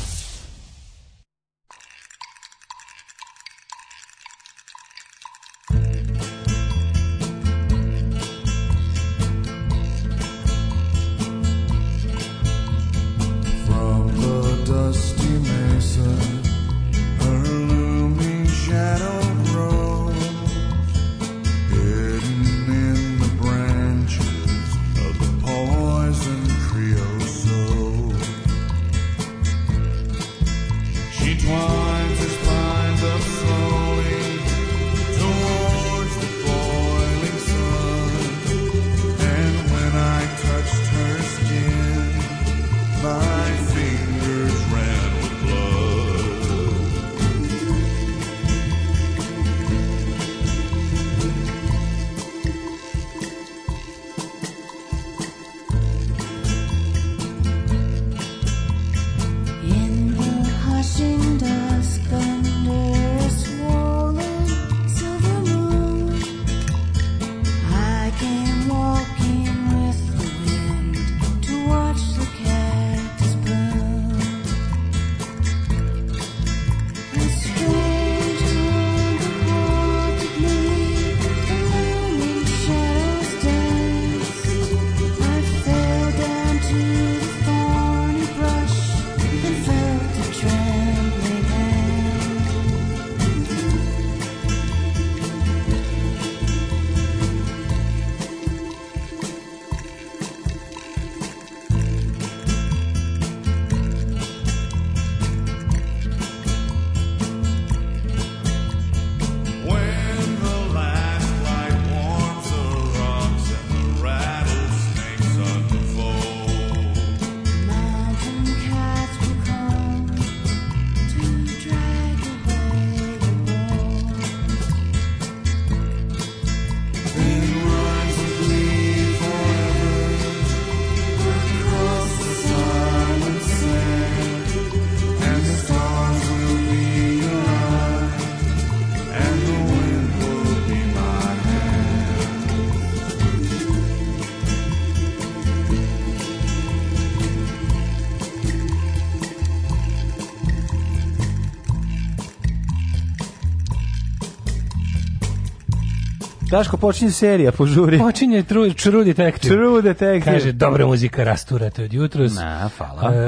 shadow Daško, počinje serija, požuri. Počinje tru, True Detective. True Detective. Kaže, dobra muzika rasturate od jutros. Na, hvala. E,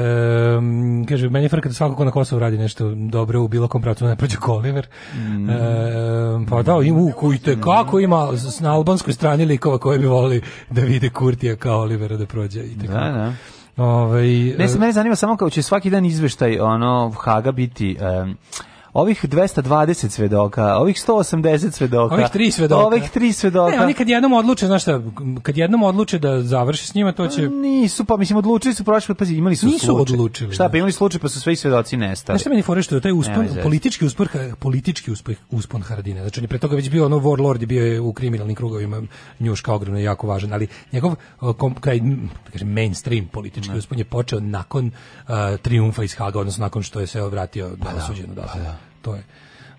kaže, meni je frka da svako ko na Kosovu radi nešto dobro u bilo kom pravcu, ne prođe Koliver. Mm. E, pa da, i u koji te kako ima na albanskoj strani likova koji bi volili da vide Kurtija kao Olivera da prođe. I tako. Da, da. Ove, ovaj, ne, se e, mene zanima samo kao će svaki dan izveštaj ono Haga biti um, ovih 220 svedoka, ovih 180 svedoka, ovih 3 svedoka. Ovih 3 svedoka. Ne, oni kad jednom odluče, znaš šta, kad jednom odluče da završi s njima, to će pa Nisu, pa mislim odlučili su prošli put, imali su Nisu slučaj. odlučili. Šta, pa da. imali slučaj pa su svi svedoci nestali. Znaš šta meni fore što taj uspon, politički uspon, politički uspeh, uspon Haradine. Znači on je pre toga već bio ono warlord i bio je u kriminalnim krugovima kao ogromno jako važan, ali njegov kom, kraj, da kažem, mainstream politički ne. uspon je počeo nakon uh, triumfa iz Haga, odnosno nakon što je se vratio da, pa da, suđeno pa da, pa da to je.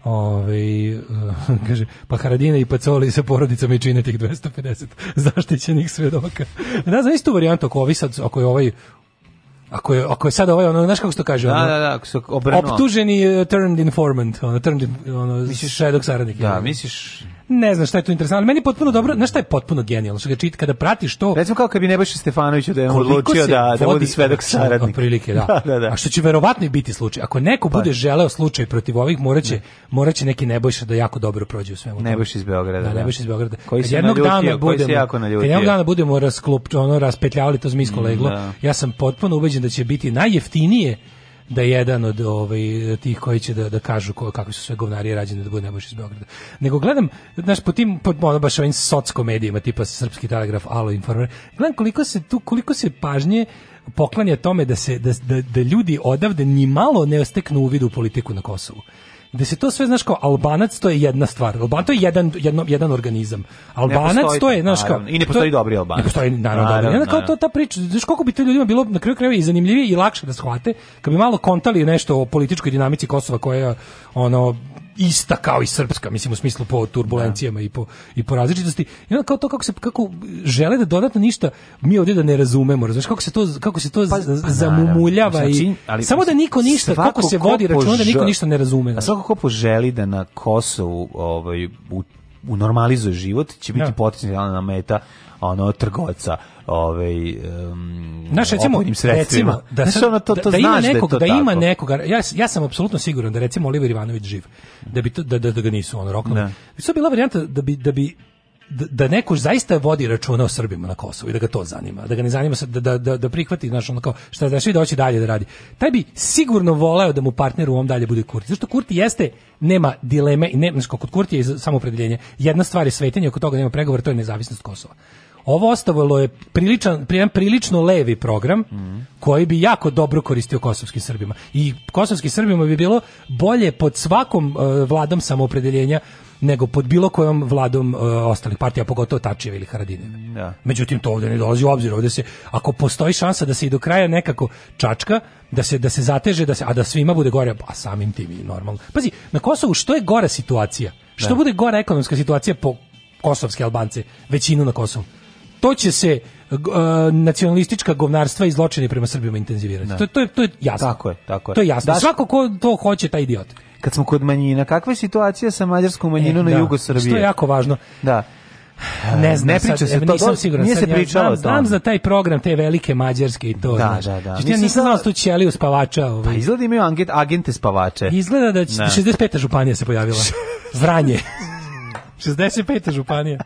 Ove, kaže, pa Haradina i Pacoli sa porodicama i čine tih 250 zaštićenih svedoka. Ne znam, isto varijantu, ako, ovi sad, ako je ovaj Ako je, ako je sad ovaj, ono, znaš kako se to kaže? Da, ono, da, da, da, ako se obrnuo. Optuženi uh, turned informant, ono, turned, in, ono, misliš, šedog saradnika. Da, misliš... Ne znam šta je tu interesantno, ali meni je potpuno dobro, znaš šta je potpuno genijalno, što ga čita, kada pratiš to... Recimo kao kad bi Nebojša Stefanović da je odlučio da, da bude svedok saradnik. Oprilike, da. da. da, da. A što će verovatno i biti slučaj. Ako neko pa. bude želeo slučaj protiv ovih, moraće, ne. Da. moraće neki Nebojša da jako dobro prođe u svemu. Nebojša iz Beograda. Da, da, Nebojša iz Beograda. Koji kad jednog naljutio, dana budemo, koji se jako naljutio. Kad jednog dana budemo rasklup, ono, raspetljavali to zmijsko mm, leglo, ja sam potpuno ubeđen da će biti najjeftinije da je jedan od ovaj, tih koji će da, da kažu ko, kako su sve govnarije rađene da bude nebojš iz Beograda. Nego gledam, znaš, po tim, po, ono baš ovim socko medijima, tipa Srpski telegraf, Alo Informer, gledam koliko se tu, koliko se pažnje poklanja tome da se da, da, da ljudi odavde ni malo ne osteknu uvid u politiku na Kosovu da se to sve znaš kao Albanac to je jedna stvar. Alban to je jedan jedno, jedan organizam. Albanac postoji, to je znaš kao i ne postoji to, dobri Albanac. Ne postoji naravno, naravno dobri. kao to ta priča, znaš koliko bi to ljudima bilo na kraju krajeva i zanimljivije i lakše da shvate kad bi malo kontali nešto o političkoj dinamici Kosova koja ono ista kao i srpska, mislim u smislu po turbulencijama da. i po i po različitosti. I onda kao to kako se kako žele da dodatno ništa mi ovde da ne razumemo, razumeš kako se to kako se to pa, zamumuljava pa, znači, i samo da niko ništa kako se vodi računa da niko ništa ne razume. Da. A svako ko poželi da na Kosovu ovaj u, u normalizuje život će biti ja. Da. potencijalna meta ono trgovca ovaj um, Naš recimo recimo da se ono to da- to da, znaš da ima nekoga, da, da ima nekoga. Ja ja sam apsolutno siguran da recimo Oliver Ivanović živ. Da bi to, da, da, da ga nisu ono roknuli. Bi da. to bila varijanta da bi da bi da-, da neko zaista vodi računa o Srbima na Kosovu i da ga to zanima, da ga ne zanima da, da, da prihvati znaš, ono kao šta da da hoće dalje da radi. Taj bi sigurno voleo da mu partner u ovom dalje bude Kurti. Zašto Kurti jeste nema dileme i ne, kod Kurti je samopredeljenje, Jedna stvar je svetenje, oko toga nema pregovora, to je nezavisnost Kosova. Ovo ostavilo je priličan, prilično levi program mm. koji bi jako dobro koristio kosovskim Srbima. I kosovskim Srbima bi bilo bolje pod svakom uh, vladom samopredeljenja nego pod bilo kojom vladom uh, ostalih partija, pogotovo Tačijeva ili Haradine. Da. Međutim, to ovdje ne dolazi u obzir. Ovde se, ako postoji šansa da se i do kraja nekako čačka, da se, da se zateže, da se, a da svima bude gore, a pa samim tim i normalno. Pazi, na Kosovu što je gora situacija? Što da. bude gora ekonomska situacija po kosovske Albance, većinu na Kosovu? to će se uh, nacionalistička govnarstva i zločini prema Srbima intenzivirati. Da. To, to, je, to je jasno. Tako je, tako je. To je jasno. Daš... Svako ko to hoće, taj idiot. Kad smo kod manjina, kakva je situacija sa mađarskom e, manjinom e, na da. jugu Srbije? Što je jako važno. Da. Ne znam, ne priča sad, se to, nisam siguran. Nije se pričalo ja, znam, znam za taj program te velike mađarske i to. Da, znaš. da, da. Znači, ja nisam znao da tu ćeliju spavača. Ovaj. Pa izgleda da imaju agent, agente spavače. Izgleda da će, 65. Da. županija se pojavila. Vranje. 65. županija.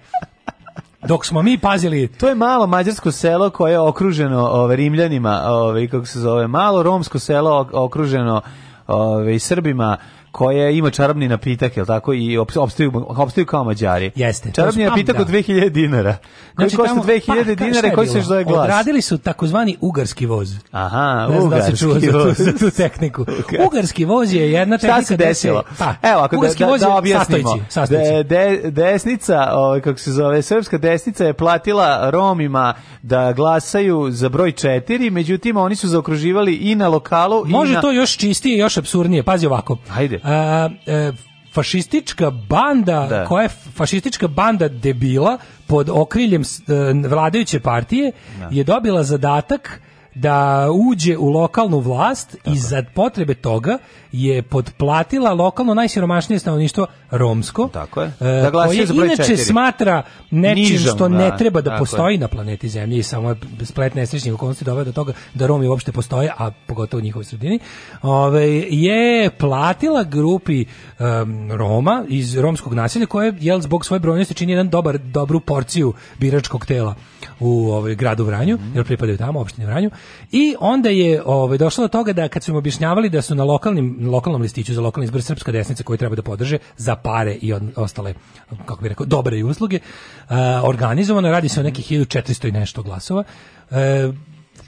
Dok smo mi pazili... To je malo mađarsko selo koje je okruženo ove, Rimljanima, ove, kako se zove, malo romsko selo okruženo ove, Srbima, koja ima čarobni napitak, je tako? I opstaju, opstaju kao mađari. Jeste. Čarobni napitak da. od 2000 dinara. Koji znači, košta 2000 pa, dinara i koji se zove glas. Odradili su takozvani ugarski voz. Aha, ne da ugarski da se čuo voz. Za tu, za tu tehniku. Okay. Ugarski voz je jedna tehnika. Šta se desilo? Pa, Evo, ako da- ugarski da, voz da objasnimo. De, de, desnica, o, ovaj, kako se zove, srpska desnica je platila Romima da glasaju za broj 4, međutim oni su zaokruživali i na lokalu Može i na... to još čistije, još absurdnije. Pazi ovako. Ajde. A, e, fašistička banda da. koja je fašistička banda debila pod okriljem e, vladajuće partije da. je dobila zadatak da uđe u lokalnu vlast Tako. i za potrebe toga je podplatila lokalno najsiromašnije stanovništvo romsko. Tako je. E, da glasi za inače smatra nečim Nižom, što da, ne da, treba da postoji je. na planeti Zemlji i samo je splet nesrećnih okolnosti dovede do toga da Romi uopšte postoje, a pogotovo u njihovoj sredini. Ove, je platila grupi um, Roma iz romskog naselja koje je zbog svoje brojnosti čini jedan dobar dobru porciju biračkog tela u ovaj gradu Vranju, mm -hmm. jer pripadaju tamo opštini Vranju. I onda je ovaj došlo do toga da kad su im objašnjavali da su na lokalnim lokalnom listiću za lokalni izbor srpska desnica koji treba da podrže za pare i ostale kako bi rekao dobre i usluge. E, organizovano radi se o nekih 1400 i nešto glasova. E,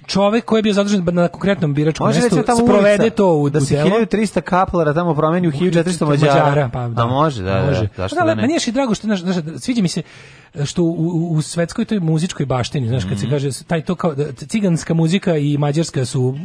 čovek koji je bio zadržen na konkretnom biračkom može mestu da tamo sprovede ulica, to u da se 1300 kaplara tamo promeni u 1400 mađara. mađara pa, da. A može, da, da može. da. Pa da, da, da, da, da, da, da, da, da, da, da, da, da, što u, u svetskoj toj muzičkoj baštini, znaš, kad se mhm. kaže taj to kao da, ciganska muzika i mađarska su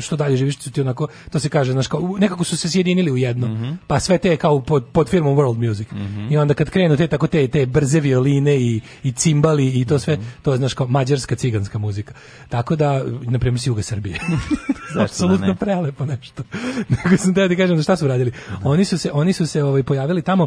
što dalje živiš ti onako, to se kaže, znaš, kao nekako su se sjedinili u jedno. Mm -hmm. Pa sve te kao pod, pod firmom World Music. Mm -hmm. I onda kad krenu te tako te te brze violine i i cimbali i to sve, mhm. to je znaš kao mađarska ciganska muzika. Tako da na primer juga Srbije. Da Apsolutno ne? prelepo nešto. Nego sam da ti kažem da šta su radili. Da. Oni su se oni su se ovaj pojavili tamo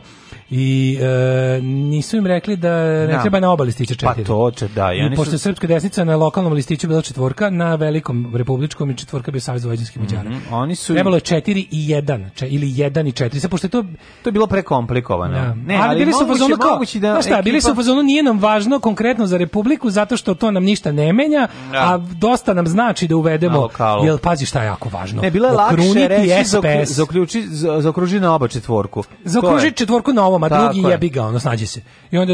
i e, nisu im rekli da ne na, treba na oba listića pa četiri. Pa to će, da. I, I pošto je su... srpska desnica na lokalnom listiću bila četvorka, na velikom republičkom i četvorka bio Savez vojvođanskih Mađara. Mm -hmm. Oni su Trebalo je 4 i 1, če, ili 1 i 4. Sa pošto je to to je bilo prekomplikovano. Da. Ne, ali, ali bili su fazonu kao, da šta, ekipa... bili su fazonu nije nam važno konkretno za republiku zato što to nam ništa ne menja, da. a dosta nam znači da uvedemo. Jel pazi šta je jako važno. Ne, bilo je lakše reći SPS. zaključi zaokruži na oba četvorku. Zaokruži četvorku na ovom, a drugi jebi ga, ono snađi se. I onda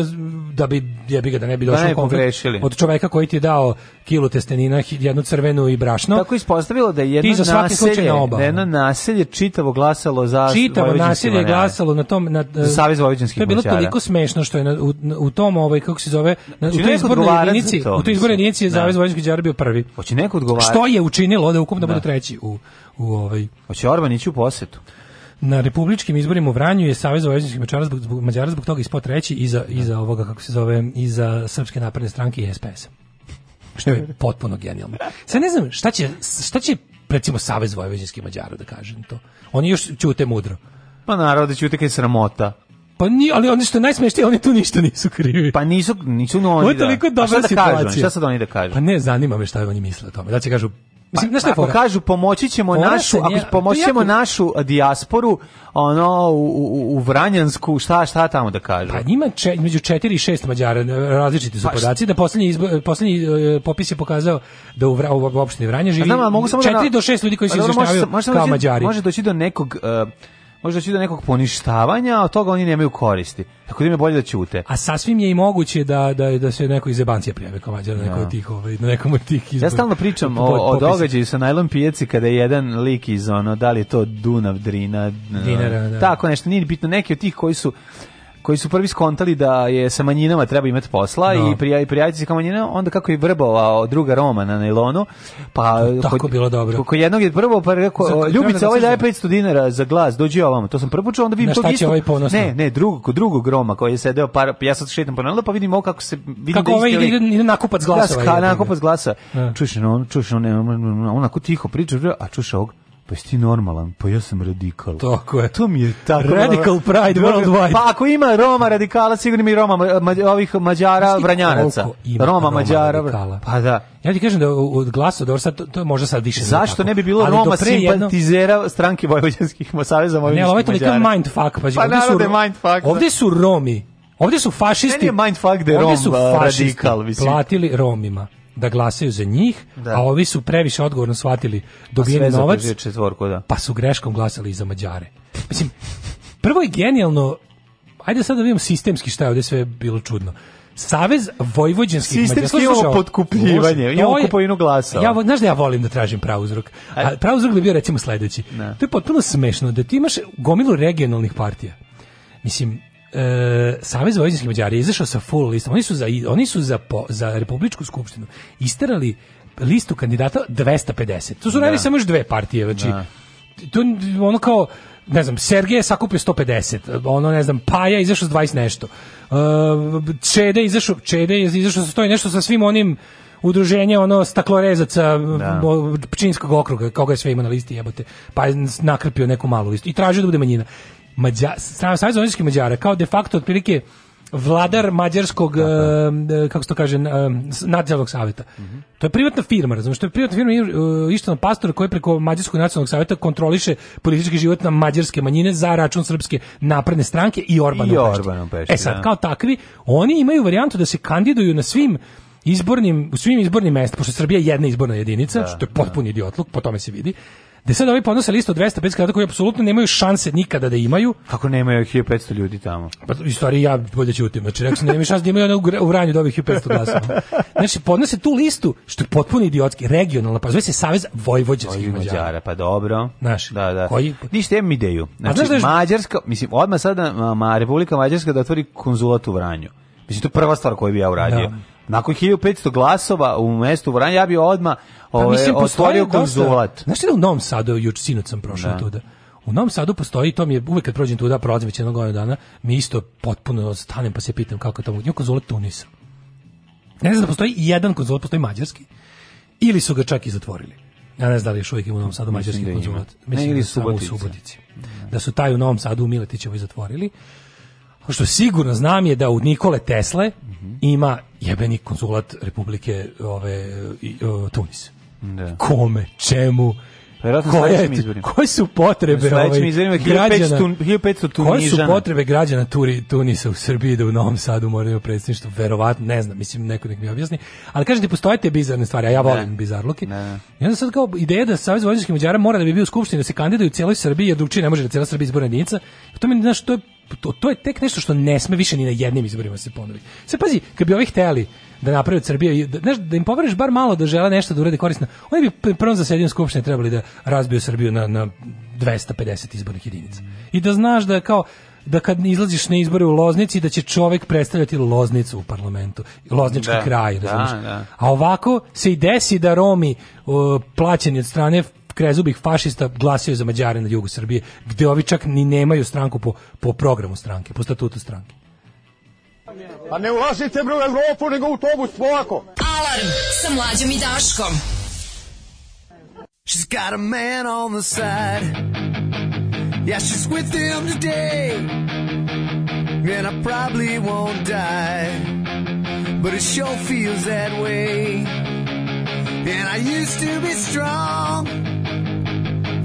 da da bi jebi ga da ne bi došao da konflikt od čoveka koji ti je dao kilu testenina, jednu crvenu i brašno. Tako ispostavilo da je jedno za naselje, na da jedno naselje čitavo glasalo za čitavo naselje je glasalo na tom na Savez vojvođanskih To je bilo moćara. toliko smešno što je na, u, u, tom ovaj kako se zove na, u znači, toj izbornoj jedinici, to, u toj izbornoj jedinici je da. Savez vojvođanskih bio prvi. Hoće neko odgovarati. Što je učinilo da ukupno da. bude treći u u ovaj. Hoće Orbanić u posetu. Na republičkim izborima u Vranju je Savez vojvođanskih mađara zbog, zbog, Mađara zbog toga ispod treći i za i za ovoga, kako se zove, i za Srpske napredne stranke i SPS. Što je potpuno genijalno. Sad ne znam šta će, šta će recimo Savez vojvođanskih mađara da kaže to. Oni još ćute mudro. Pa naravno ćute kad je sramota. Pa ni, ali oni što najsmešnije, oni tu ništa nisu krivi. Pa nisu, nisu no oni. Ovo je da. toliko da. dobra situacija. Kažu, šta sad oni da kažu? Pa ne, zanima me šta oni misle o tome. Da će kažu Mislim, pa, znaš ako kažu pomoći ćemo Fora našu, ako pomoći ćemo jako... našu eh, dijasporu, ono u, u, u, Vranjansku, šta šta tamo da kažu. Pa njima če, između 4 i 6 Mađara različiti su pa, podaci da poslednji izbo, eh, poslednji eh, popis je pokazao da u, Vra, u opštini Vranje živi znam, mogu samo 4 da do 6 ljudi koji pa se izveštavaju kao Mađari. Može doći do nekog uh, možda će do da nekog poništavanja, a od toga oni nemaju koristi. Tako da im je bolje da ćute. A sasvim je i moguće da, da, da se neko iz Ebancija prijave kao mađar na, neko ja. Da. tih, ovaj, na nekom od tih izbor. Ja stalno pričam o, o događaju sa najlon pijaci kada je jedan lik iz ono, da li je to Dunav, Drina, Dinara, da. tako nešto, nije bitno, neki od tih koji su koji su prvi skontali da je sa manjinama treba imati posla no. i prijaj prijaviti se kao manjina, onda kako je vrbovao druga Roma na nailonu, pa to tako kod, bilo dobro. Kod jednog je prvo pa rekao Zato, Ljubica, ovaj da daje 500 dinara za glas, dođi ovamo. To sam prvo čuo, onda vidim to isto. Ovaj ne, ne, drugog kod drugog Roma koji je sedeo par ja sad šetam po nalu, pa vidim kako se vidi kako da ovaj ide, ide, da, nakupac glasa. Da, ovaj, nakupac glasa. Čuješ, on, čuješ, on, on, onako tiho priča, a čuješ ovog Pa jesi ti normalan? Pa ja sam radikal. Tako je. To mi je tako. Radical pride worldwide. Pa ako ima Roma radikala, sigurno ima i Roma ma, ovih Mađara Vranjanaca. Roma, Roma Mađara. Radikala. Pa da. Ja ti kažem da od glasa do sad, to, to je možda sad više. Zašto ne bi bilo ali Roma simpatizera jedno... stranke vojvođanskih saveza vojvođanskih Ne, ovo je toliko mindfuck. Pa, pa naravno da mindfuck. Da. Ovde su Romi Ovde su fašisti. Ne, nije mindfuck da je Rom radikal. Platili Romima da glasaju za njih, da. a ovi su previše odgovorno shvatili dobijeni novac, četvorku, da. pa su greškom glasali i za Mađare. Mislim, prvo je genijalno, ajde sad da vidimo sistemski šta je ovdje sve bilo čudno. Savez vojvođanskih mađara. Sistemski imamo potkupljivanje, imamo kupovinu glasa. Ja, znaš da ja volim da tražim pravuzrok. A pravuzrok bi bio recimo sledeći. Ne. Da. To je potpuno smešno da ti imaš gomilu regionalnih partija. Mislim, e, Savez vojničkih Mađara je izašao sa full listom. Oni su za, oni su za, po, za Republičku skupštinu isterali listu kandidata 250. To su radili da. samo još dve partije. Znači, da. to, ono kao, ne znam, Sergej je sakupio 150, ono, ne znam, Paja izašao sa 20 nešto. E, Čede izašao, Čede je izašao sa 100 nešto sa svim onim udruženje ono staklorezaca da. Pčinskog okruga, koga je sve ima na listi jebote, pa je nakrpio neku malu listu i tražio da bude manjina. Mađa, Savez vojničkih Mađara kao de facto otprilike vladar mađarskog uh, kako se to kaže uh, nacionalnog saveta. Mm -hmm. To je privatna firma, razumiješ, to je privatna firma uh, e, Ištvan Pastora koji preko mađarskog nacionalnog savjeta kontroliše politički život na mađarske manjine za račun srpske napredne stranke i Orbana. I Orbana E sad da. kao takvi oni imaju varijantu da se kandiduju na svim izbornim u svim izbornim mestima, pošto Srbija je jedna izborna jedinica, da, što je potpuni da. idiotluk, po tome se vidi Da sad ovi podnose listu od 250 kvadrata koji apsolutno nemaju šanse nikada da imaju. Kako nemaju 1500 ljudi tamo? Pa u stvari ja bolje ćutim. Znači, rekao sam da nemaju šanse da imaju u ranju dobih da 1500 glasova. Znači, podnose tu listu, što je potpuno idiotski, regionalna, pa zove se Savez Vojvođanskih Mađara. Mađara. Pa dobro. Znaš, da, da. Koji? Ništa imam ideju. Znači, znaš, da Mađarska, mislim, odma sada ma, Republika Mađarska da otvori konzulat u Vranju. Mislim, to je prva stvar koju bi ja uradio. Da nakon 1500 glasova u mestu Voran, ja bi odma pa ove, pa, otvorio konzulat. Znaš li da u Novom Sadu, juč sinoć sam prošao da. tuda, u Novom Sadu postoji, to mi je uvek kad prođem tuda, prolazim već jednog dana, mi isto potpuno stanem pa se pitam kako tamo, nije konzulat Tunisa. Ne znam da postoji jedan konzulat, postoji mađarski, ili su ga čak i zatvorili. Ja ne znam da li još uvijek ima u Novom Sadu mađarski da konzulat. Mislim ne, ili da samo u Subotici. Da su taj u Novom Sadu u Miletićevoj zatvorili. Što sigurno znam je da u Nikole Tesle mhm. ima jebeni konzulat Republike ove, o, Tunis. Da. Kome, čemu, koje, koje su potrebe ovaj, građana 1500, 1500 koje su potrebe građana Turi, Tunisa u Srbiji da u Novom Sadu moraju predsjedništvo verovatno, ne znam, mislim neko nek mi objasni ali kažete postoje te bizarne stvari, a ja volim ne. bizarluke ne. i onda sad kao ideja da Savez vojničkih muđara mora da bi bio u Skupštini da se kandiduju u cijeloj Srbiji jer drugčije ne može da cijela Srbija izborna jedinica to, mi, znaš, to je to, to je tek nešto što ne sme više ni na jednim izborima se ponoviti. Sve pazi, kad bi ovi hteli da naprave od Srbije, da, znaš, da im poveriš bar malo da žele nešto da urede korisno, oni bi prvom zasedanju skupštine trebali da razbiju Srbiju na, na 250 izbornih jedinica. I da znaš da kao, da kad izlaziš na izbore u Loznici da će čovjek predstavljati Loznicu u parlamentu, Loznički da, kraj, da, da. A ovako se i desi da Romi uh, plaćeni od strane krezubih fašista glasio za Mađare na jugu Srbije, gde ovi čak ni nemaju stranku po, po programu stranke, po statutu stranke. Pa ne ulazite bre u Evropu, nego u autobus polako. Alarm sa mlađom i Daškom. She's got a man on the side. Yeah, she's with him today. And I probably won't die. But it sure feels that way. And I used to be strong.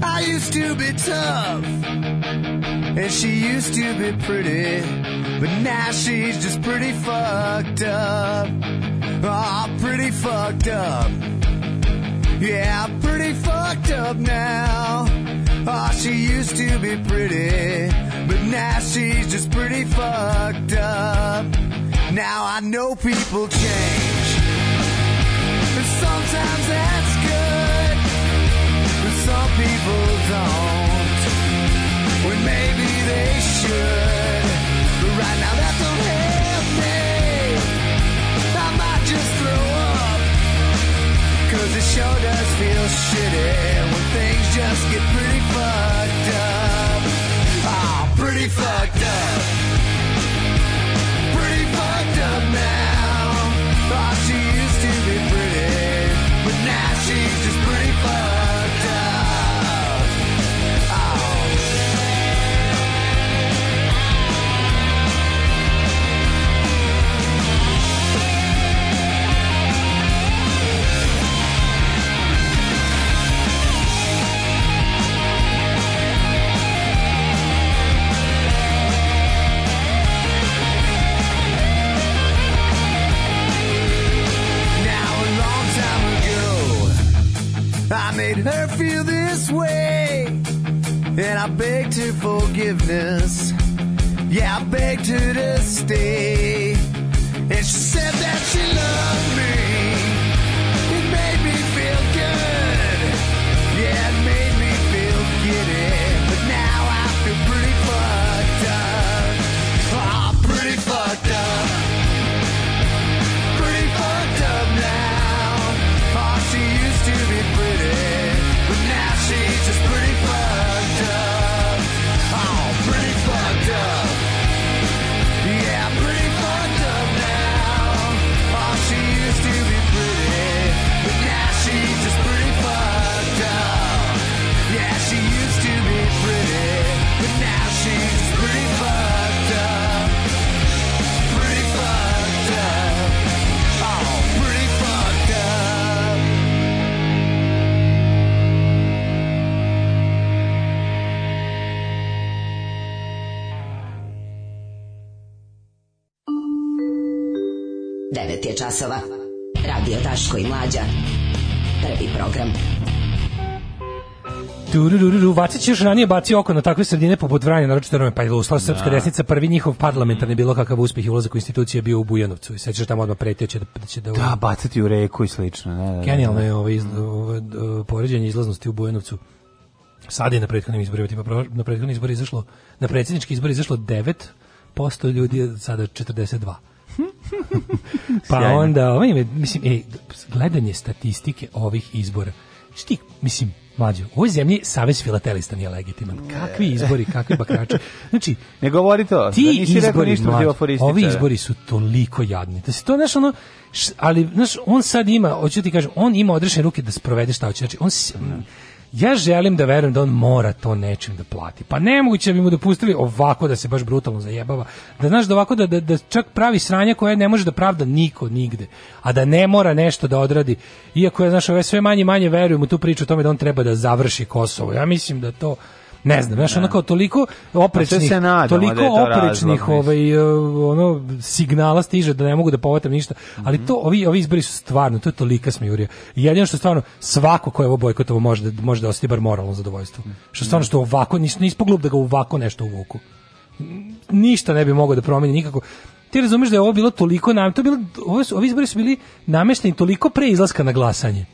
I used to be tough, and she used to be pretty, but now she's just pretty fucked up. Oh, pretty fucked up. Yeah, pretty fucked up now. Oh, she used to be pretty, but now she's just pretty fucked up. Now I know people change, and sometimes that's good people don't when maybe they should. But right now that don't help me. I might just throw does feel shitty when things just get pretty fucked up. Ah, oh, pretty fucked up. I made her feel this way, and I begged her forgiveness. Yeah, I begged her to stay, and she said that she loved me. je časova. Radio Taško i Mlađa. Prvi program. Turururu, Vacić još ranije bacio oko na takve sredine poput Vranja, naročito Rome, pa je Luslav, da. Srpska da. desnica, prvi njihov parlamentarni bilo kakav uspeh i ulazak u institucije bio u Bujanovcu. I sećaš tamo odmah pretio će da... Da, će da, da bacati u reku i slično. Da, da, da, da. Genijalno je ovo, ovaj izla, ovo ovaj, poređenje izlaznosti u Bujanovcu. Sad je na prethodnim izborima, tipa na prethodnim izbori izašlo, na predsjednički izbor izašlo 9% ljudi, sada 42%. pa Sjajno. onda, ovaj, mislim, ej, gledanje statistike ovih izbora. Šti, mislim, mlađo, u ovoj zemlji Savez Filatelista nije legitiman. Kakvi izbori, kakvi bakrače. Znači, ne govori to. Ti da nisi izbori, ništa mlađe, ovi da. izbori su toliko jadni. Da se to, znaš, ono, š, ali, znaš, on sad ima, hoću ti kažem, on ima odrešene ruke da sprovede šta hoće. Znači, on... se, da. Ja želim da verujem da on mora to nečim da plati. Pa nemoguće da bi mu dopustili ovako da se baš brutalno zajebava. Da znaš da ovako da, da, da čak pravi sranja koje ne može da pravda niko nigde. A da ne mora nešto da odradi. Iako ja znaš, ove sve manje manje verujem u tu priču o tome da on treba da završi Kosovo. Ja mislim da to ne znam, znaš, da. onako toliko oprečnih, se nadamo, toliko da oprečnih razlog, ovaj, e, ono, signala stiže da ne mogu da povatam ništa, ali mm -hmm. to, ovi, ovi izbori su stvarno, to je tolika smijurija. jedino što stvarno, svako ko je ovo bojkotovo može, da, može da osjeti bar moralno zadovoljstvo. Što stvarno, što ovako, nis, nispo glup da ga ovako nešto uvuku. Ništa ne bi mogao da promeni nikako ti razumeš da je ovo bilo toliko nam to bilo ovi, ovi izbori su bili namešteni toliko pre izlaska na glasanje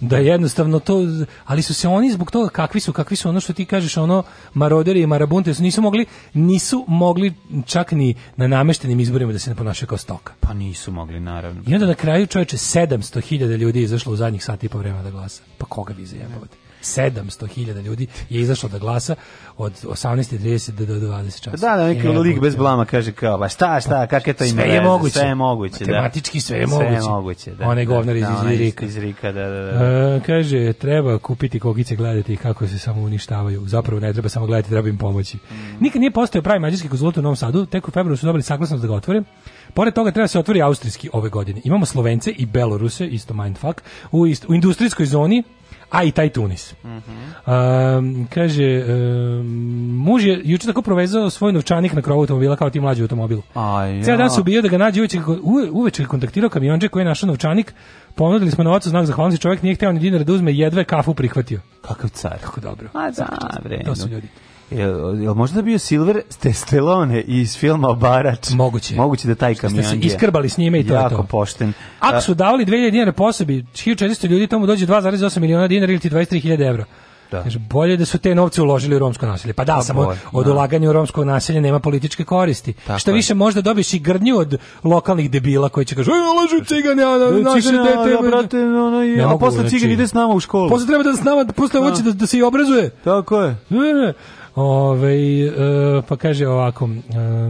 da jednostavno to ali su se oni zbog toga kakvi su kakvi su ono što ti kažeš ono maroderi i marabunte su nisu mogli nisu mogli čak ni na nameštenim izborima da se ne ponašaju kao stoka pa nisu mogli naravno i onda na kraju čoveče 700.000 ljudi izašlo u zadnjih sati i po vremena da glasa pa koga vi zajebavate 700.000 ljudi je izašlo da glasa od 18.30 do 20 časa. Da, da, neki lik bez blama kaže kao, ba šta, šta, pa, kakve to ime? Sve je moguće. Sve je moguće, da. Matematički sve je moguće. Sve je moguće, da. One da, govnar da, iz, iz Rika. Iz Rika, da, da, da. E, kaže, treba kupiti kogice, gledati kako se samo uništavaju. Zapravo ne treba samo gledati, treba im pomoći. Mm. Nikad nije postao pravi mađarski konzulat u Novom Sadu, tek u februaru su dobili saglasnost da ga otvore. Pored toga treba se otvori austrijski ove godine. Imamo Slovence i Beloruse, isto mindfuck, u, ist, u industrijskoj zoni a i taj Tunis. Mm -hmm. um, kaže, um, muž je juče tako provezao svoj novčanik na krovu automobila kao ti mlađi automobil. Aj, Cijel dan se ubio da ga nađe uveče, uveče je kontaktirao kamionđe koji je našao novčanik, ponudili smo novac u znak zahvalnosti, čovjek nije hteo ni dinara da uzme, jedve kafu prihvatio. Kakav car. Kako dobro. A da, bre. To su ljudi. Jel, jel možda bio Silver Stestelone iz filma Obarač? Moguće. Moguće da taj kamion je. iskrbali s njime i to je to. pošten. Ako su davali 2000 dinara po osobi, 1400 ljudi, tomu dođe 2,8 miliona dinara ili ti 23.000 evra. Da. Kaže, bolje da su te novce uložili u romsko naselje. Pa da, pa samo bolj, od da. ulaganja u romsko naselje nema političke koristi. Tako Šta je. više možda dobiš i grdnju od lokalnih debila koji će kažu, ej, lažu cigane, a na, naše dete... Da, brate, ono, i, a posle cigan znači. ide s nama u školu. Posle treba da s nama, posle hoće da, da, da se i obrazuje. Tako je. Ne, ne. Ove, e, pa kaže ovako...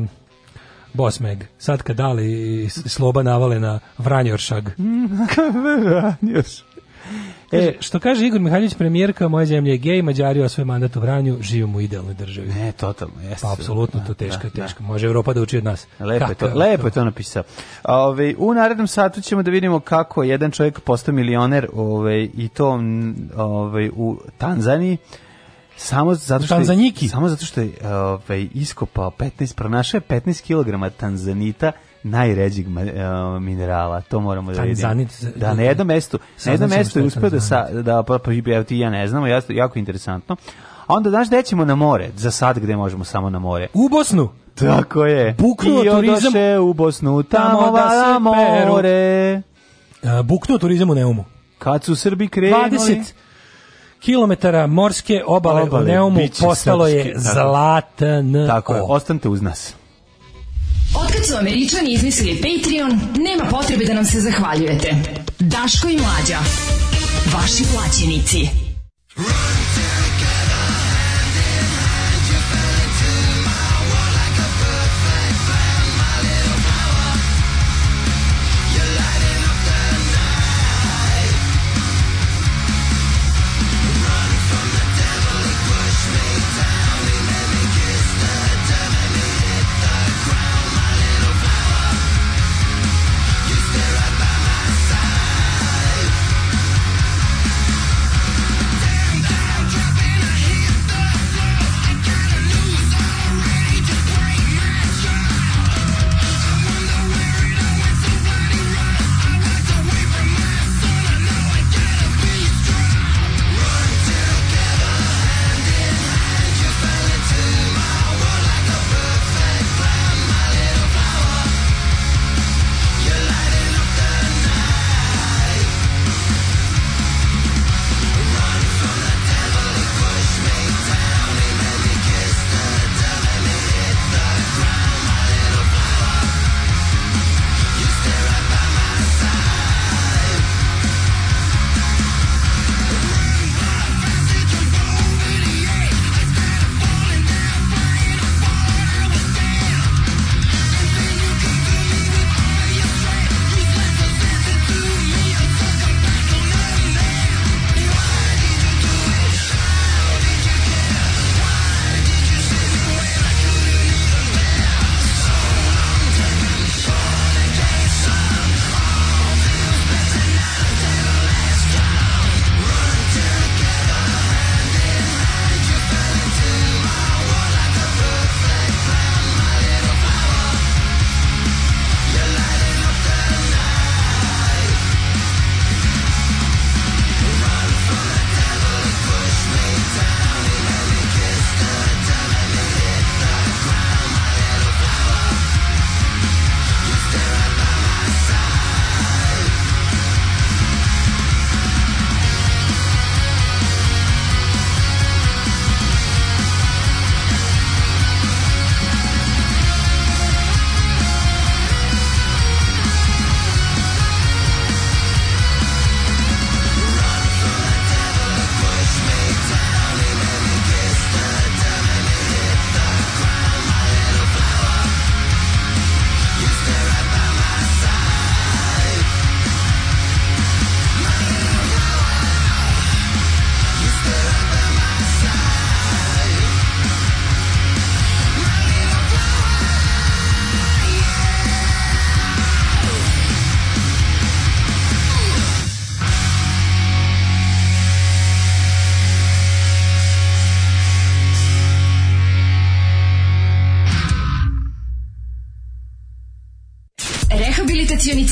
E, Bosmeg. Sad kad dali sloba navale na Vranjoršag. Vranjoršag. E, što kaže Igor Mihajlović, premijerka moje zemlje je gej, Mađari o svoj mandat u Vranju, živimo u idealnoj državi. Ne, totalno, jeste. Pa, apsolutno, to teško, da, teško. Da. da. Može Evropa da uči od nas. Lepo, to, lepo to. je to napisao. Ove, u narednom satu ćemo da vidimo kako jedan čovjek postao milioner ove, i to ove, u Tanzaniji, Samo zato što Tanzanjiki. Je, samo zato što je ovaj iskopao 15 pronašao je 15 kg tanzanita najređeg uh, minerala. To moramo da vidimo. Tanzanit. Da na jednom mestu, na jednom mestu je uspeo da sa da pa, pa, ja, ti ja ne znam, jako, jako interesantno. A onda znaš da ćemo na more, za sad gde možemo samo na more. U Bosnu. Tako je. Buknuo I turizam u Bosnu tamo, tamo da se more. Peru. Uh, buknuo turizam u Neumu. Kad su Srbi krenuli? 20 kilometara morske obale, obale u Neumu postalo je zlatan. Tako je, ostanite uz nas. Otkad su Američani izmislili Patreon, nema potrebe da nam se zahvaljujete. Daško i Mlađa, vaši plaćenici. Run,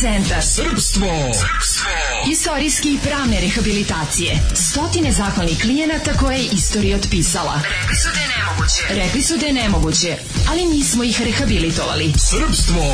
centar Srpstvo. Srpstvo. Istorijski i pravne rehabilitacije. Stotine zahvalnih klijenata koje je istorija otpisala. Rekli su da je nemoguće. Rekli su da je nemoguće, ali mi smo ih rehabilitovali. Srpstvo.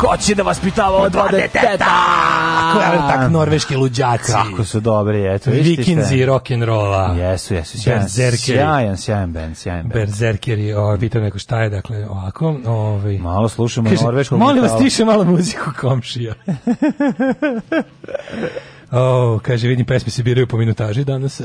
Ko će da vaspitava od dva deteta? Kako tak norveški luđaci. Kako su dobri, eto. Vikinzi rock'n'rolla. Jesu, jesu. Berzerkeri. Sjajan, sjajan band, sjajan band. Berzerkeri, o, pitam neko šta je, dakle, ovako. Ovaj. Malo slušamo Kaže, norveškog. Molim vas, tiše malo muziku komšija. Oh, kaže, vidim, pesme se biraju po minutaži danas. E,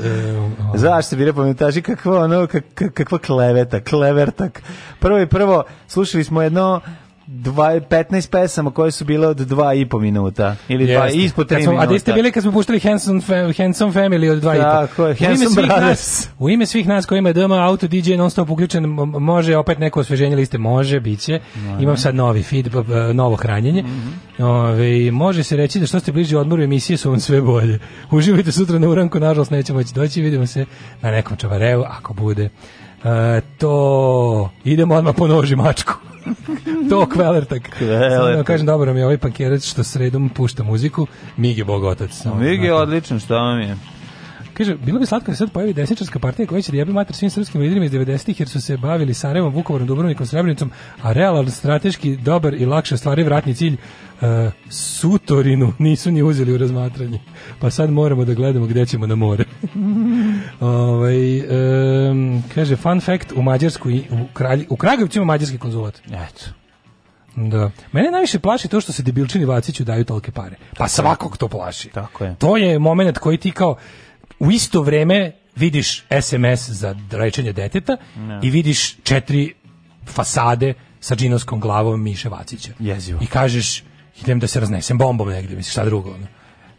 oh. Zašto se biraju po minutaži? Kakva, ono, kak, kakva kleveta, klevertak. Prvo i prvo, slušali smo jedno dva, 15 pesama koje su bile od 2 i po minuta ili dva, Jeste. ispod 3 minuta. A gde ste bili kad smo puštali Hanson, Hanson Family od 2 i po? Tako je, Hanson Brothers. Nas, u ime svih nas koji ima doma, auto DJ non stop uključen, može opet neko osveženje liste, može, bit će. No, Imam sad novi feed, novo hranjenje. Mm -hmm. Ove, može se reći da što ste bliži odmoru emisije su vam sve bolje. Uživajte sutra na uranku, nažalost nećemo moći doći, vidimo se na nekom čavareu ako bude. E, to idemo odmah po noži mačku. to kveler kvelertak. Kveler. Da kažem, dobro mi je ovaj pankerac što sredom pušta muziku. Mige Bogotac. Mige je odličan, što vam je? Kaže, bilo bi slatko da se sad pojavi desničarska partija koja će da jebi mater svim srpskim liderima iz 90-ih jer su se bavili Sarajevom, Vukovarom, Dubrovnikom, Srebrenicom, a realan, strateški, dobar i lakše stvari vratni cilj uh, Sutorinu nisu ni uzeli u razmatranje. Pa sad moramo da gledamo gde ćemo na more. Ovaj um, kaže, fun fact, u Mađarsku, i u, Kralj, u Kragovicu ima mađarski konzulat. Eto. Da. Mene najviše plaši to što se debilčini Vaciću daju tolke pare. Pa svakog to plaši. Tako je. To je moment koji ti kao u isto vreme vidiš SMS za lečenje deteta no. i vidiš četiri fasade sa džinovskom glavom Miše Vacića. Jezivo. I kažeš, idem da se raznesem bombom negdje, misliš, šta drugo? Ono.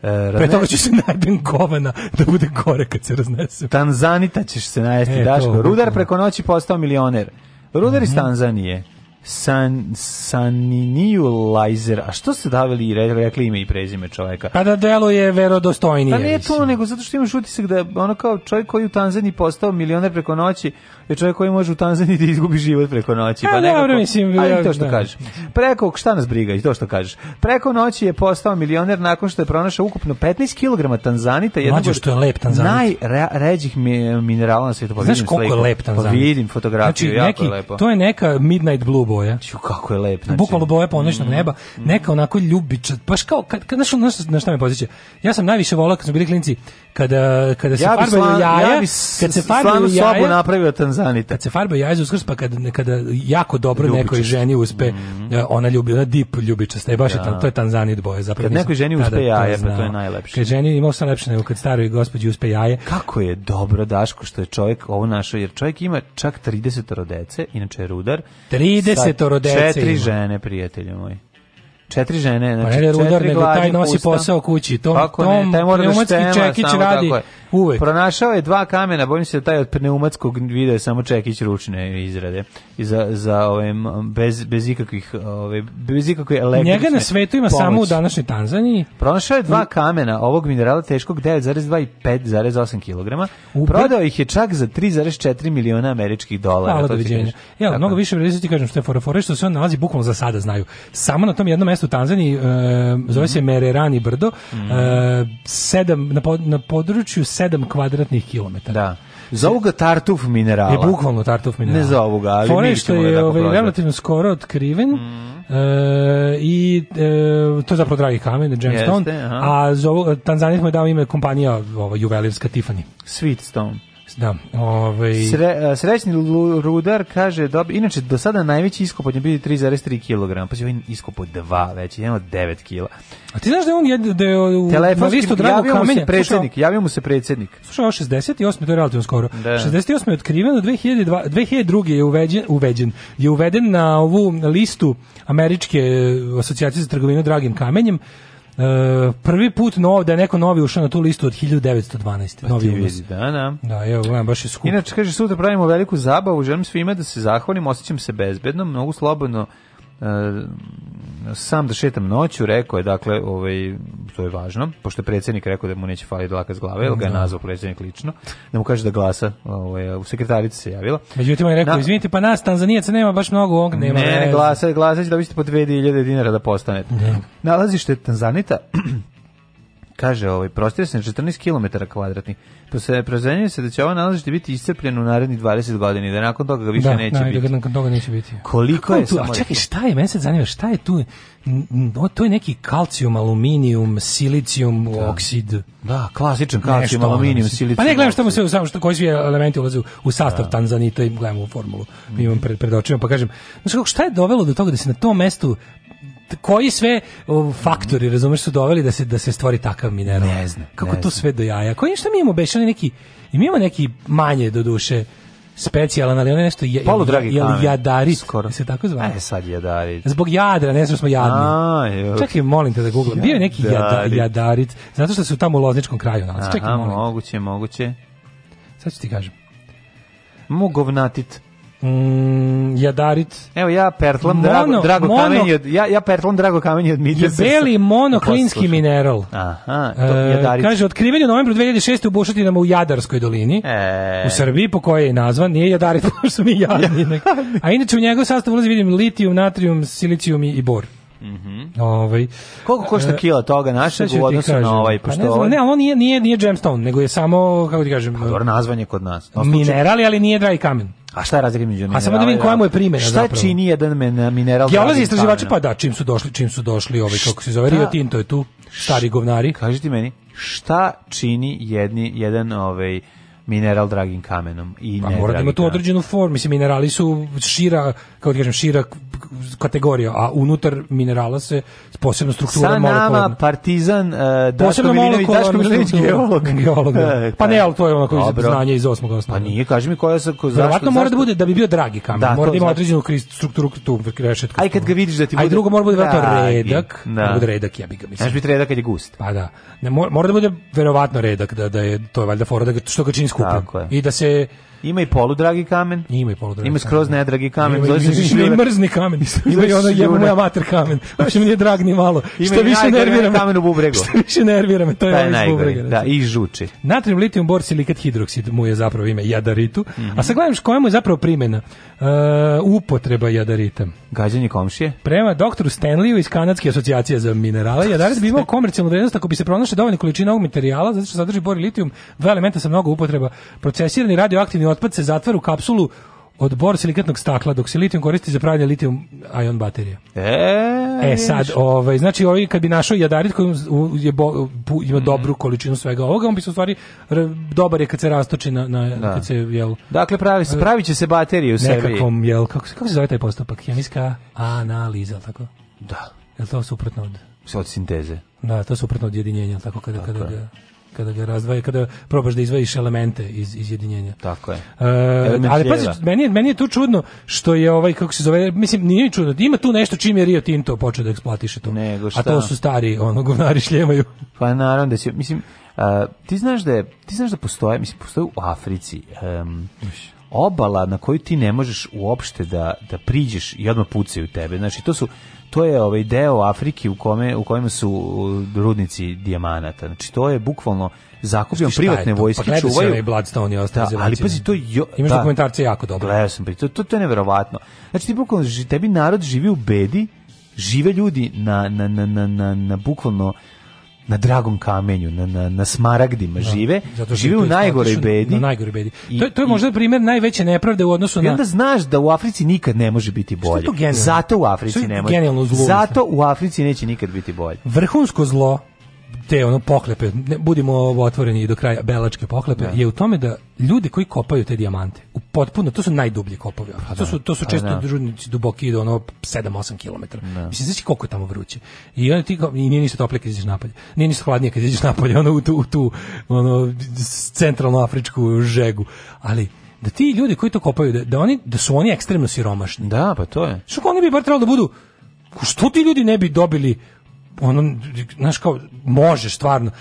E, razne... Pre toga ću se najedem govana da bude gore kad se raznese. Tanzanita ćeš se najesti, e, Daško. Rudar preko noći postao milioner. Rudar mm -hmm. iz mhm. Tanzanije. San, Saniniju Lajzer. A što ste davili i rekli ime i prezime čoveka? Pa da je verodostojnije. Pa ne to, nego zato što imaš utisak da ono kao čovjek koji u Tanzaniji postao milioner preko noći, je čovjek koji može u Tanzaniji da izgubi život preko noći. Pa nekako, dobro, mislim, ali to da, što da. kažeš. Preko, šta nas briga i to što kažeš. Preko noći je postao milioner nakon što je pronašao ukupno 15 kg tanzanita. Mlađo što je lep tanzanit. Najređih minerala na svijetu. Pa Znaš koliko sliku, je lep tanzanit? Pa vidim fotografiju, znači, jako neki, lepo. To je neka midnight blue boja. Ču, kako je lep. Znači. Bukvalo boja ponoćnog mm, neba. Mm. Neka onako ljubiča. Baš kao, kad, kad, znaš, znaš, znaš šta me pozicija? Ja sam najviše volao kad smo bili klinci, kada, kada se ja farbaju jaja, ja kad se farbaju jaja, sobu napravio tanzanit fazanita. Kad se farba jajza uskrs, pa kad, kada jako dobro Ljubičast. nekoj ženi uspe, mm -hmm. ona ljubi, ona dip ljubičasta, e, je baš ja. Da. to je tanzanit boje. Zapravo, kad nekoj ženi uspe jaje, pa to je najlepše. Kad ženi imao sam lepše nego kad staroj gospođi uspe jaje. Kako je dobro, Daško, što je čovjek ovo našao, jer čovjek ima čak 30 dece, inače je rudar. 30 dece Četiri žene, prijatelju moji. Četiri žene, znači, pa ne rudar, nego taj nosi pusta. posao kući. Tom, Kako tom, ne, taj mora da Čekić radi je. uvek. Pronašao je dva kamena, bojim se da taj od pneumatskog vide samo Čekić ručne izrade. I za, za ove, bez, bez ikakvih ove, bez ikakve električne Njega na svetu ima pomoć. samo u današnjoj Tanzaniji. Pronašao je dva kamena ovog minerala teškog 9,2 i 5,8 kg. Prodao ih je čak za 3,4 miliona američkih dolara. Hvala, doviđenja. Ja, mnogo više vrednosti ti kažem što je fora, fora što se on nalazi bukvalno za sada znaju. Samo na tom jednom mestu u Tanzaniji, e, zove se mhm. Mererani brdo, mm. e, sedam, na, pod, na području 7 kvadratnih kilometara. Da. Zovu ga tartuf minerala. Je bukvalno tartuf minerala. Ne zovu ga, ali Fore što je da ovaj, relativno skoro otkriven mm. e, i e, to je zapravo dragi kamen, Jamestown, a zovu, Tanzanijs mu je dao ime kompanija ova, juvelirska Tiffany. Sweetstone. Da. Ovaj... Sre, e, srećni rudar kaže, dobi, inače, do sada najveći iskopod je bio 3,3 kg, pa će ovaj iskopo 2 već, jedan od 9 kg. A ti znaš da je on jed, da je u listu Drago Kamenja? Se predsjednik, slušao, javio mu se predsednik. Slušaj, 68. to je relativno skoro. Da. 68. je otkriven, 2002, 2002. je uveđen, uveđen, je uveden na ovu listu Američke e, asocijacije za trgovinu dragim kamenjem, Uh, prvi put nov, da je neko novi ušao na tu listu od 1912. Pa novi vidi, da, da. Da, evo, gledam, baš je skup. Inače, kaže, sutra pravimo veliku zabavu, želim svima da se zahvalim, osjećam se bezbedno, mnogo slobodno E, sam da šetam noću, rekao je, dakle, ovaj, to je važno, pošto je predsjednik rekao da mu neće faliti dlaka s glave, jer ga je da. nazvao predsjednik lično, da mu kaže da glasa, ovaj, u sekretarici se javila. Međutim, on je rekao, Na, izvinite, pa nas Tanzanijaca nema baš mnogo ovog, nema. Ne, ne, glasa, glasa će da biste po 2000 dinara da postanete. Ne. Da. Nalazište Tanzanita Kaže, ovaj, prostire se 14 km kvadratni. Prozenjuje se da će ovo nalazište biti iscrpljeno u narednih 20 godina i da nakon toga ga više da, neće da, da biti. Da, nakon toga neće biti. Koliko Kako je tu? samo... A čekaj, šta je, mene sad zanima, šta je tu? No, to je neki kalcijum, aluminijum, silicijum, da. oksid. Da, klasičan kalcijum, aluminijum, silicijum. Pa ne, gledam šta mu se, samo šta, koji svi elementi ulaze u, sastav da. tanzanita i gledamo u formulu. Mm. Imam pred, pred očima, pa kažem, znači, šta je dovelo do toga da se na tom mestu koji sve faktori, razumeš, su doveli da se da se stvori takav mineral. Ne znam. Kako ne to sve do jaja? Koji šta mi imamo bešani neki i mi imamo neki manje do duše specijalan, ali on je nešto je, Polu dragi je, je, jadari, skoro. se tako zva. E, sad jadari. Zbog jadra, ne znam, smo jadni. A, jok. Čekaj, molim te da googlam. Bio je neki jadarit. jadarit, zato što su tamo u Lozničkom kraju nalazi. Čekaj, molim. moguće, moguće. Sad ću ti kažem. Mogovnatit. Mm, jadarit. Evo ja pertlam mono, drago, drago mono, kamenje ja, ja pertlam drago kamenje od Midje. Je beli monoklinski mineral. Aha, to e, jadarit. kaže, otkriven je u novembru 2006. u Bušotinama u Jadarskoj dolini, e. u Srbiji, po kojoj je nazvan, nije jadarit, pošto su mi jadni. A inače u njegov sastav ulazi vidim litijum, natrijum, silicijum i, i bor. Mhm. Mm ovaj koliko košta e, kila toga našeg u odnosu na ovaj pa pošto ovaj- ne, znam, ne, on nije nije nije gemstone, nego je samo kako ti kažem. Pa, dobro nazvanje kod nas. Mineral, ali nije dragi kamen. A šta je razlika između minerala? A samo da vidim koja mu je primjena šta zapravo. Šta čini jedan mineral? Geolozi istraživači pa da čim su došli, čim su došli ovaj kako se zove Rio Tinto je tu, stari govnari. Kaži ti meni, šta čini jedni jedan ovaj mineral dragim kamenom i pa, ne. Pa mora da ima tu određenu formu, mislim minerali su šira, kako da kažem, šira kategorija, a unutar minerala se posebna struktura Sa Sa nama partizan uh, Daško Milinović, Daško Milinović geolog. geolog da. E, pa ne, ali to je ono koji znanje iz osmog osnova. Pa nije, kaži mi koja se... Ko, zašto, mora da bude, da bi bio dragi kamen, da, mora da ima znači. određenu strukturu tu, rešetku. Aj kad ga vidiš da ti bude... Aj drugo mora da bude verovatno redak, da. da. bude redak, ja bih ga mislim. Znaš biti redak kad je gust. Pa da. Ne, mora da bude verovatno redak, da, da je, to je valjda fora, da što ga čini skupno. I da se Ima i poludragi kamen. Ima i poludragi. Ima skroz nedragi kamen. Ima, ima, ima i mrzni kamen. Ima i ona jebana moja mater kamen. Uopšte mi nije drag ni malo. Ima što više nervira me. kamen u bubregu. Što više nervira me, to je ovaj bubrega. Da, i žuči. Natrium, litijum, bor, silikat, hidroksid mu je zapravo ime jadaritu. Mm -hmm. A sa gledam koja mu je zapravo primena. Uh, e, upotreba jadarita. Gađanje komšije. Prema doktoru Stanleyu iz Kanadske asocijacije za minerale, jadarit bi imao komercijalnu vrednost ako bi se pronašla dovoljne količine ovog materijala, zato što sadrži bor i litijum, dva elementa sa mnogo upotreba. Procesirani radioaktivni otpad se zatvara u kapsulu od borosilikatnog stakla, dok se litijum koristi za pravljanje litijum ion baterije. E, e sad, ovaj, znači ovaj kad bi našao jadarit koji je bo, bu, ima mhm. dobru količinu svega ovoga, on bi se u stvari r, dobar je kad se rastoči na, na da. kad se jel. Dakle pravi se pravi će se baterije u sebi. Nekakvom jel kako, kako se zove taj postupak? Hemijska analiza, tako? Da. Je to suprotno od od sinteze? Da, to je suprotno od jedinjenja, tako kada tako kada je kada ga razdvaja, kada probaš da izvadiš elemente iz izjedinjenja. Tako je. E, ali pazi, meni, meni je tu čudno što je ovaj, kako se zove, mislim, nije čudno, ima tu nešto čim je Rio Tinto počeo da eksploatiše to. Nego šta? A to su stari, ono, govnari šljemaju. Pa naravno da će, mislim, uh, ti znaš da je, ti znaš da postoje, mislim, postoje u Africi, um, obala na koju ti ne možeš uopšte da, da priđeš i odmah pucaju tebe. Znači, to su to je ovaj deo Afrike u kome u kojem su rudnici dijamanata. Znači to je bukvalno zakupljeno privatne vojske pa čuvaju. Pa Bloodstone i ostale da, Ali pazi to jo, imaš da, dokumentarce jako dobro. Gledao sam to, to to je neverovatno. Znači ti bukvalno tebi narod živi u bedi, žive ljudi na na na na na, na bukvalno na dragom kamenju, na, na, na smaragdima da. žive, Zato žive u najgoroj bedi. Na najgoroj bedi. I, to, je, to je možda primjer najveće nepravde u odnosu na... I onda znaš da u Africi nikad ne može biti bolje. Zato u Africi ne može. Zato u Africi neće nikad biti bolje. Vrhunsko zlo te ono poklepe, ne, budimo otvoreni do kraja belačke poklepe, ne. Da. je u tome da ljudi koji kopaju te dijamante, u potpuno, to su najdublji kopovi, pa to, da. su, to su pa često družnici da. duboki do ono 7-8 km. Ne. Mislim, znači koliko je tamo vruće. I onda ti, i nije ništa toplije kad izađeš napolje, nije ništa hladnije kad izađeš napolje, ono u tu, u tu ono, centralno afričku žegu. Ali, da ti ljudi koji to kopaju, da, da, oni, da su oni ekstremno siromašni. Da, pa to je. Što oni bi bar trebalo da budu, što ti ljudi ne bi dobili ono, znaš kao, može stvarno,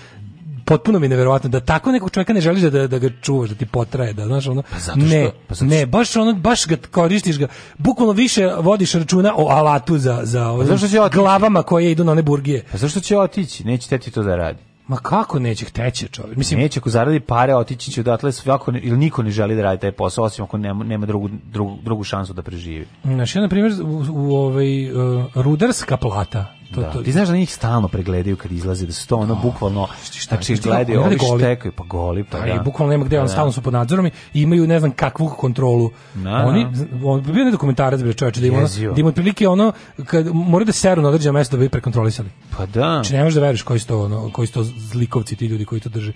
potpuno mi je neverovatno da tako nekog čovjeka ne želiš da, da da ga čuvaš, da ti potraje, da znaš ono. Pa zato što, ne, pa zato što... ne, baš ono baš ga koristiš ga. Bukvalno više vodiš računa o alatu za za pa ovim, pa zašto će glavama koje idu na one burgije. Pa zašto će otići? Neće teti to da radi. Ma kako neće hteće čovjek? Mislim neće ako zaradi pare otići će odatle svako ili niko ne želi da radi taj posao osim ako nema, nema drugu, drugu, drugu šansu da preživi. Naš jedan primjer u, u, u ovaj uh, rudarska plata To, da. to, Ti znaš da njih stalno pregledaju kad izlaze, da su to ono bukvalno, šta znači gledaju, ovi štekaju, pa goli, pa da. da. I bukvalno nema gde, da, on da. stalno su pod nadzorom i imaju ne znam kakvu kontrolu. Da, Oni, da. on, bio ne dokumentarac, bre čoveče da ima, ono, da ima otprilike ono, kad mora da seru na određeno mesto da bi prekontrolisali. Pa da. Znači ne možeš da veruješ koji su to, ono, koji su to zlikovci ti ljudi koji to drže.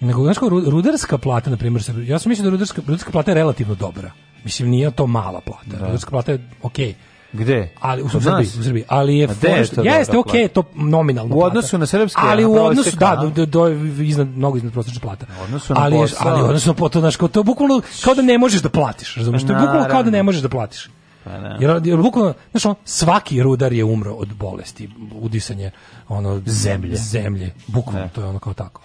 Nego, znaš kao, rudarska plata, na primjer, ja sam mislio da rudarska, rudarska plata je relativno dobra. Mislim, nije to mala plata. Da. Rudarska plata je okej. Okay Gde? Ali u Srbiji, u Srbiji. Ali je što jeste okej, okay, to nominalno. U odnosu plata, na srpske, ali u odnosu da, do, do, do iznad mnogo iznad prosečne plate. U odnosu na ali je, ali odnosno po to znači kao to bukvalno kao da ne možeš da platiš, razumeš? To je bukvalno kao da ne možeš da platiš. Pa ne. Jer, jer bukvalno, znaš, on, svaki rudar je umro od bolesti, udisanje ono zemlje, zemlje, bukvalno ne. to je ono kao tako.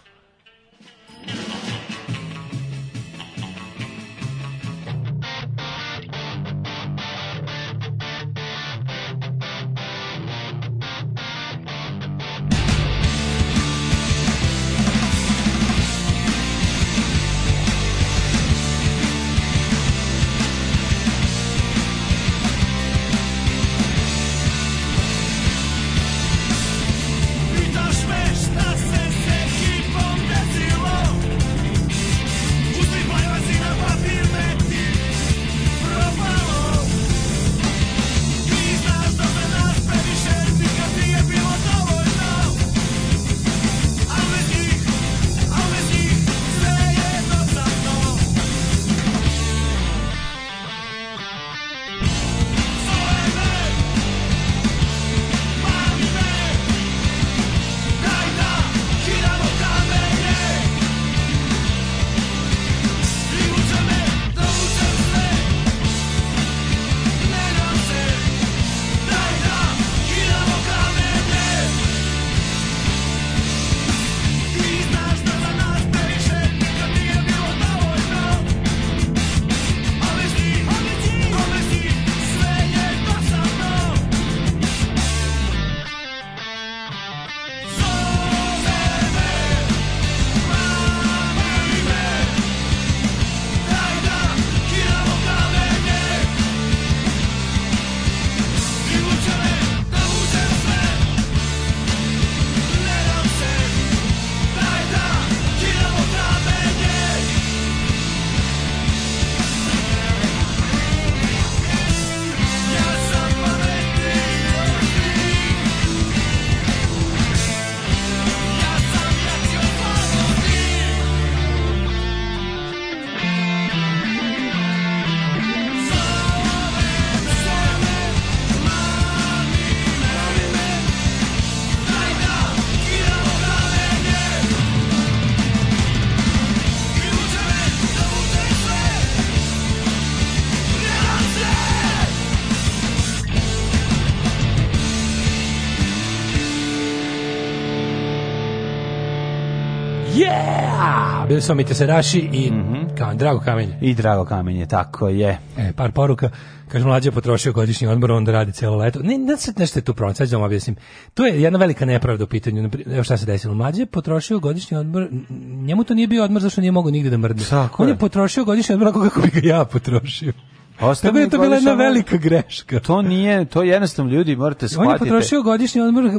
Bili da su Omite Seraši i mm -hmm. ka, Drago Kamenje. I Drago Kamenje, tako je. E, par poruka. Kaže, mlađe je potrošio godišnji odmor, onda radi celo leto. Ne, ne sad nešto je tu problem, sad ću vam objasnim. To je jedna velika nepravda u pitanju. Evo šta se desilo. Mlađe je potrošio godišnji odmor, njemu to nije bio odmor zašto nije mogao nigde da mrdne. On je. je potrošio godišnji odmor kako bi ga ja potrošio. Tako je to bila jedna velika greška. To nije, to jednostavno ljudi morate shvatiti. On je potrošio godišnji odmor,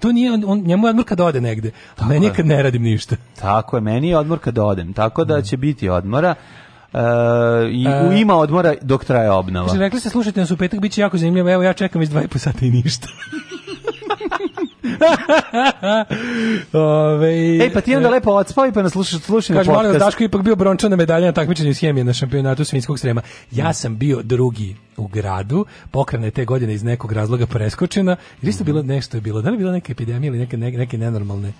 to nije on, on njemu je odmor kad ode negde. Tako meni je kad ne radim ništa. Tako je, meni je odmor kad odem. Tako da će biti odmora. Uh, i uh, ima odmora dok traje obnova. Kaže, rekli ste slušajte nas u petak, bit će jako zanimljivo, evo ja čekam iz dva i po sata i ništa. Ove, Ej, pa ti onda e. lepo odspavi pa nas slušaš, slušaj na podcast. Kaže, molim Daško ipak bio brončana medalja na takmičenju iz hemije na šampionatu svinjskog srema. Ja sam bio drugi u gradu, pokrana je te godine iz nekog razloga preskočena, jer isto bilo mhm. nešto je bilo, da li je bila neka epidemija ili neke, neke nenormalne,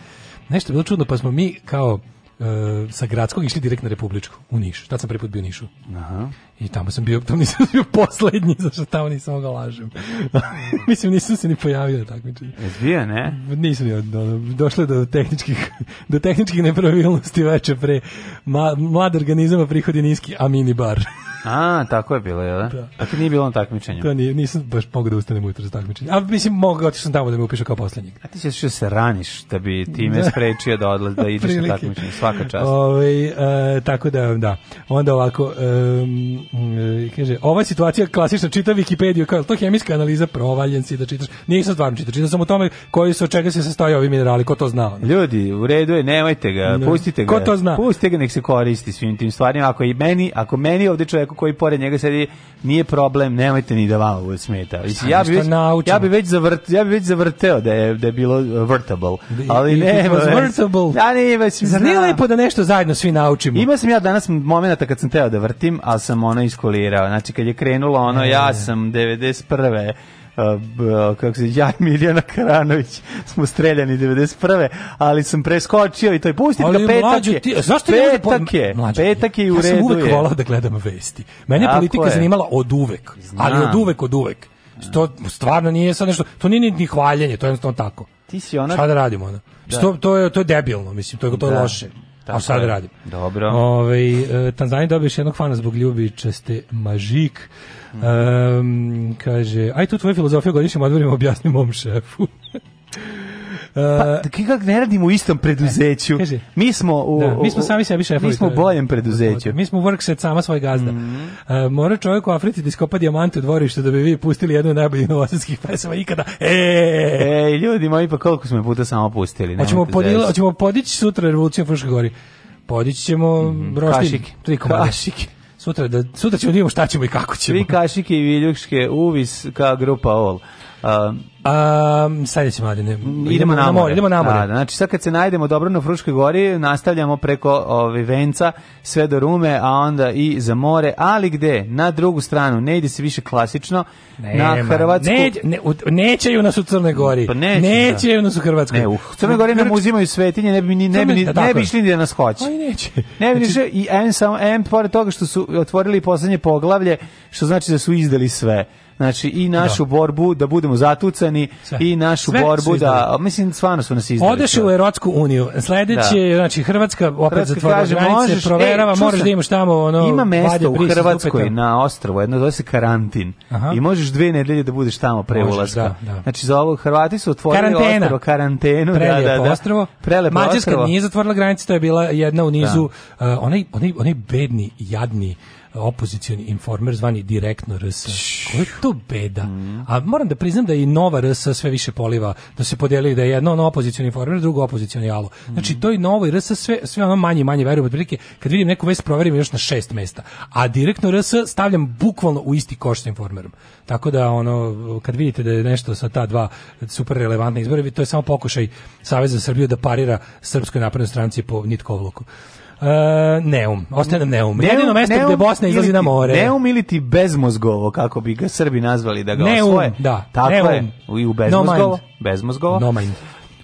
nešto je bilo čudno, pa smo mi kao e, sa gradskog išli direkt na republičku u Niš. Tad sam prvi bio u Nišu. Aha. I tamo sam bio, tamo nisam bio poslednji, zašto tamo nisam mogao da lažem. Mislim, nisam se ni pojavio na takmičenju. Izbio, ne? Nisam bio, do, došlo do tehničkih, do tehničkih nepravilnosti veče pre. Ma, mlad organizama prihodi niski, a mini bar. A, tako je bilo, jel? Da? da. A ti nije bilo na takmičenju? Da, nije, nisam baš mogao da ustanem ujutro za takmičenje. A mislim, mogao otišao sam tamo da me upišu kao poslednjeg. A ti ćeš što da se raniš da bi ti da. sprečio da odlaz, da ideš na takmičenje, svaka čast. Ove, ovaj, e, tako da, da. Onda ovako, um, Mm, e, kaže, ova situacija klasična, čita Wikipediju, kao, to hemijska analiza, provaljen si da čitaš. Nisam stvarno čitao, čitao sam o tome koji su, od čega se sastoje ovi minerali, ko to zna? Ono? Ljudi, u redu je, nemojte ga, ne. Da. pustite ga. Ko to zna? Pustite ga, nek se koristi svim tim stvarima. Ako i meni, ako meni ovde čovjeku koji pored njega sedi, nije problem, nemojte ni da vam smeta. Mislim, ja, bi već, ja, bi već zavrt, ja bi već zavrteo da je, da je bilo uh, vertable, da, ali ne. Vrtable. Da, nije, već, Zar nije lepo da nešto zajedno svi naučimo? Ima sam ja danas momenta kad sam teo da vrtim, ali sam ono iskulirao. Znači, kad je krenulo ono, e. ja sam 91 e, kako se ja Miljana Karanović smo streljani 91. ali sam preskočio i to je pustim ga petak mlađu, je. Ti, zašto petak po, je? petak je i u ja redu. Ja sam uvek volao da gledam vesti. Mene Tako politika je. zanimala od uvek, Znam. ali od uvek od uvek. To stvarno nije sad nešto, to nije ni hvaljenje, to je jednostavno tako. Ti si ona. Šta da radimo onda? Da. Što, to je to je debilno, mislim, to je to da. loše. Tako a sad je. radim. Dobro. Ove, ovaj, Tanzanija dobio još jednog fana zbog ljubičaste mažik. Mm. Um, kaže, aj tu tvoju filozofiju godišnjim odvorima objasni mom šefu. Pa, e, kak ne radimo u istom preduzeću. Kaže, mi smo u, da, mi smo sami sebi šefovi. Mi smo u boljem preduzeću. Mi smo u workset sama svoj gazda. Mm -hmm. mora čovjek u Africi da iskopa dijamante u dvorištu da bi vi pustili jednu od najboljih novosadskih pesama ikada. E, e, ljudi moji, pa koliko smo puta samo pustili. Hoćemo podila, hoćemo podići sutra revoluciju u Fruškoj gori. Podići ćemo mm, roštilj, tri komada. Kašike. Sutra, da, sutra ćemo da vidimo šta ćemo i kako ćemo. Tri kašike i viljuške, uvis ka grupa All. Um, sledeće ne. Idemo na more. Idemo na more. Da, da, znači sad kad se najdemo dobro na Fruškoj gori, nastavljamo preko ovi, ovaj, Venca sve do Rume, a onda i za more, ali gde? Na drugu stranu. Ne ide se više klasično Nema. na Hrvatsku. Ne, ne, u, nećeju nas u Crnoj Gori. Pa neće, da. nećeju da. nas u Hrvatskoj. Ne, u Crnoj Gori nam uzimaju svetinje, ne bi ni ne bi, da, ne bi išli da nas hoće. Aj neće. Ne bi znači, i em samo em pored toga što su otvorili poslednje poglavlje, što znači da su izdali sve znači i našu da. borbu da budemo zatucani sve. i našu sve borbu da mislim stvarno su nas izdali. Odeš u erotsku uniju. Sledeće da. znači Hrvatska opet zatvara granice, e, proverava, e, moraš da imaš tamo ono Ima mesto u Hrvatskoj na ostrvu, jedno zove se karantin. Aha. I možeš dve nedelje da budeš tamo pre ulaska. Da, da. Znači za ovo Hrvati su otvorili Karantena. ostrvo, karantenu, da, Prelijepo da, da, da. ostrvo. Prelepo Mađarska ostrvo. nije zatvorila granice, to je bila jedna u nizu da. uh, onaj onaj onaj bedni, jadni opozicioni informer zvani direktno RS. Ko je to beda? Mm. A moram da priznam da i nova RS sve više poliva, da se podeli da je jedno ono opozicioni informer, drugo opozicioni alo. Mm. Znači, to i novo i RS sve, sve ono manje i manje verujem, otprilike, kad vidim neku vest proverim još na šest mesta. A direktno RS stavljam bukvalno u isti koš sa informerom. Tako da, ono, kad vidite da je nešto sa ta dva super relevantna izbore, to je samo pokušaj Saveza Srbije da parira Srpskoj naprednoj stranci po nitkovloku. Uh, neum, ostaje nam Neum. neum Jedino mesto neum, gde Bosna izlazi na more. Neum ili ti bezmozgovo, kako bi ga Srbi nazvali da ga neum, osvoje. Da, Tako neum. je, i u bezmozgovo. No bezmozgovo. No mind.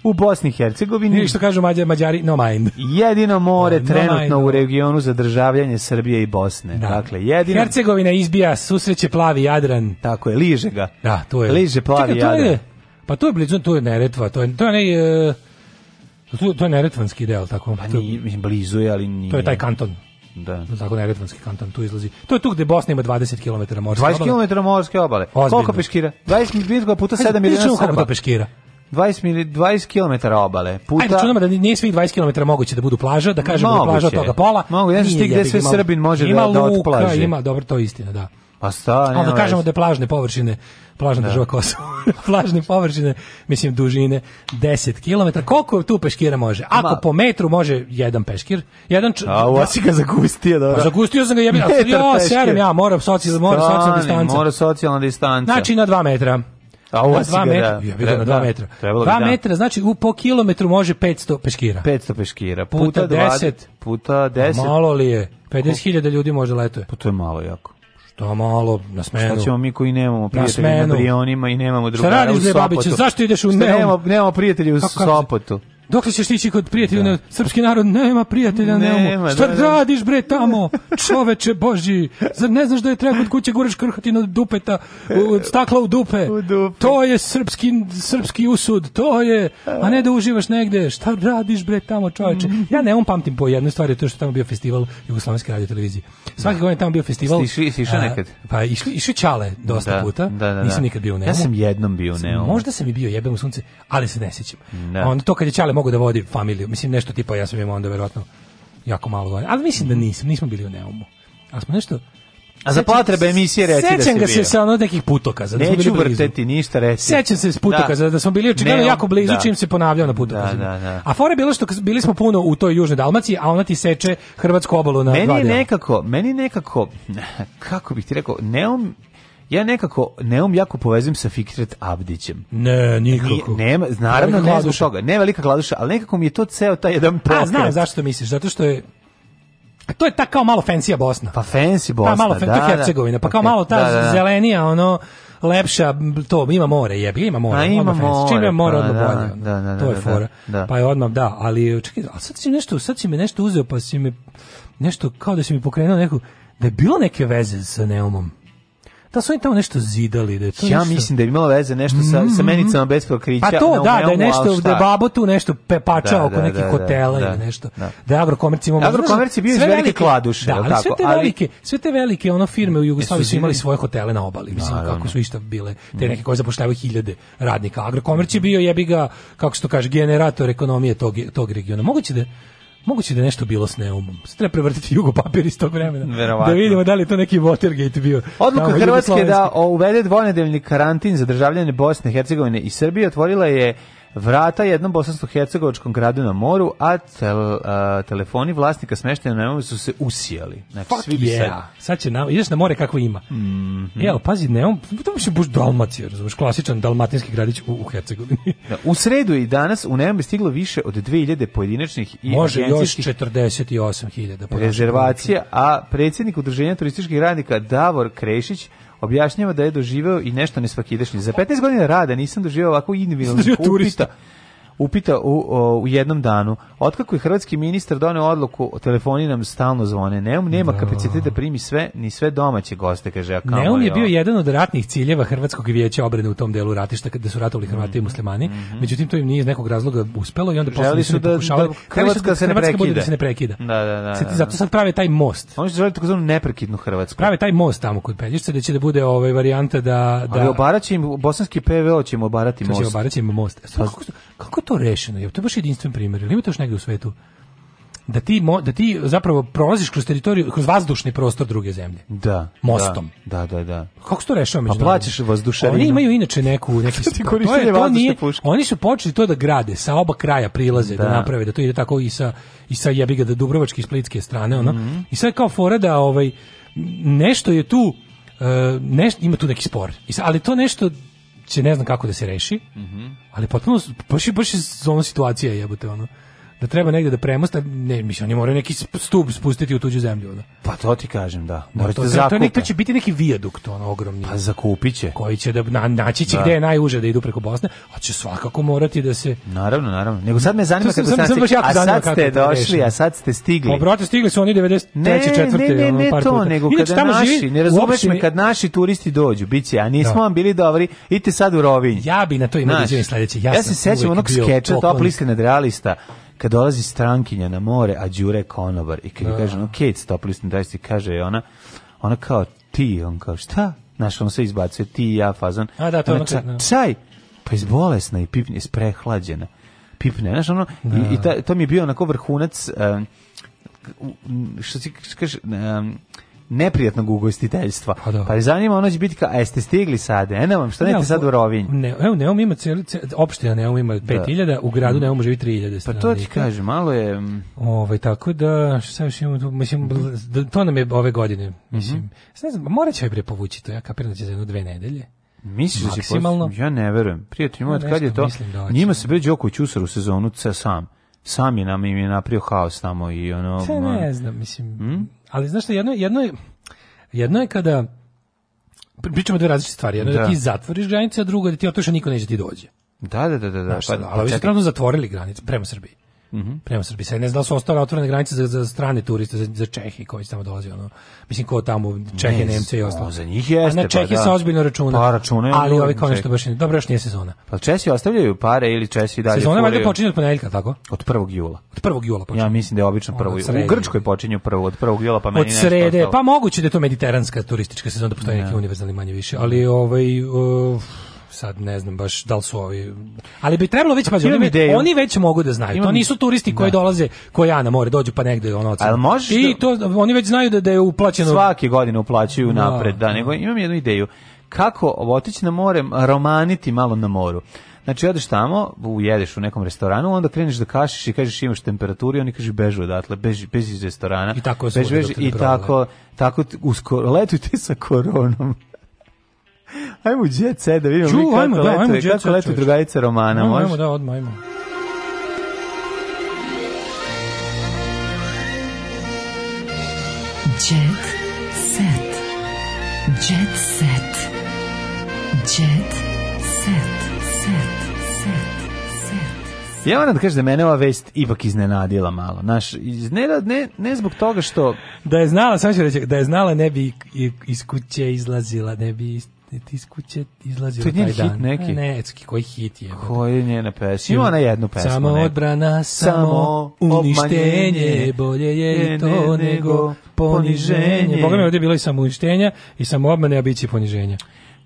U Bosni i Hercegovini. Ništa kažu mađari, mađari, no mind. Jedino more no, trenutno no u regionu za državljanje Srbije i Bosne. Da. Dakle, jedino... Hercegovina izbija, susreće plavi Jadran. Tako je, liže ga. Da, to je. Liže plavi Čekaj, Jadran. Je, pa to je blizu, to je Neretva, to je, to je, to je To, to je neretvanski deo, tako? Pa nije, mislim, blizu je, ali nije. To je taj kanton. Da. Tako neretvanski kanton tu izlazi. To je tu gde Bosna ima 20 km morske 20 obale. 20 km morske obale. Ozbiljno. Koliko peškira? 20 km puta 7 miliona Srba. Koliko to peškira? 20 mili, 20 km obale. Puta Ajde, čudno da nije svih 20 km moguće da budu plaža, da kažemo da plaža toga pola. Mogu, znači ti gde sve Srbin može da- ima da, da od plaže. Ima luka, ima, dobro, to je istina, da. Pa sta, da nema. da kažemo da je plažne površine plažna da. država Kosovo. Plažne površine, mislim dužine 10 km. Koliko tu peškira može? Ako Ma. po metru može jedan peškir, jedan č... A u Osijeka zakustio, da. Pa zagustio sam ga jebi. Ja serem ja, moram socijalna mora socijalna distanca. Mora socijalna distanca. Znači na 2 metra. A ovo si ga, metra, da. Ja vidim na 2 metra. 2 da. metra, znači u po kilometru može 500 peškira. 500 peškira. Puta, puta 10. Puta 10. malo li je? 50.000 ljudi može letuje. Pa to je malo jako. To malo na smenu. Šta ćemo mi koji nemamo prijatelja na, na Brionima i nemamo drugara u Sopotu? Šta radiš, Zašto ideš u Šta nemamo, nemamo prijatelja u Sopotu? Dokle ćeš tići kod prijatelja? Da. Srpski narod nema prijatelja, nema. nema da, Šta da, radiš bre tamo? Čoveče Boži, zar ne znaš da je treba kod kuće guraš krhotinu dupeta, od stakla u dupe? U dupe. To je srpski, srpski usud, to je, a ne da uživaš negde. Šta radiš bre tamo, čoveče? Ja ne on pamtim po jednoj stvari, to što tamo bio festival Jugoslavijske radio televizije. Svaki da. godin tamo bio festival. Stiši, stiši nekad. Pa išli, išli čale dosta da, puta. Da, da, Nisam da. nikad bio u Nemu. Ja sam jednom bio u Nemu. Možda sam i bio jebem u sunce, ali se ne sjećam. Da. Onda to kad je čale mogu da vodim familiju. Mislim, nešto tipa, ja sam imao onda verovatno jako malo godina. Ali mislim da nisam, nismo bili u Neumu. Ali smo nešto... A za potrebe emisije reci da Sećam ga se sa ono nekih putoka. Da Neću vrteti ništa reći. Sećam se s putoka, da, da smo bili očigledno jako blizu da. čim se ponavljao na putokazu. Da, da, da. A fore bilo što bili smo puno u toj južnoj Dalmaciji, a ona ti seče hrvatsku obalu na meni dva Meni nekako, meni nekako, kako bih ti rekao, Neum ja nekako Neum jako povezujem sa Fikret Abdićem. Ne, nikako. Nije, nema, naravno ne, ne zbog toga, ne velika gladuša, ali nekako mi je to ceo taj jedan pokret. A, znam zašto misliš, zato što je to je ta kao malo fensija Bosna. Pa fancy Bosna, ta malo, da, to da. Hercegovina, pa kao pa malo ta da, da, da. zelenija, ono, lepša, to, ima more, jebi, ima more. A, ima more. Čim ima more, pa odmah da, bolje. Da, da, to je fora. Pa je odmah, da, ali čekaj, ali sad si nešto, sad si me nešto uzeo, pa si mi nešto, kao da si mi pokrenuo neku, da je bilo neke veze sa Neumom. Da su oni tamo nešto zidali, da to Ja nešto... mislim da je imalo veze nešto sa, sa mhm. menicama bez pokrića. Pa to, na da, da je nešto, da je babo tu nešto pepača da, oko da, nekih da, da, hotela da, ili nešto. Da, da je Agrokomerc imao... Agrokomerc je bio iz velike kladuše, da, ali tako, sve te, ali... velike, sve te velike ono firme u Jugoslaviji su imali svoje hotele na obali, mislim, da, kako su isto bile, te mhm. neke koje zapošljavaju hiljade radnika. Agrokomerc je mhm. bio, jebi ga, kako se to kaže, generator ekonomije tog, tog regiona. Moguće da Moguće da nešto bilo s Neumom. Sada treba prevrtiti jugo papir iz tog vremena. Verovatno. Da vidimo da li to neki Watergate bio. Odluka Hrvatske da uvede dvonedeljni karantin za državljane Bosne, Hercegovine i Srbije otvorila je vrata jednom bosansko-hercegovačkom gradu na moru, a tel, a, telefoni vlasnika smeštena na Neumu su se usijali. Znači, Fuck svi bi yeah. sad... sad će na, ideš na more kako ima. Mm -hmm. Jel, pazi, Neum, tamo se buš Dalmacija, razumiješ, klasičan dalmatinski gradić u, u Hercegovini. da, u sredu i danas u Neum je stiglo više od 2000 pojedinačnih i Može još 48.000 rezervacija, a predsjednik udruženja turističkih radnika Davor Krešić objašnjava da je doživeo i nešto nesvakidašnje. Za 15 godina rada nisam doživeo ovako individualnog upita upita u, u jednom danu, otkako je hrvatski ministar doneo odluku, telefoni nam stalno zvone, Neum nema da. kapacitet da primi sve, ni sve domaće goste, kaže Akamo. Neum je bio jedan od ratnih ciljeva Hrvatskog vijeća obrane u tom delu ratišta, kada su ratovali mm-hmm. Hrvati mm. i muslimani, mm -hmm. međutim to im nije iz nekog razloga uspelo i onda posle su da, pokušavali, da, da Hrvatska, da se, Hrvatska bude da se ne prekida. Da, da, da, da. Zato da. sad prave taj most. Oni žele takozvanu neprekidnu Hrvatsku. Prave taj most tamo kod Pelješca da će da bude ovaj varijanta da da Ali im, bosanski PVO ćemo obarati most. Će im most. Pa- kako, kako to rešeno? Je to je baš jedinstven primjer. Ili ima još negdje u svetu? Da ti, mo, da ti zapravo prolaziš kroz teritoriju, kroz vazdušni prostor druge zemlje. Da. Mostom. Da, da, da. Kako se to rešava među Pa plaćaš vazdušarinu. Oni imaju inače neku... Neki, pa to je, to nije, oni su počeli to da grade, sa oba kraja prilaze, da, da naprave, da to ide tako i sa, i sa jebiga, da Dubrovačke i Splitske strane, ono. Mm -hmm. I sad kao fora da ovaj, nešto je tu... Uh, neš, ima tu neki spor. I sad, ali to nešto će ne znam kako da se reši, mm -hmm. ali potpuno, baš, baš je situacija jebote, ono da treba negde da premosta, ne, mislim, oni moraju neki stup spustiti u tuđu zemlju. Ono. Da. Pa to ti kažem, da. Pa Morate da, to, to, to, će biti neki vijadukt, ono, ogromni. Pa zakupit će. Koji će da, na, naći će da. gde je najuže da idu preko Bosne, a će svakako morati da se... Naravno, naravno. Nego sad me zanima sam, kako sam, sam, a sad ste došli, a sad ste stigli. Obrate, pa, stigli su oni 93. Ne, četvrte, ne, ne, ne, to, nego kada naši, ne razumeš me, kad naši turisti dođu, bit će, a nismo da. vam bili dobri, idite sad u Rovinj. Ja bi na to imao da sledeće. Ja, ja se sećam onog skeča Top liste realista, kad dolazi strankinja na more, a Đure je konobar i kad joj da. kaže, no, Kate, stopili ste dajci, kaže ona, ona kao ti, on kao šta? Znaš, on se izbacuje, ti i ja, fazon. A da, to ona, ča, da. čaj, pa izbolesna i pipne, isprehlađena. Pipne, znaš, ono, no. i, i da. ta, to mi je bio onako vrhunac, um, što ti kaže, um, neprijatnog ugostiteljstva. Pa, da. pa je zanima, ono će biti kao, a jeste stigli sad, e, vam, što nete sad u Rovinj? Ne, evo, Neom ima cijeli, opština Neom ima 5000, da. u gradu mm. nemam živi 3000 Pa to ti kaže, malo je... Mm. Ovaj, tako da, što sam još imam, mislim, mhm. to nam je ove godine, mhm. mislim. Mm -hmm. Ne znam, morat će bre povući to, ja kapiram da će za jedno dve nedelje. Misliš da će Ja ne verujem. Prijatelji od kad je to? Da Njima se bre Đoković usar u sezonu, sam. Sam je nam im je napravio haos tamo i ono... Ne, ne znam, mislim... Hmm? ali znaš šta, jedno, jedno, je, jedno je kada, pričamo dve različite stvari, jedno je da. da ti zatvoriš granice, a drugo je da ti otoša niko neće da ti dođe. Da, da, da, da. da. Znaš, pa, ali pa, vi ste zatvorili granice prema Srbiji. Mm -hmm. prema Srbiji. Sad ne znam da su ostale otvorene granice za, za strane turiste, za, za Čehi koji tamo dolazi. Ono. Mislim, ko tamo, Čehe, ne, Nemce i ostalo. Za njih jeste. A na pa Čehi pa, se ozbiljno računa. Pa računaju. Ali ovi kao nešto baš ne. Dobro, još nije sezona. Pa Česi ostavljaju pare ili Česi dalje. Sezona valjda počinje od ponedeljka, tako? Od 1. jula. Od 1. jula počinje. Ja mislim da je obično 1. U Grčkoj počinju prvo od 1. jula, pa meni Od srede, pa moguće da je to mediteranska turistička sezona, da postoji neki da. univerzalni manje više, ali ovaj uh, sad ne znam baš da li su ovi ali bi trebalo već pa pazi oni, ideju. oni već mogu da znaju Imam to nisu turisti koji da. dolaze koji ja na more dođu pa negde ono ali možeš i da- to oni već znaju da, da je uplaćeno svake godine uplaćuju da. napred da nego imam jednu ideju kako otići na more romaniti malo na moru Znači, odeš tamo, ujedeš u nekom restoranu, onda kreneš da kašiš i kažeš imaš temperaturu i oni kažu bežu odatle, beži, beži iz restorana. I tako beži, beži, I tako, tako uskoro letujte sa koronom. Ajmo u jet set da vidimo Ču, mi kako ajmo, leto, da, ajmo jet kako leto drugarica romana. Ajmo, ajmo, da, odmah, ajmo. Jet set. Jet set. Jet set. Set. Set. set. Ja moram da kažem da mene ova vest ipak iznenadila malo. Naš, ne, ne, ne zbog toga što... Da je znala, sam ću reći, da je znala ne bi iz kuće izlazila, ne bi ti iz kuće izlazi taj dan. To je hit neki? E, ne, koji hit je. Koji je njena pesma? Ima ona jednu pesmu. Samo odbrana, samo uništenje, bolje je i to nego poniženje. Boga mi ovdje je bilo i samo uništenja i samo obmane, a bit će poniženja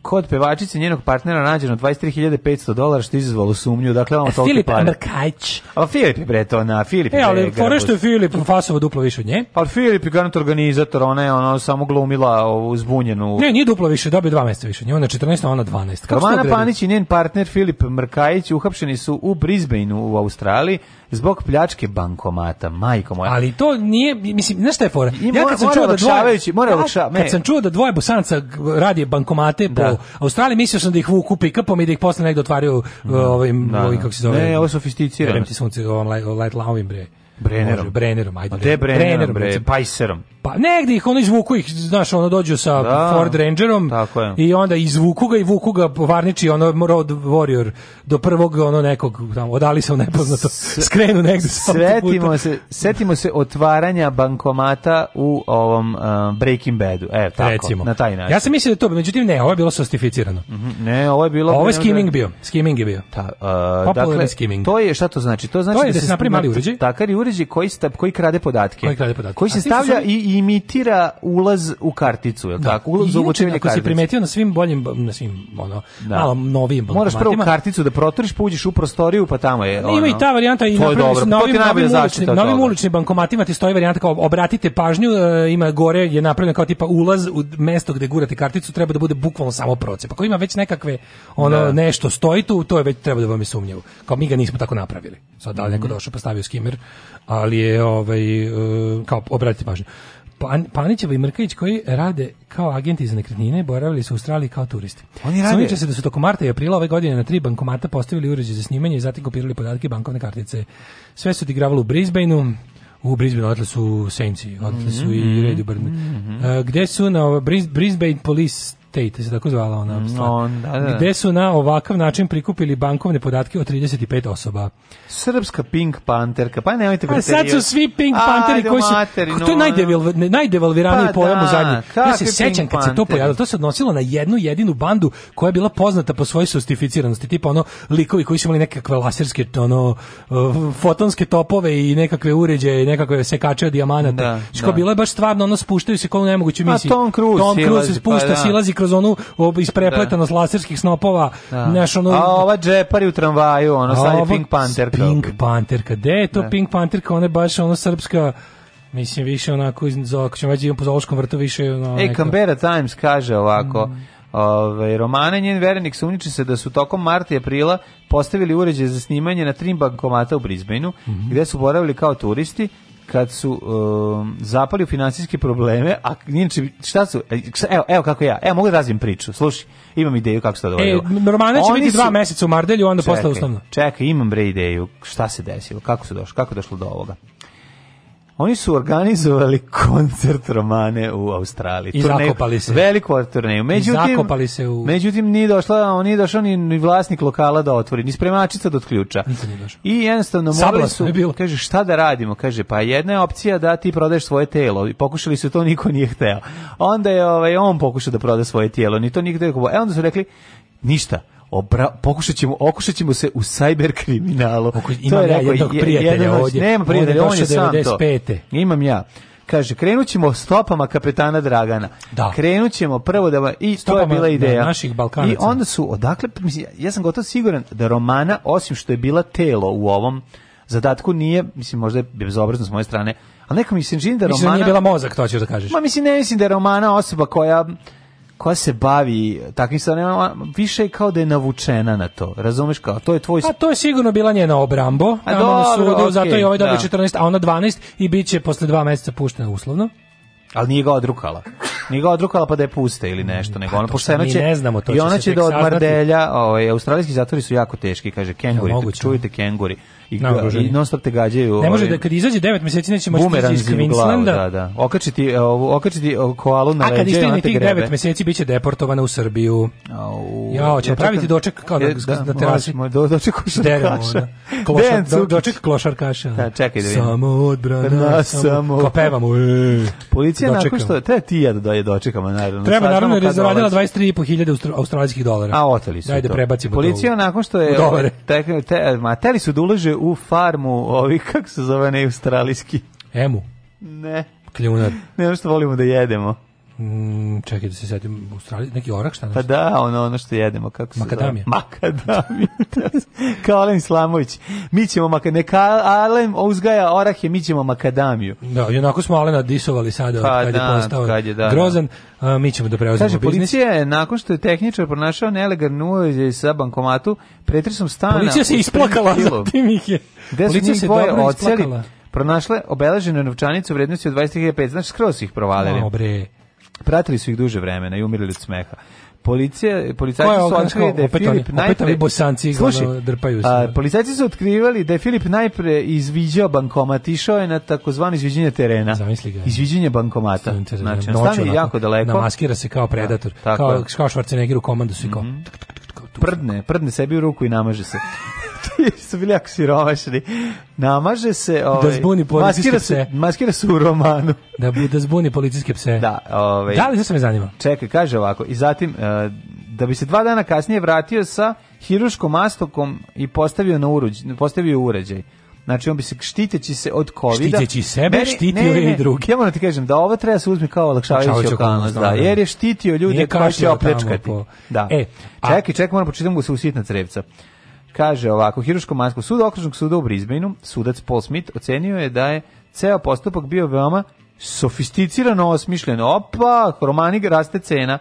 kod pevačice njenog partnera nađeno 23.500 dolara što izazvalo sumnju. Dakle, on e, toliko Filip Mrkajć. A Filip je bre to na Filip. E, ali fore što je Filip fasova duplo više od nje. Pa Filip je garant organizator, ona je ona samo glumila ovu zbunjenu. Ne, nije duplo više, dobio dva mjeseca više od nje. Ona 14, ona 12. Kako Romana Panić i njen partner Filip Mrkajić uhapšeni su u Brisbaneu u Australiji zbog pljačke bankomata, majko moja. Ali to nije, mislim, znaš šta je fora? I ja kad sam čuo da dvoje, mora da, lakša, kad sam čuo da dvoje bosanca radi bankomate da. po Australiji, mislio sam da ih vuku pikapom i da ih posle negde otvaraju da, ovim, da, ovim, kako se zove? Ne, ovo sofisticirano. Verem ti sunce, light, light bre. Brennerom. Može, Brennerom, ajde. Gde Brennerom? Bre, Pajserom. Pa negde ih ono izvuku ih, znaš, ono dođu sa da, Ford Rangerom i onda izvuku ga i vuku ga varniči ono Road Warrior do prvog ono nekog tamo odali se u nepoznato. Skrenu negdje Svetimo se, setimo se otvaranja bankomata u ovom uh, Breaking Badu. E, tako, Recimo. na taj način. Ja sam mislio da to, međutim ne, ovo je bilo sostificirano. Mm -hmm, ne, ovo je bilo Ovo je skimming bio. Skimming je bio. Ta, uh, dakle, skimming. To je šta to znači? To znači to je da, da se napravi mali uređaj. Takar uređaj koji sta, koji krade podatke. Koji krade podatke. Koji se stavlja sam... i imitira ulaz u karticu, je da. tako? Ulaz u u uvođenje kartice. si primetio na svim boljim na svim ono da. malo novijim Moraš prvo karticu da proturiš, pa uđeš u prostoriju, pa tamo je ono. Ima i ta varijanta i na novim novim uličnim, novim uličnim bankomatima ti stoji varijanta kao obratite pažnju, e, ima gore je napravljeno kao tipa ulaz u mesto gde gurate karticu treba da bude bukvalno samo procep. Ako ima već nekakve ono da. nešto stoji tu, to je već treba da vam je sumnjivo. Kao mi ga nismo tako napravili. Sad da li neko mhm. došao pa skimer ali je ovaj e, kao obratite pažnju. Pan, Panićeva i Mrkić koji rade kao agenti za nekretnine boravili su u Australiji kao turisti. Oni rade. se da su tokom marta i aprila ove godine na tri bankomata postavili uređaj za snimanje i zatim kopirali podatke bankovne kartice. Sve su odigravali u Brisbaneu, u Brisbane odli su Saintsi, odli su mm -hmm. i mhm. Redbird. Mm -hmm. E, uh, gde su na Brisbane Police Tate se tako zvala ona. Mm, on, da, da. Gde su na ovakav način prikupili bankovne podatke od 35 osoba. Srpska Pink Panterka, pa nemojte preterio. A sad su svi Pink Pantheri koji su... Materinu, to je najdevil, najdevalviraniji pa, pojam da, u zadnji. Ja se sećam kad se to pojavilo, to se odnosilo na jednu jedinu bandu koja je bila poznata po svojoj sofisticiranosti, tipa ono likovi koji su imali nekakve laserske to ono fotonske topove i nekakve uređaje i nekakve sekače od dijamanata. Da, Što da. bila je baš stvarno ono spuštaju se kao nemoguće pa misije. Tom Cruise, Tom Cruise se spušta, pa, da. silazi kroz kroz onu isprepletanost da. laserskih snopova. Da. Naš, ono, a ova džepari u tramvaju, ono, sad je Pink Panther. Pink Panther, gde je to da. Pink Panterka, ona je baš ono srpska Mislim, više onako, ako ćemo već imam po Zološkom vrtu, više... Ono, e, Canberra Times kaže ovako, mm. Ove, Romane njen verenik sumniči se da su tokom marta i aprila postavili uređaj za snimanje na tri bankomata u Brisbaneu, mm -hmm. gde su boravili kao turisti, kad su um, zapali u financijske probleme, a inače šta su e, evo evo kako ja. Evo mogu da razvijem priču. Slušaj, imam ideju kako se to dogodilo. E, normalno će biti dva su... meseca u Mardelju, onda posle ustavno. Čekaj, imam bre ideju. Šta se desilo? Kako se došlo? Kako došlo do ovoga? Oni su organizovali koncert Romane u Australiji. I turneju, zakopali se. Veliku turneju. Međutim, I zakopali se u... Međutim, nije došla, nije došao ni, ni vlasnik lokala da otvori, ni spremačica da otključa. I jednostavno morali su, bilo. kaže, šta da radimo? Kaže, pa jedna je opcija da ti prodaš svoje telo. I pokušali su to, niko nije hteo. Onda je ovaj, on pokušao da proda svoje tijelo, ni to niko E onda su rekli, ništa, Obra, pokušat ćemo, okušat ćemo se u cyber kriminalu. Ima je ja rekao, jednog prijatelja ovdje. Nema prijatelja, on je, sam 95. to. Imam ja kaže krenut ćemo stopama kapetana Dragana. Da. Krenut ćemo prvo da i stopama, to je bila ideja. Da, naših Balkanaca. I onda su odakle mislim ja sam gotovo siguran da Romana osim što je bila telo u ovom zadatku nije mislim možda je bezobrazno s moje strane, ali neka mi se čini da Romana Mislim da nije bila mozak to ćeš da kažeš. Ma mislim ne mislim da Romana osoba koja koja se bavi takvim stvarima više kao da je navučena na to. Razumeš kao to je tvoj A pa to je sigurno bila njena obrambo. A dobro, sudu, okay, zato je ovaj dobio 14, da. a ona 12 i biće posle dva meseca puštena uslovno. Ali nije ga odrukala. Nije ga odrukala pa da je puste ili nešto, nego pa, ona pošteno će. Ne znamo, to I ona će, će da od Mardelja, ovaj australijski zatvori su jako teški, kaže kenguri. Ja, čujete da. kenguri i, ga, i non stop te gađaju. Ne može ovaj, da kad izađe 9 meseci neće moći ići iz Queenslanda. Da, da. Okačiti, e, ovu okačiti e, koalu na leđe. A kad istigne tih 9 meseci biće deportovana u Srbiju. Au, ja, će praviti doček kao na, da, na da, da terasi. Do, doček košarkaša. Klošar, do, doček košarkaša. Da, čekaj da vidim. Samo odbrana, samo. Kao pevamo. E, Policija nakon što te ti ja da je dočekamo naravno. Treba naravno jer je zaradila 23.500 australijskih dolara. A oteli su. Da to. Dajde prebacimo. Policija nakon što je te, te, ma teli su da ulaže u farmu ovih, kako se zove, ne australijski? Emu. Ne. Kljunar. Ne, što volimo da jedemo. Mm, čekaj da se sedim u Australiji, neki orak šta nešto? Pa da, ono, ono što jedemo, kako se Makadamija. Zove? Makadamija. Kao Alen Islamović. Mi ćemo, maka, neka Alen uzgaja orahe, mi ćemo makadamiju. Da, i onako smo Alena disovali sada pa, kad da, je postao kad je, da, da, grozan, a, mi ćemo da preuzemo Kaže, biznis. policija je, nakon što je tehničar pronašao nelegan uvođaj sa bankomatu, pretresom stana... Policija se isplakala, zatim ih je. Gde su njih dvoje oceli, pronašle obeleženu novčanicu u vrednosti od 20.500, znači skroz ih provalili. Dobre. Pratili su ih duže vremena i umirili od smeha. Policija, policajci su otkrili da je opet Filip oni, najpre... Opet bosanci sluši, drpaju se. A, policajci su otkrivali da je Filip najpre izviđao bankomat, išao je na takozvano izviđenje terena. Zamisli ga. Izviđenje bankomata. Znači, znači stani je jako daleko. Namaskira se kao da, predator. Da, kao, kao Schwarzenegger u komandu su i kao... Mm -hmm. Prdne, prdne sebi u ruku i namaže se. su bili jako siromašni. Namaže se, da ovaj, da zbuni policijske maskira pse. Se, maskira se u romanu. Da, da zbuni policijske pse. Da, ovaj, da li to se me zanima? Čekaj, kaže ovako, i zatim, eh, da bi se dva dana kasnije vratio sa hiruškom mastokom i postavio, na uruđ, postavio uređaj. Znači on bi se štiteći se od kovida. Štiteći sebe, meni, štitio i drugi. Ja moram ti kažem da ovo treba se uzmi kao olakšavajuća okolnost, da, jer je štitio ljude koji će opljačkati. Po... Da. E, a... čekaj, čekaj, moram da pročitam da se usitna crevca. Kaže ovako, hiruško masku sud okružnog suda u Brisbaneu, sudac Paul Smith ocenio je da je ceo postupak bio veoma sofisticirano osmišljen. Opa, romanik raste cena.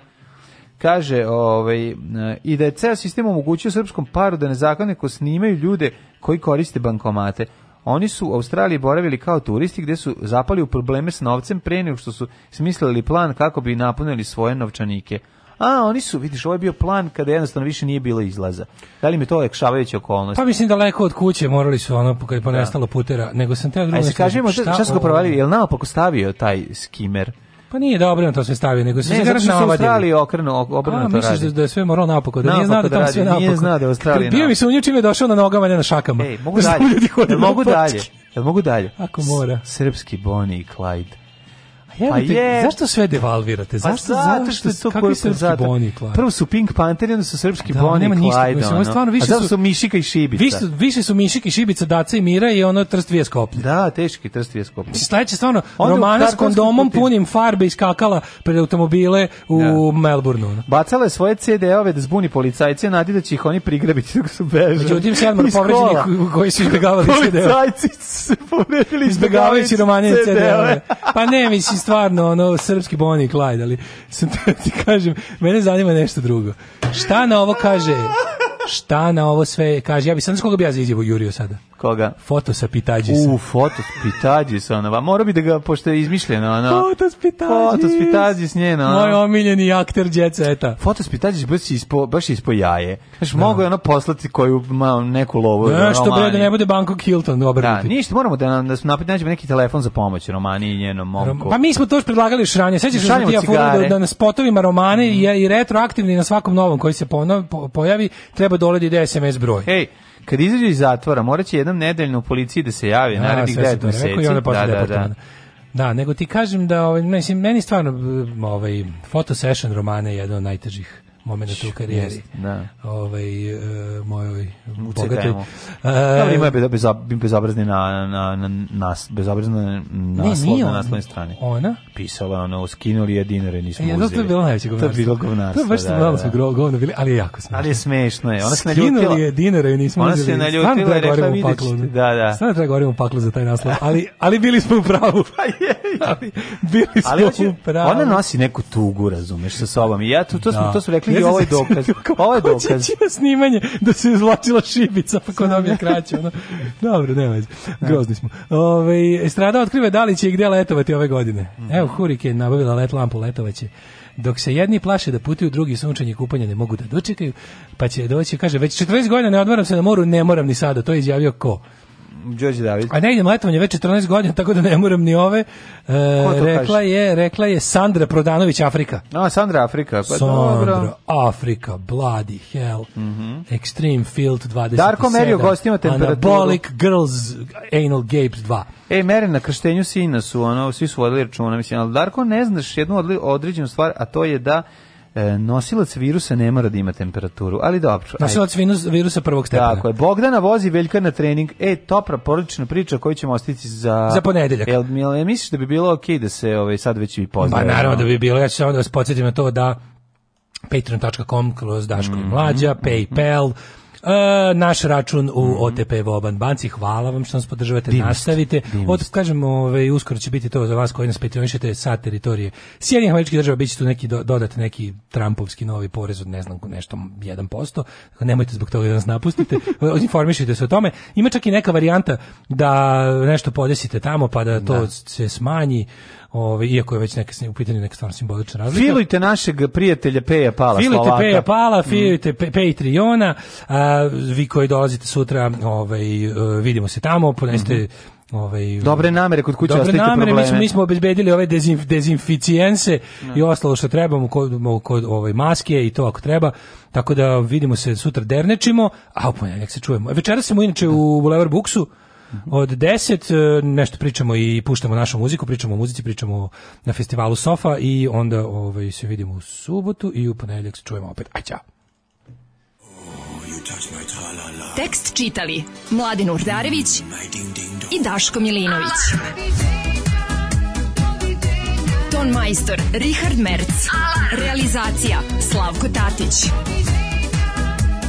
Kaže, ovaj, e, i da je ceo sistem omogućio srpskom paru da nezakoneko snimaju ljude koji koriste bankomate. Oni su u Australiji boravili kao turisti gde su zapali u probleme s novcem pre nego što su smislili plan kako bi napunili svoje novčanike a oni su, vidiš, ovo je bio plan kada jednostavno više nije bilo izlaza. Da li mi to olekšavajuća okolnosti? Pa mislim da daleko od kuće morali su ono kad je da. ponestalo putera, nego sam teo drugo. Ajde, da kažemo šta, šta su ga provali, jel naopako stavio taj skimer? Pa nije dobro da to sve stavio, nego se ne, zato što su Australiji okrenuo, obrnuto radi. misliš da, je sve moralo napako, da nije znao da tamo sve napako. Nije znao da je Australija napako. Bio mi se unju čime je došao na nogama, ne na šakama. Ej, mogu dalje, mogu dalje, mogu dalje. Ako mora. Srpski Bonnie i Clyde. Pa je. Zašto sve devalvirate? Pa zašto, pa zato što je to kakvi srpski zato. Boni Clyde? Prvo su Pink Panther, onda su srpski da, Boni nema ništa, Clyde. Mislim, ono. stvarno više A zato su, su Mišika i Šibica. Više, više su Mišika i Šibica, Daca i Mira i ono Trstvije skoplje. Da, teški Trstvije skoplje. Mislim, sledeće stvarno, onda romana s kondomom kutim. punim farbe iskakala pred automobile u da. Melbourneu. No. Bacala je svoje CD-ove da zbuni policajce, nadi da će ih oni prigrabiti dok su beže. Međutim, sedmar povređenih koji su izbegavali CD-ove. Policajci su povređili izbegavajući romanje CD-ove. Pa ne, mislim, stvarno ono srpski Bonnie i Clyde, ali sam ti kažem, mene zanima nešto drugo. Šta na ovo kaže? Šta na ovo sve kaže? Ja bi sam s koga bi ja za izjavu jurio sada? koga? Fotosa Pitađisa. U, Fotos Pitađisa, ono, mora bi da ga, pošto je izmišljeno, ono. Fotos Pitađis. Fotos Pitađis, njeno. Ono. Moj omiljeni akter djeceta. Fotos Pitađis baš ispo, baš ispo jaje. Znaš, da. mogu je ono poslati koju, ma, neku lovu. Da, što bre, da ne bude Bangkok Hilton, dobro. Da, ništa, moramo da da da napred nađemo neki telefon za pomoć Romani i njenom momku. Pa mi smo to još predlagali ranije. Sećaš se da, da, da na spotovima Romane mhm. i, i retroaktivni na svakom novom koji se pono, po, pojavi, treba doledi da SMS broj. Ej, Kad izađe iz zatvora, moraće jednom nedeljno u policiji da se javi, narednih 9 meseci. Da, da, da. Da, nego ti kažem da ovaj, mislim meni stvarno ovaj, foto session romane je jedan od najtežih moment da u karijeri. Da. Ovaj uh, mojoj bogatoj. Uh, Dobro, ima je bez, bezobrazni na, na, na, nas, bezobrazna naslov na naslovnoj strani. Ona? Pisala ona skinuli je dinare, nismo uzeli. To je bilo najveće govnarstvo. To je bilo govnarstvo, To baš da, da. smo da. govno bili, ali je jako smešno. Ali je smešno je. Ona se naljutila. Skinuli je dinare, nismo uzeli. Ona se naljutila i rekla, vidjet Da, da. Stvarno treba govorimo paklu za taj naslov, ali, ali bili smo u pravu. Pa je. Ali, bili smo ali, u pravu. Ona nosi neku tugu, razumeš, sa sobom. I ja, to, to, smo, to su rekli i ovo ovaj dokaz. Ovo ovaj je dokaz. Hoće da snimanje da se izvlačila šibica, pa ko nam je kraće. Ono. Dobro, nema veze. Da. Grozni smo. Ove, strada otkriva da li će i gde letovati ove godine. Mhm. Evo, Hurik je nabavila let lampu, letovaće dok se jedni plaše da putuju, drugi sunčanje kupanja ne mogu da dočekaju, pa će doći, kaže, već 40 godina ne odmaram se na moru, ne moram ni sada, to je izjavio ko? Đorđe David. A ne idem letovanje već 14 godina, tako da ne moram ni ove. E, rekla kaži? je, rekla je Sandra Prodanović Afrika. A Sandra Afrika, pa Sandra, dobro. Afrika, bloody hell. Mm Extreme Field 20. Darko Merio gostima temperaturu. Anabolic Girls Anal Gapes 2. E, mere na krštenju sina su, ono, svi su vodili računa, mislim, ali Darko ne znaš jednu određenu stvar, a to je da E, nosilac virusa ne mora da ima temperaturu, ali dobro. Nosilac virus, virusa prvog stepena. Tako je. Bogdana vozi Veljka na trening. E, topra porodična priča koju ćemo ostiti za... Za ponedeljak. Jel, jel misliš da bi bilo okej okay da se ovaj, sad već i pozdravimo? Ba, pa, naravno da bi bilo. Ja ću samo da vas podsjetim na to da patreon.com kroz Daško mm -hmm. Mlađa, mhm. Paypal, mm -hmm E, naš račun u mm -hmm. OTP Voban banci. Hvala vam što nas podržavate. Dimist, nastavite. Od, kažemo, ovaj, uskoro će biti to za vas koji nas petronišete sa teritorije Sjedinjenih američkih država. Biće tu neki do, dodat neki trampovski novi porez od ne znam nešto 1%. Nemojte zbog toga da nas napustite. Informišite se o tome. Ima čak i neka varijanta da nešto podesite tamo pa da to da. se smanji ovaj iako je već neka u pitanju neka stvarno simbolična razlika. Filujte našeg prijatelja Peja Pala, Filujte Slovaka. Peja Pala, mm. filujte mm. Patreona, a, vi koji dolazite sutra, ovaj, e, vidimo se tamo, ponesite mm -hmm. Ovaj, dobre namere kod kuće dobre namere, probleme. Mi smo, mi smo obezbedili ove dezinf, dezinficijense no. Da. i ostalo što trebamo kod, kod ovaj, maske i to ako treba. Tako da vidimo se sutra dernečimo, a u ponedjeljak se čujemo. Večeras smo inače u Boulevard Buksu. Od 10 e, nešto pričamo i puštamo našu muziku, pričamo o muzici, pričamo na festivalu Sofa i onda ovaj, se vidimo u subotu i u ponedeljak se čujemo opet. Aj, ćao! Tekst čitali Mladin Urdarević i Daško Milinović. Ton majstor Richard Merc. Realizacija Slavko Tatić